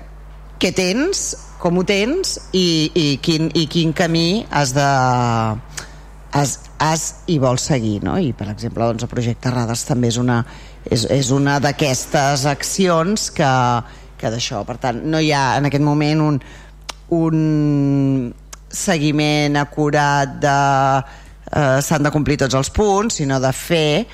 què tens, com ho tens i, i, quin, i quin camí has de has, has i vols seguir no? i per exemple doncs, el projecte Radars també és una, és, és una d'aquestes accions que, que d'això, per tant no hi ha en aquest moment un, un seguiment acurat de eh, s'han de complir tots els punts, sinó de fer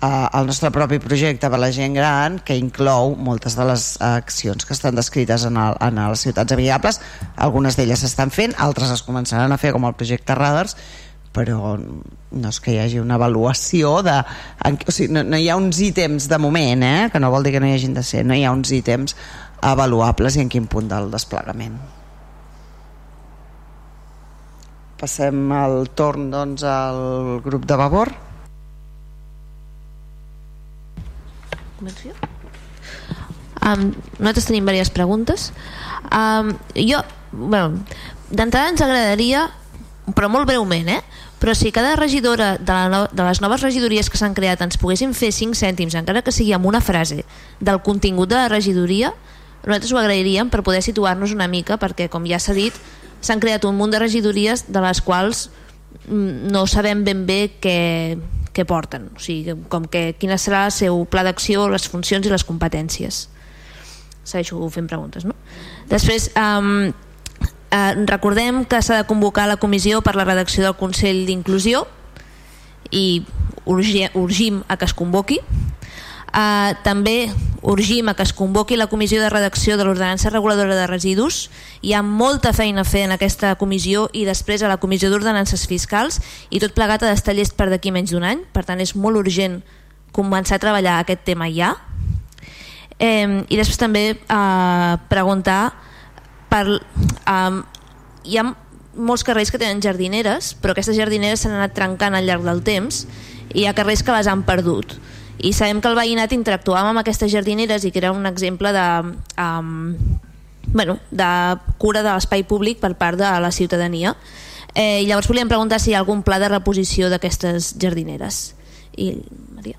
eh, el nostre propi projecte per la gent gran que inclou moltes de les accions que estan descrites en, el, en les ciutats amigables. Algunes d'elles s'estan fent, altres es començaran a fer com el projecte Radars però no és que hi hagi una avaluació de, o sigui, no, no hi ha uns ítems de moment, eh, que no vol dir que no hi hagin de ser no hi ha uns ítems avaluables i en quin punt del desplegament Passem el torn doncs, al grup de Vavor. Um, nosaltres tenim diverses preguntes. Um, jo, bueno, d'entrada ens agradaria, però molt breument, eh? però si cada regidora de, la no, de les noves regidories que s'han creat ens poguessin fer 5 cèntims, encara que sigui amb una frase, del contingut de la regidoria, nosaltres ho agrairíem per poder situar-nos una mica, perquè, com ja s'ha dit, s'han creat un munt de regidories de les quals mm, no sabem ben bé què, què porten, o sigui, com que quina serà el seu pla d'acció, les funcions i les competències. Segueixo fent preguntes, no? Després, um, eh, recordem que s'ha de convocar la comissió per la redacció del Consell d'Inclusió i urgim a que es convoqui Eh, també urgim a que es convoqui la comissió de redacció de l'ordenança reguladora de residus. Hi ha molta feina a fer en aquesta comissió i després a la comissió d'ordenances fiscals i tot plegat ha d'estar llest per d'aquí menys d'un any. Per tant, és molt urgent començar a treballar aquest tema ja. Eh, I després també eh, preguntar per... Eh, hi ha molts carrers que tenen jardineres, però aquestes jardineres s'han anat trencant al llarg del temps i hi ha carrers que les han perdut i sabem que el veïnat interactuava amb aquestes jardineres i que era un exemple de, um, bueno, de cura de l'espai públic per part de la ciutadania. Eh, i llavors volíem preguntar si hi ha algun pla de reposició d'aquestes jardineres. I Maria?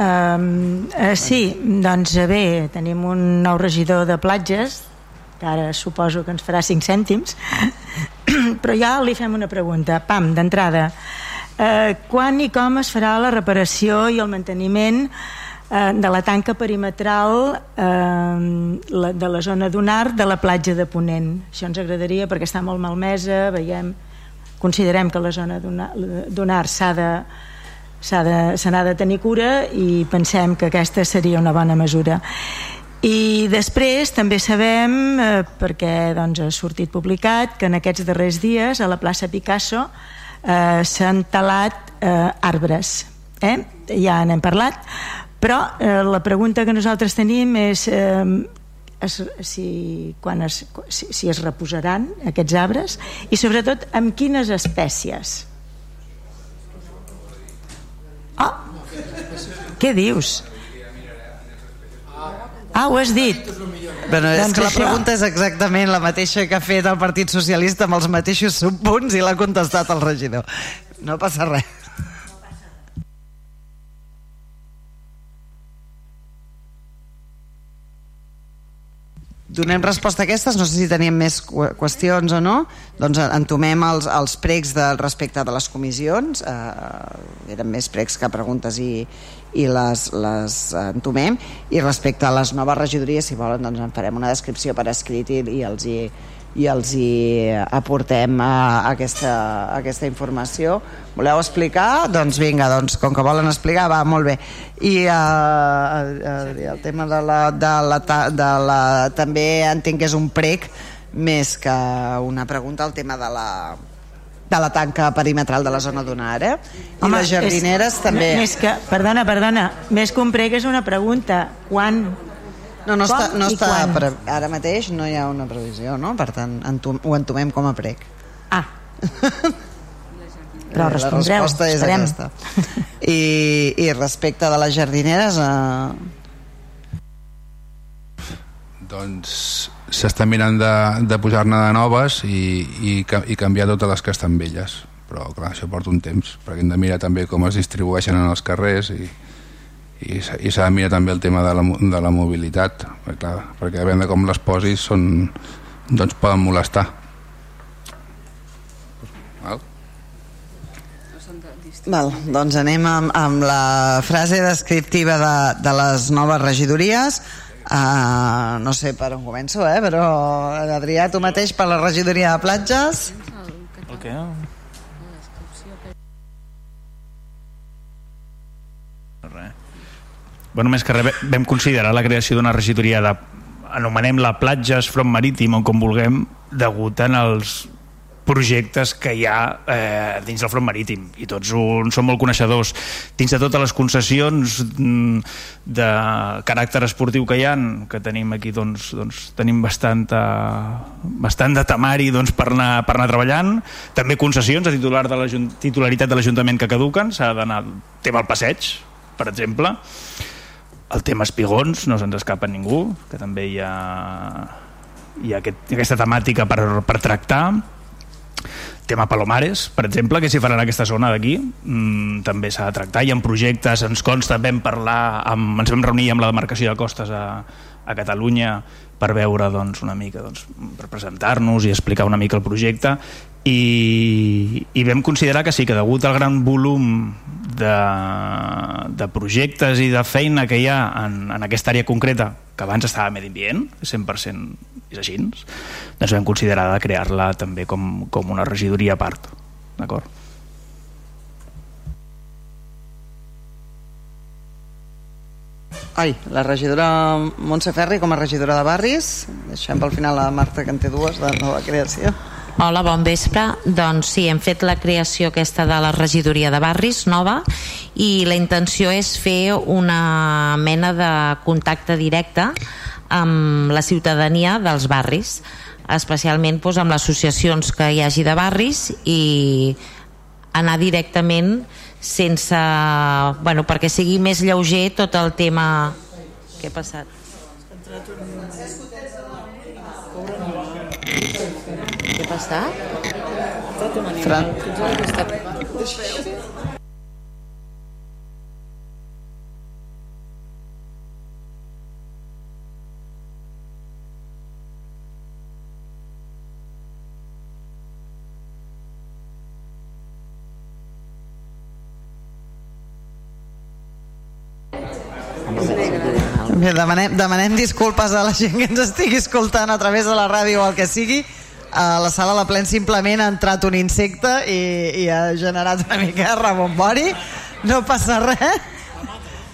Um, uh, sí, doncs bé, tenim un nou regidor de platges que ara suposo que ens farà 5 cèntims però ja li fem una pregunta. Pam, d'entrada eh, quan i com es farà la reparació i el manteniment eh, de la tanca perimetral eh, la, de la zona d'Unar de la platja de Ponent? Això ens agradaria perquè està molt malmesa veiem, considerem que la zona d'Unar s'ha de de, se n'ha de tenir cura i pensem que aquesta seria una bona mesura i després també sabem, eh, perquè doncs, ha sortit publicat, que en aquests darrers dies a la plaça Picasso eh, s'han talat eh, arbres. Eh? Ja n'hem parlat, però eh, la pregunta que nosaltres tenim és eh, es, si, quan es, si, si es reposaran aquests arbres i sobretot amb quines espècies. Oh, què dius? Ah, ho has dit. Bueno, és doncs que la pregunta és exactament la mateixa que ha fet el Partit Socialista amb els mateixos subpunts i l'ha contestat el regidor. No passa res. donem resposta a aquestes, no sé si teníem més qüestions o no, doncs entomem els, els pregs del respecte de les comissions, eh, eren més pregs que preguntes i, i les, les entomem, i respecte a les noves regidories, si volen, doncs en farem una descripció per escrit i, i els hi i els hi aportem a, a aquesta, a aquesta informació. Voleu explicar? Doncs vinga, doncs, com que volen explicar, va, molt bé. I uh, uh, el tema de la, de la, de la... També entenc que és un prec més que una pregunta, el tema de la, de la tanca perimetral de la zona d'una ara. I Home, les jardineres és, també... Més que, perdona, perdona, més que un prec és una pregunta. Quan no, no està, no està pre... ara mateix no hi ha una previsió, no? Per tant, entom... ho entomem com a prec. Ah. Però respondreu, La resposta és esperem. aquesta. I, I respecte de les jardineres... Eh... Doncs s'està mirant de, de pujar-ne de noves i, i, i canviar totes les que estan velles. Però clar, això porta un temps perquè hem de mirar també com es distribueixen en els carrers i, i, i s'ha de mirar també el tema de la, de la mobilitat perquè, clar, perquè depèn de com les posis són, doncs poden molestar. Val? Val, doncs anem amb, amb la frase descriptiva de, de les noves regidories uh, no sé per on començo eh? però Adrià, tu mateix per la regidoria de platges el què? bueno, més que res, vam considerar la creació d'una regidoria de anomenem-la platges, front marítim o com vulguem, degut en els projectes que hi ha eh, dins del front marítim i tots un, són molt coneixedors. Dins de totes les concessions mm, de caràcter esportiu que hi han que tenim aquí doncs, doncs tenim bastant, bastant de temari doncs, per, anar, per anar treballant. També concessions a titular de la titularitat de l'Ajuntament que caduquen s'ha d'anar tema al passeig per exemple. El tema espigons no se'ns escapa ningú que també hi ha, hi ha aquest, aquesta temàtica per, per tractar tema Palomares, per exemple, que s'hi faran en aquesta zona d'aquí, mmm, també s'ha de tractar. Hi ha projectes, ens consta, vam parlar, amb, ens vam reunir amb la demarcació de costes a, a Catalunya per veure doncs, una mica, doncs, per presentar-nos i explicar una mica el projecte i, i vam considerar que sí, que degut al gran volum de, de projectes i de feina que hi ha en, en aquesta àrea concreta, que abans estava Medi Ambient, 100% és així, doncs vam considerar de crear-la també com, com una regidoria a part. D'acord? Ai, la regidora Montse Ferri com a regidora de barris. Deixem pel final la Marta, que en té dues de nova creació. Hola, bon vespre. Doncs sí, hem fet la creació aquesta de la regidoria de barris nova i la intenció és fer una mena de contacte directe amb la ciutadania dels barris, especialment doncs, amb les associacions que hi hagi de barris i anar directament sense... Bueno, perquè sigui més lleuger tot el tema... Què ha passat? Passat? Fran... Bé, demanem, demanem disculpes a la gent que ens estigui escoltant a través de la ràdio o el que sigui. A la sala de plen simplement ha entrat un insecte i, i ha generat una mica de rebombori. No passa res.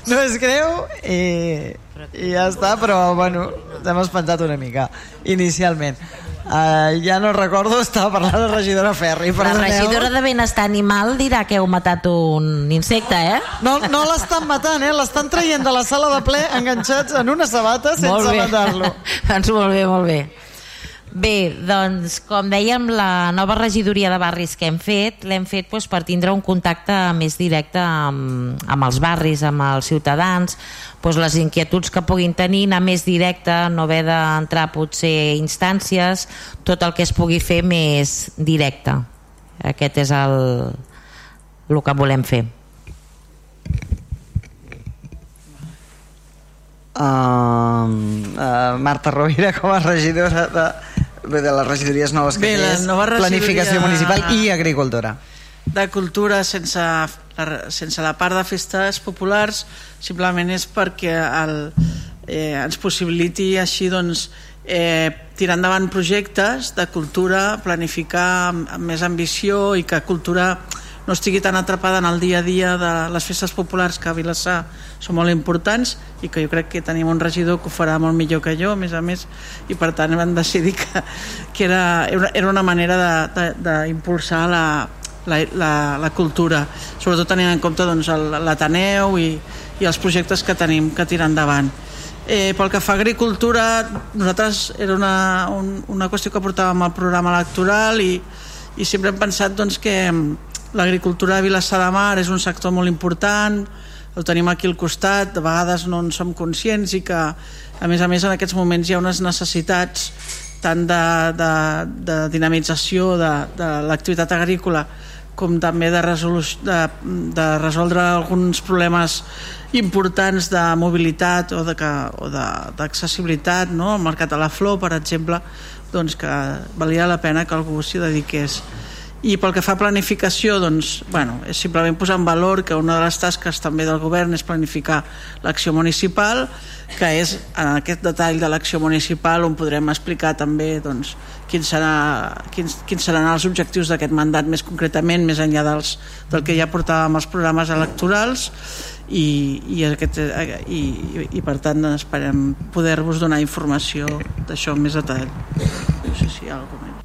No és greu i, i ja està, però bueno, hem espantat una mica inicialment. Uh, ja no recordo, estava parlant de la regidora Ferri. Perdoneu. La regidora de Benestar Animal dirà que heu matat un insecte, eh? No, no l'estan matant, eh? L'estan traient de la sala de ple enganxats en una sabata sense matar-lo. doncs molt bé, molt bé. Bé, doncs, com dèiem, la nova regidoria de barris que hem fet, l'hem fet doncs, per tindre un contacte més directe amb, amb els barris, amb els ciutadans, doncs, les inquietuds que puguin tenir, anar més directe, no haver d'entrar potser instàncies, tot el que es pugui fer més directe. Aquest és el, el que volem fer. Uh, uh, Marta Rovira com a regidora de, de les regidories noves que Bé, la és nova regidoria- Planificació Municipal i Agricultura. de cultura sense la, sense la part de festes populars simplement és perquè el, eh, ens possibiliti així doncs, eh, tirar endavant projectes de cultura, planificar amb, amb més ambició i que cultura no estigui tan atrapada en el dia a dia de les festes populars que a Vilassar són molt importants i que jo crec que tenim un regidor que ho farà molt millor que jo, a més a més, i per tant vam decidir que, que era, era una manera d'impulsar la, la, la, la cultura, sobretot tenint en compte doncs, l'Ateneu i, i els projectes que tenim que tirar endavant. Eh, pel que fa a agricultura, nosaltres era una, un, una qüestió que portàvem al programa electoral i, i sempre hem pensat doncs, que l'agricultura de Vilassar de Mar és un sector molt important, el tenim aquí al costat, de vegades no en som conscients i que a més a més en aquests moments hi ha unes necessitats tant de, de, de dinamització de, de l'activitat agrícola com també de, de, de resoldre alguns problemes importants de mobilitat o d'accessibilitat no? al mercat de la flor, per exemple doncs que valia la pena que algú s'hi dediqués i pel que fa a planificació doncs, bueno, és simplement posar en valor que una de les tasques també del govern és planificar l'acció municipal que és en aquest detall de l'acció municipal on podrem explicar també doncs, quins, serà, quins, quins seran els objectius d'aquest mandat més concretament, més enllà dels, del que ja portàvem als programes electorals. I, i, aquest, i, i, per tant esperem poder-vos donar informació d'això més detall. No sé si hi ha alguna més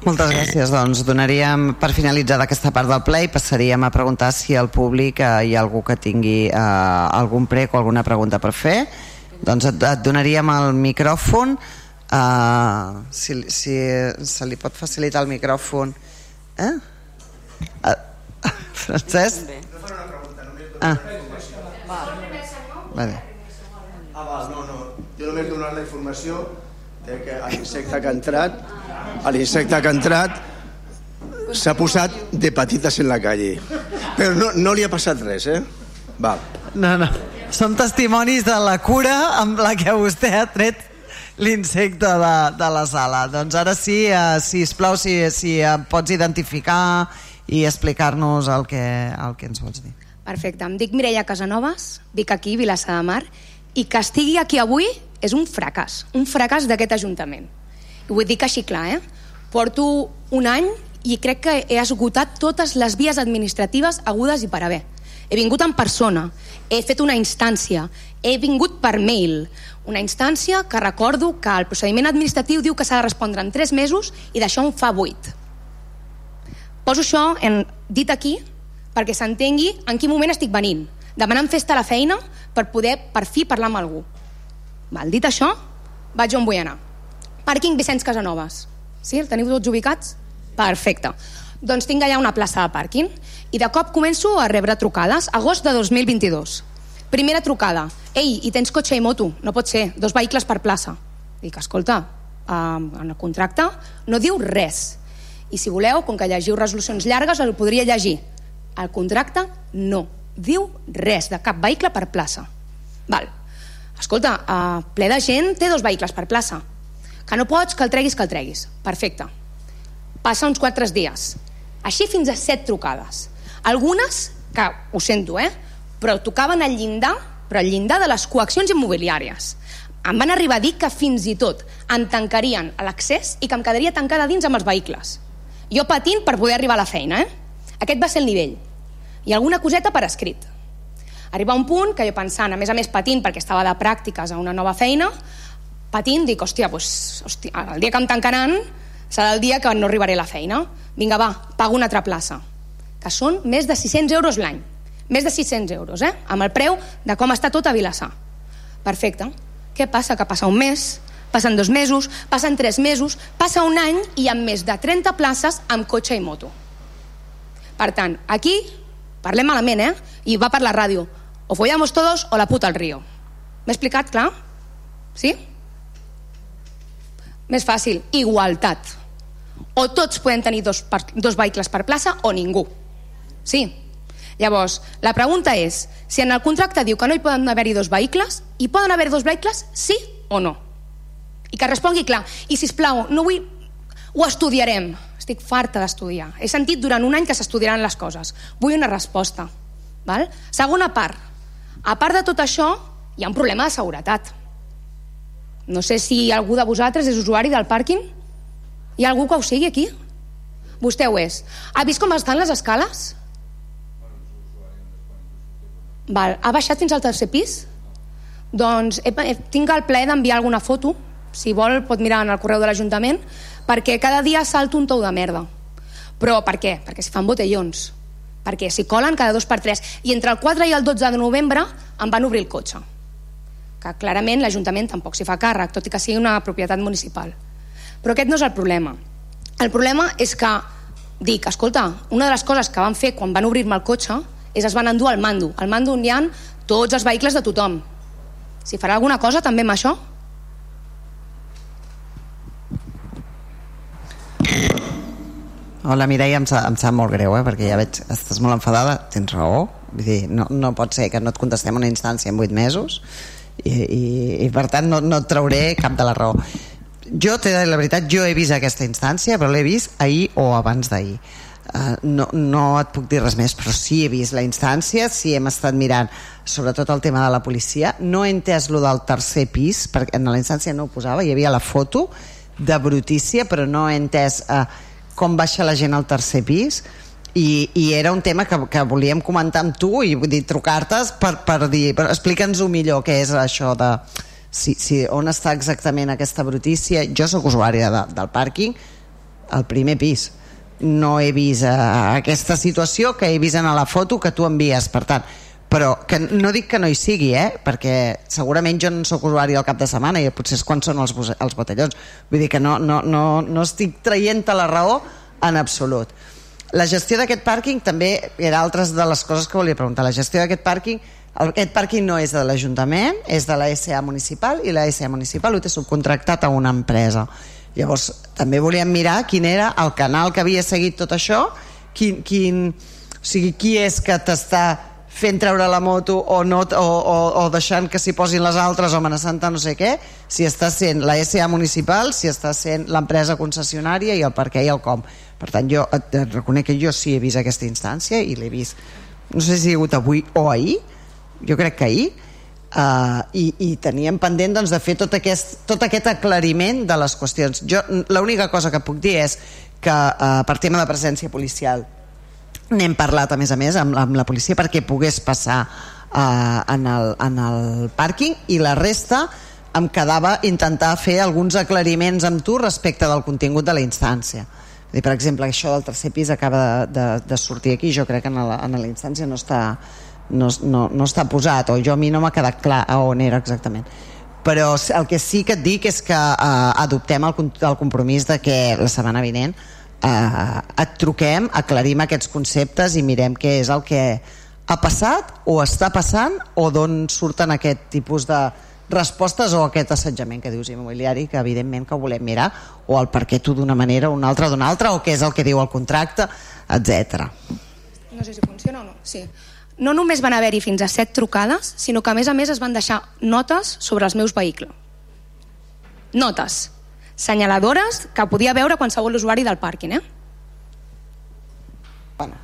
Moltes gràcies. Doncs donaríem per finalitzar aquesta part del ple i passaríem a preguntar si al públic eh, hi ha algú que tingui eh, algun prec o alguna pregunta per fer. Doncs et, et donaríem el micròfon. Eh, si, si se li pot facilitar el micròfon. Eh? Eh, Francesc? Ah. Vale. Ah, va, no, no. Jo només donar la informació de que l'insecte que ha entrat, l'insecte que ha entrat s'ha posat de petites en la calle. Però no, no li ha passat res, eh? Va. No, no. Són testimonis de la cura amb la que vostè ha tret l'insecte de, de la sala. Doncs ara sí, eh, si plau, si, si em pots identificar i explicar-nos el que, el que ens vols dir. Perfecte, em dic Mireia Casanovas, dic aquí, Vilassar de Mar, i que estigui aquí avui és un fracàs, un fracàs d'aquest Ajuntament. I ho dic així clar, eh? Porto un any i crec que he esgotat totes les vies administratives agudes i per haver. He vingut en persona, he fet una instància, he vingut per mail, una instància que recordo que el procediment administratiu diu que s'ha de respondre en 3 mesos i d'això en fa 8. Poso això en, dit aquí perquè s'entengui en quin moment estic venint, demanant festa a la feina per poder per fi parlar amb algú. Val, dit això, vaig on vull anar. Pàrquing Vicenç Casanovas. Sí, el teniu tots ubicats? Perfecte. Doncs tinc allà una plaça de pàrquing i de cop començo a rebre trucades. Agost de 2022. Primera trucada. Ei, i tens cotxe i moto? No pot ser. Dos vehicles per plaça. Dic, escolta, en el contracte no diu res. I si voleu, com que llegiu resolucions llargues, el podria llegir. El contracte no diu res de cap vehicle per plaça. Val. Escolta, uh, ple de gent té dos vehicles per plaça. Que no pots, que el treguis, que el treguis. Perfecte. Passa uns quatre dies. Així fins a set trucades. Algunes, que ho sento, eh? però tocaven al llindar, però al llindar de les coaccions immobiliàries. Em van arribar a dir que fins i tot em tancarien a l'accés i que em quedaria tancada dins amb els vehicles. Jo patint per poder arribar a la feina, eh? Aquest va ser el nivell. I alguna coseta per escrit. Arriba un punt que jo pensant, a més a més patint perquè estava de pràctiques a una nova feina, patint, dic, hòstia, doncs, hòstia, el dia que em tancaran serà el dia que no arribaré a la feina. Vinga, va, pago una altra plaça. Que són més de 600 euros l'any. Més de 600 euros, eh? Amb el preu de com està tot a Vilassar. Perfecte. Què passa? Que passa un mes, passen dos mesos, passen tres mesos, passa un any i amb més de 30 places amb cotxe i moto. Per tant, aquí parlem malament, eh? I va per la ràdio. O follamos todos o la puta al río. M'he explicat, clar? Sí? Més fàcil, igualtat. O tots poden tenir dos, per, dos vehicles per plaça o ningú. Sí. Llavors, la pregunta és, si en el contracte diu que no hi poden haver-hi dos vehicles, hi poden haver dos vehicles, sí o no? I que respongui clar. I, si plau, no vull... Ho estudiarem. Estic farta d'estudiar. He sentit durant un any que s'estudiaran les coses. Vull una resposta. Val? Segona part. A part de tot això, hi ha un problema de seguretat. No sé si algú de vosaltres és usuari del pàrquing. Hi ha algú que ho sigui aquí? Vostè ho és. Ha vist com estan les escales? Val. Ha baixat fins al tercer pis? Doncs he, tinc el plaer d'enviar alguna foto, si vol pot mirar en el correu de l'Ajuntament, perquè cada dia salto un tou de merda. Però per què? Perquè si fan botellons. Perquè si colen cada dos per tres. I entre el 4 i el 12 de novembre em van obrir el cotxe. Que clarament l'Ajuntament tampoc s'hi fa càrrec, tot i que sigui una propietat municipal. Però aquest no és el problema. El problema és que dic, escolta, una de les coses que van fer quan van obrir-me el cotxe és es van endur al mando. Al mando on hi ha tots els vehicles de tothom. Si farà alguna cosa també amb això? Hola Mireia, em, sa, em sap molt greu, eh, perquè ja veig, estàs molt enfadada, tens raó, vull dir, no, no pot ser que no et contestem una instància en 8 mesos i, i, i per tant no, no et trauré cap de la raó. Jo, la veritat, jo he vist aquesta instància, però l'he vist ahir o abans d'ahir. Uh, no, no et puc dir res més, però sí he vist la instància, sí hem estat mirant sobretot el tema de la policia. No he entès lo del tercer pis, perquè en la instància no ho posava, hi havia la foto de brutícia, però no he entès... Uh, com baixa la gent al tercer pis i, i era un tema que, que volíem comentar amb tu i vull dir, trucar-te per, per dir, explica'ns-ho millor què és això de si, si, on està exactament aquesta brutícia. Jo sóc usuària de, del pàrquing al primer pis. No he vist uh, aquesta situació que he vist en la foto que tu envies. Per tant, però que no dic que no hi sigui eh? perquè segurament jo no sóc usuari al cap de setmana i potser és quan són els, els botellons vull dir que no, no, no, no estic traient la raó en absolut la gestió d'aquest pàrquing també era altres de les coses que volia preguntar la gestió d'aquest pàrquing aquest pàrquing no és de l'Ajuntament, és de la SA municipal i la SA municipal ho té subcontractat a una empresa. Llavors, també volíem mirar quin era el canal que havia seguit tot això, quin, quin, o sigui, qui és que t'està fent treure la moto o, no, o, o, o deixant que s'hi posin les altres o amenaçant no sé què, si està sent la SA municipal, si està sent l'empresa concessionària i el per què i el com. Per tant, jo et, et reconec que jo sí he vist aquesta instància i l'he vist, no sé si ha hagut avui o ahir, jo crec que ahir, uh, i, i teníem pendent doncs, de fer tot aquest, tot aquest aclariment de les qüestions. Jo L'única cosa que puc dir és que uh, per tema de presència policial n'hem parlat a més a més amb, amb la policia perquè pogués passar uh, en, el, en el pàrquing i la resta em quedava intentar fer alguns aclariments amb tu respecte del contingut de la instància. Dir, per exemple, això del tercer pis acaba de, de, de sortir aquí, jo crec que en la, en la instància no està, no, no, no està posat, o jo a mi no m'ha quedat clar a on era exactament. Però el que sí que et dic és que eh, adoptem el, el compromís de que la setmana vinent eh, et truquem, aclarim aquests conceptes i mirem què és el que ha passat o està passant o d'on surten aquest tipus de respostes o aquest assetjament que dius immobiliari que evidentment que volem mirar o el per què tu d'una manera o una altra d'una altra o què és el que diu el contracte, etc. No sé si funciona o no. Sí. No només van haver-hi fins a set trucades, sinó que a més a més es van deixar notes sobre els meus vehicles. Notes senyaladores que podia veure qualsevol usuari del pàrquing, eh? Bueno.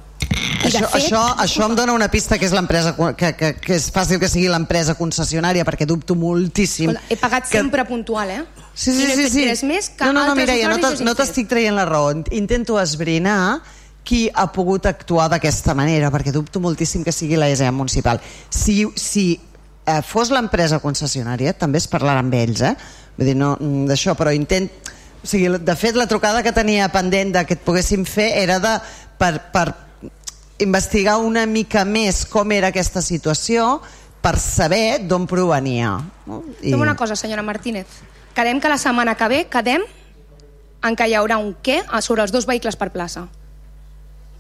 Això, fet... això, això em dona una pista que és l'empresa que, que, que és fàcil que sigui l'empresa concessionària perquè dubto moltíssim Hola, he pagat que... sempre puntual eh? sí, sí, sí, sí. Res més que no, no, no, Mireia, no t'estic traient la raó intento esbrinar qui ha pogut actuar d'aquesta manera perquè dubto moltíssim que sigui la ESA municipal si, si eh, fos l'empresa concessionària també es parlarà amb ells eh? Vull dir, no mm, d'això, però intent o sigui, de fet la trucada que tenia pendent de que et poguéssim fer era de, per, per investigar una mica més com era aquesta situació per saber d'on provenia no? I... Fem una cosa, senyora Martínez quedem que la setmana que ve quedem en què hi haurà un què sobre els dos vehicles per plaça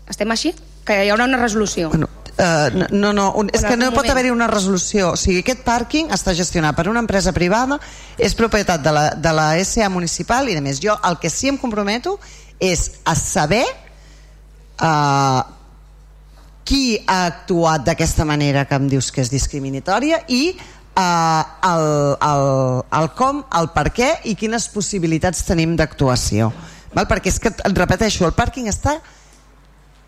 estem així? que hi haurà una resolució bueno, Uh, no, no, un, és que no pot haver-hi una resolució. O sigui, aquest pàrquing està gestionat per una empresa privada, és propietat de la, de la SA municipal i, a més, jo el que sí em comprometo és a saber uh, qui ha actuat d'aquesta manera que em dius que és discriminatòria i eh, el, el, el com, el per què i quines possibilitats tenim d'actuació. Perquè és que, et repeteixo, el pàrquing està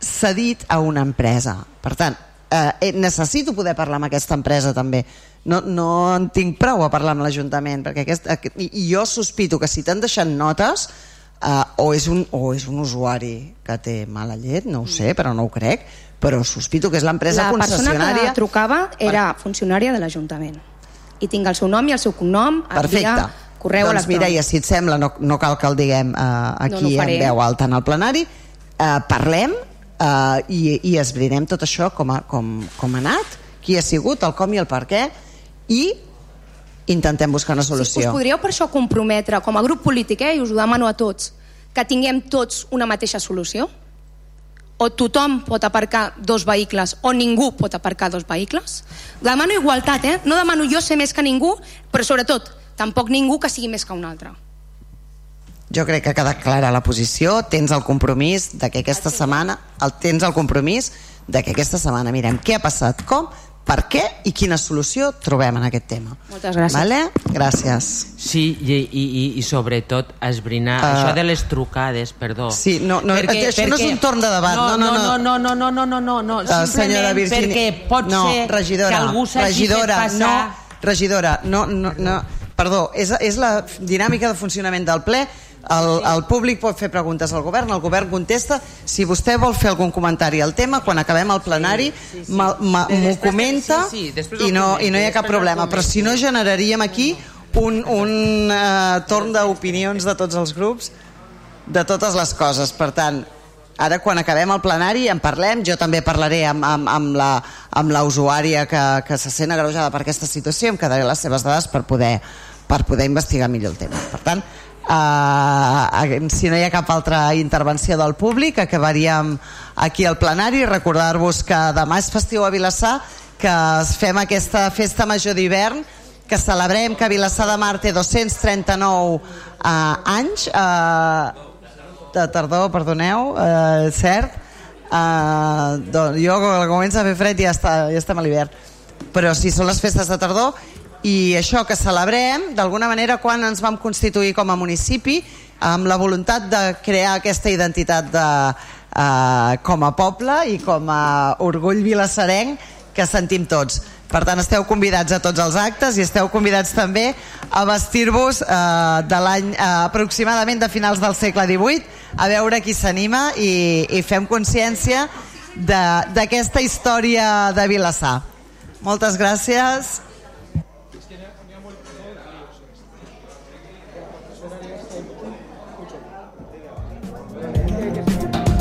cedit a una empresa. Per tant, eh, necessito poder parlar amb aquesta empresa també. No, no en tinc prou a parlar amb l'Ajuntament, perquè aquest, aquest, i, jo sospito que si t'han deixat notes eh, o, és un, o és un usuari que té mala llet, no ho sé, però no ho crec, però sospito que és l'empresa La concessionària... persona que trucava era funcionària de l'Ajuntament. I tinc el seu nom i el seu cognom Perfecte. via correu doncs. Mireia, si et sembla, no, no cal que el diguem eh, aquí no en faré. veu alta en el plenari, eh, parlem eh, i, i esbrinem tot això com ha, com, com ha anat, qui ha sigut, el com i el per què, i intentem buscar una Us solució. podríeu per això comprometre com a grup polític, eh, i us ho demano a tots, que tinguem tots una mateixa solució? O tothom pot aparcar dos vehicles o ningú pot aparcar dos vehicles? Demano igualtat, eh? No demano jo ser més que ningú, però sobretot, tampoc ningú que sigui més que un altre. Jo crec que ha quedat clara la posició, tens el compromís de que aquesta setmana, el, tens el compromís de que aquesta setmana mirem què ha passat, com, per què i quina solució trobem en aquest tema. Moltes gràcies. Vale? Gràcies. Sí, i, i, i, i sobretot esbrinar Uh, això de les trucades, perdó. Sí, no, no, això no és un torn de debat, no, no, no. no, no, no, no, no, no, no, Uh, senyora simplement Virginia, perquè pot no, ser regidora, que algú s'hagi fet regidora, passar... no, regidora, no, no, no, perdó, és, és la dinàmica de funcionament del ple, el, el públic pot fer preguntes al govern, el govern contesta, si vostè vol fer algun comentari al tema, quan acabem el plenari Sí, sí, sí. m'ho comenta sí, sí, i, no, comento, i no hi ha cap problema, però si no generaríem aquí un, un uh, torn d'opinions de tots els grups de totes les coses. Per tant, ara quan acabem el plenari en parlem, jo també parlaré amb, amb, amb la amb la usuària que, que se sent agreujada per aquesta situació, em quedaré les seves dades per poder, per poder investigar millor el tema. Per tant, Uh, si no hi ha cap altra intervenció del públic acabaríem aquí al plenari. Recordar-vos que demà és festiu a Vilassar que fem aquesta festa major d'hivern que celebrem que Vilassar de Mar té 239 uh, anys. Uh, de tardor, perdoneu uh, cert. Uh, doncs jo quan comença a fer fred ja, està, ja estem a l'hivern. Però si són les festes de tardor i això que celebrem d'alguna manera quan ens vam constituir com a municipi amb la voluntat de crear aquesta identitat de, uh, com a poble i com a orgull vilassarenc que sentim tots. Per tant esteu convidats a tots els actes i esteu convidats també a vestir-vos uh, de l'any uh, aproximadament de finals del segle XVIII a veure qui s'anima i, i fem consciència d'aquesta història de Vilassar. Moltes gràcies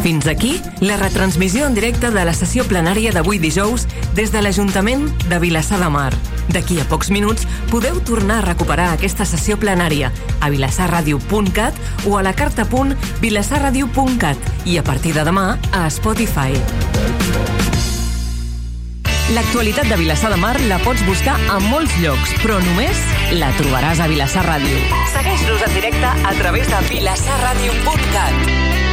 Fins aquí la retransmissió en directe de la sessió plenària d'avui dijous des de l'Ajuntament de Vilassar de Mar. D'aquí a pocs minuts podeu tornar a recuperar aquesta sessió plenària a vilassarradio.cat o a la carta.vilassarradio.cat i a partir de demà a Spotify. L'actualitat de Vilassar de Mar la pots buscar a molts llocs, però només la trobaràs a Vilassar Ràdio. Segueix-nos en directe a través de vilassarradio.cat.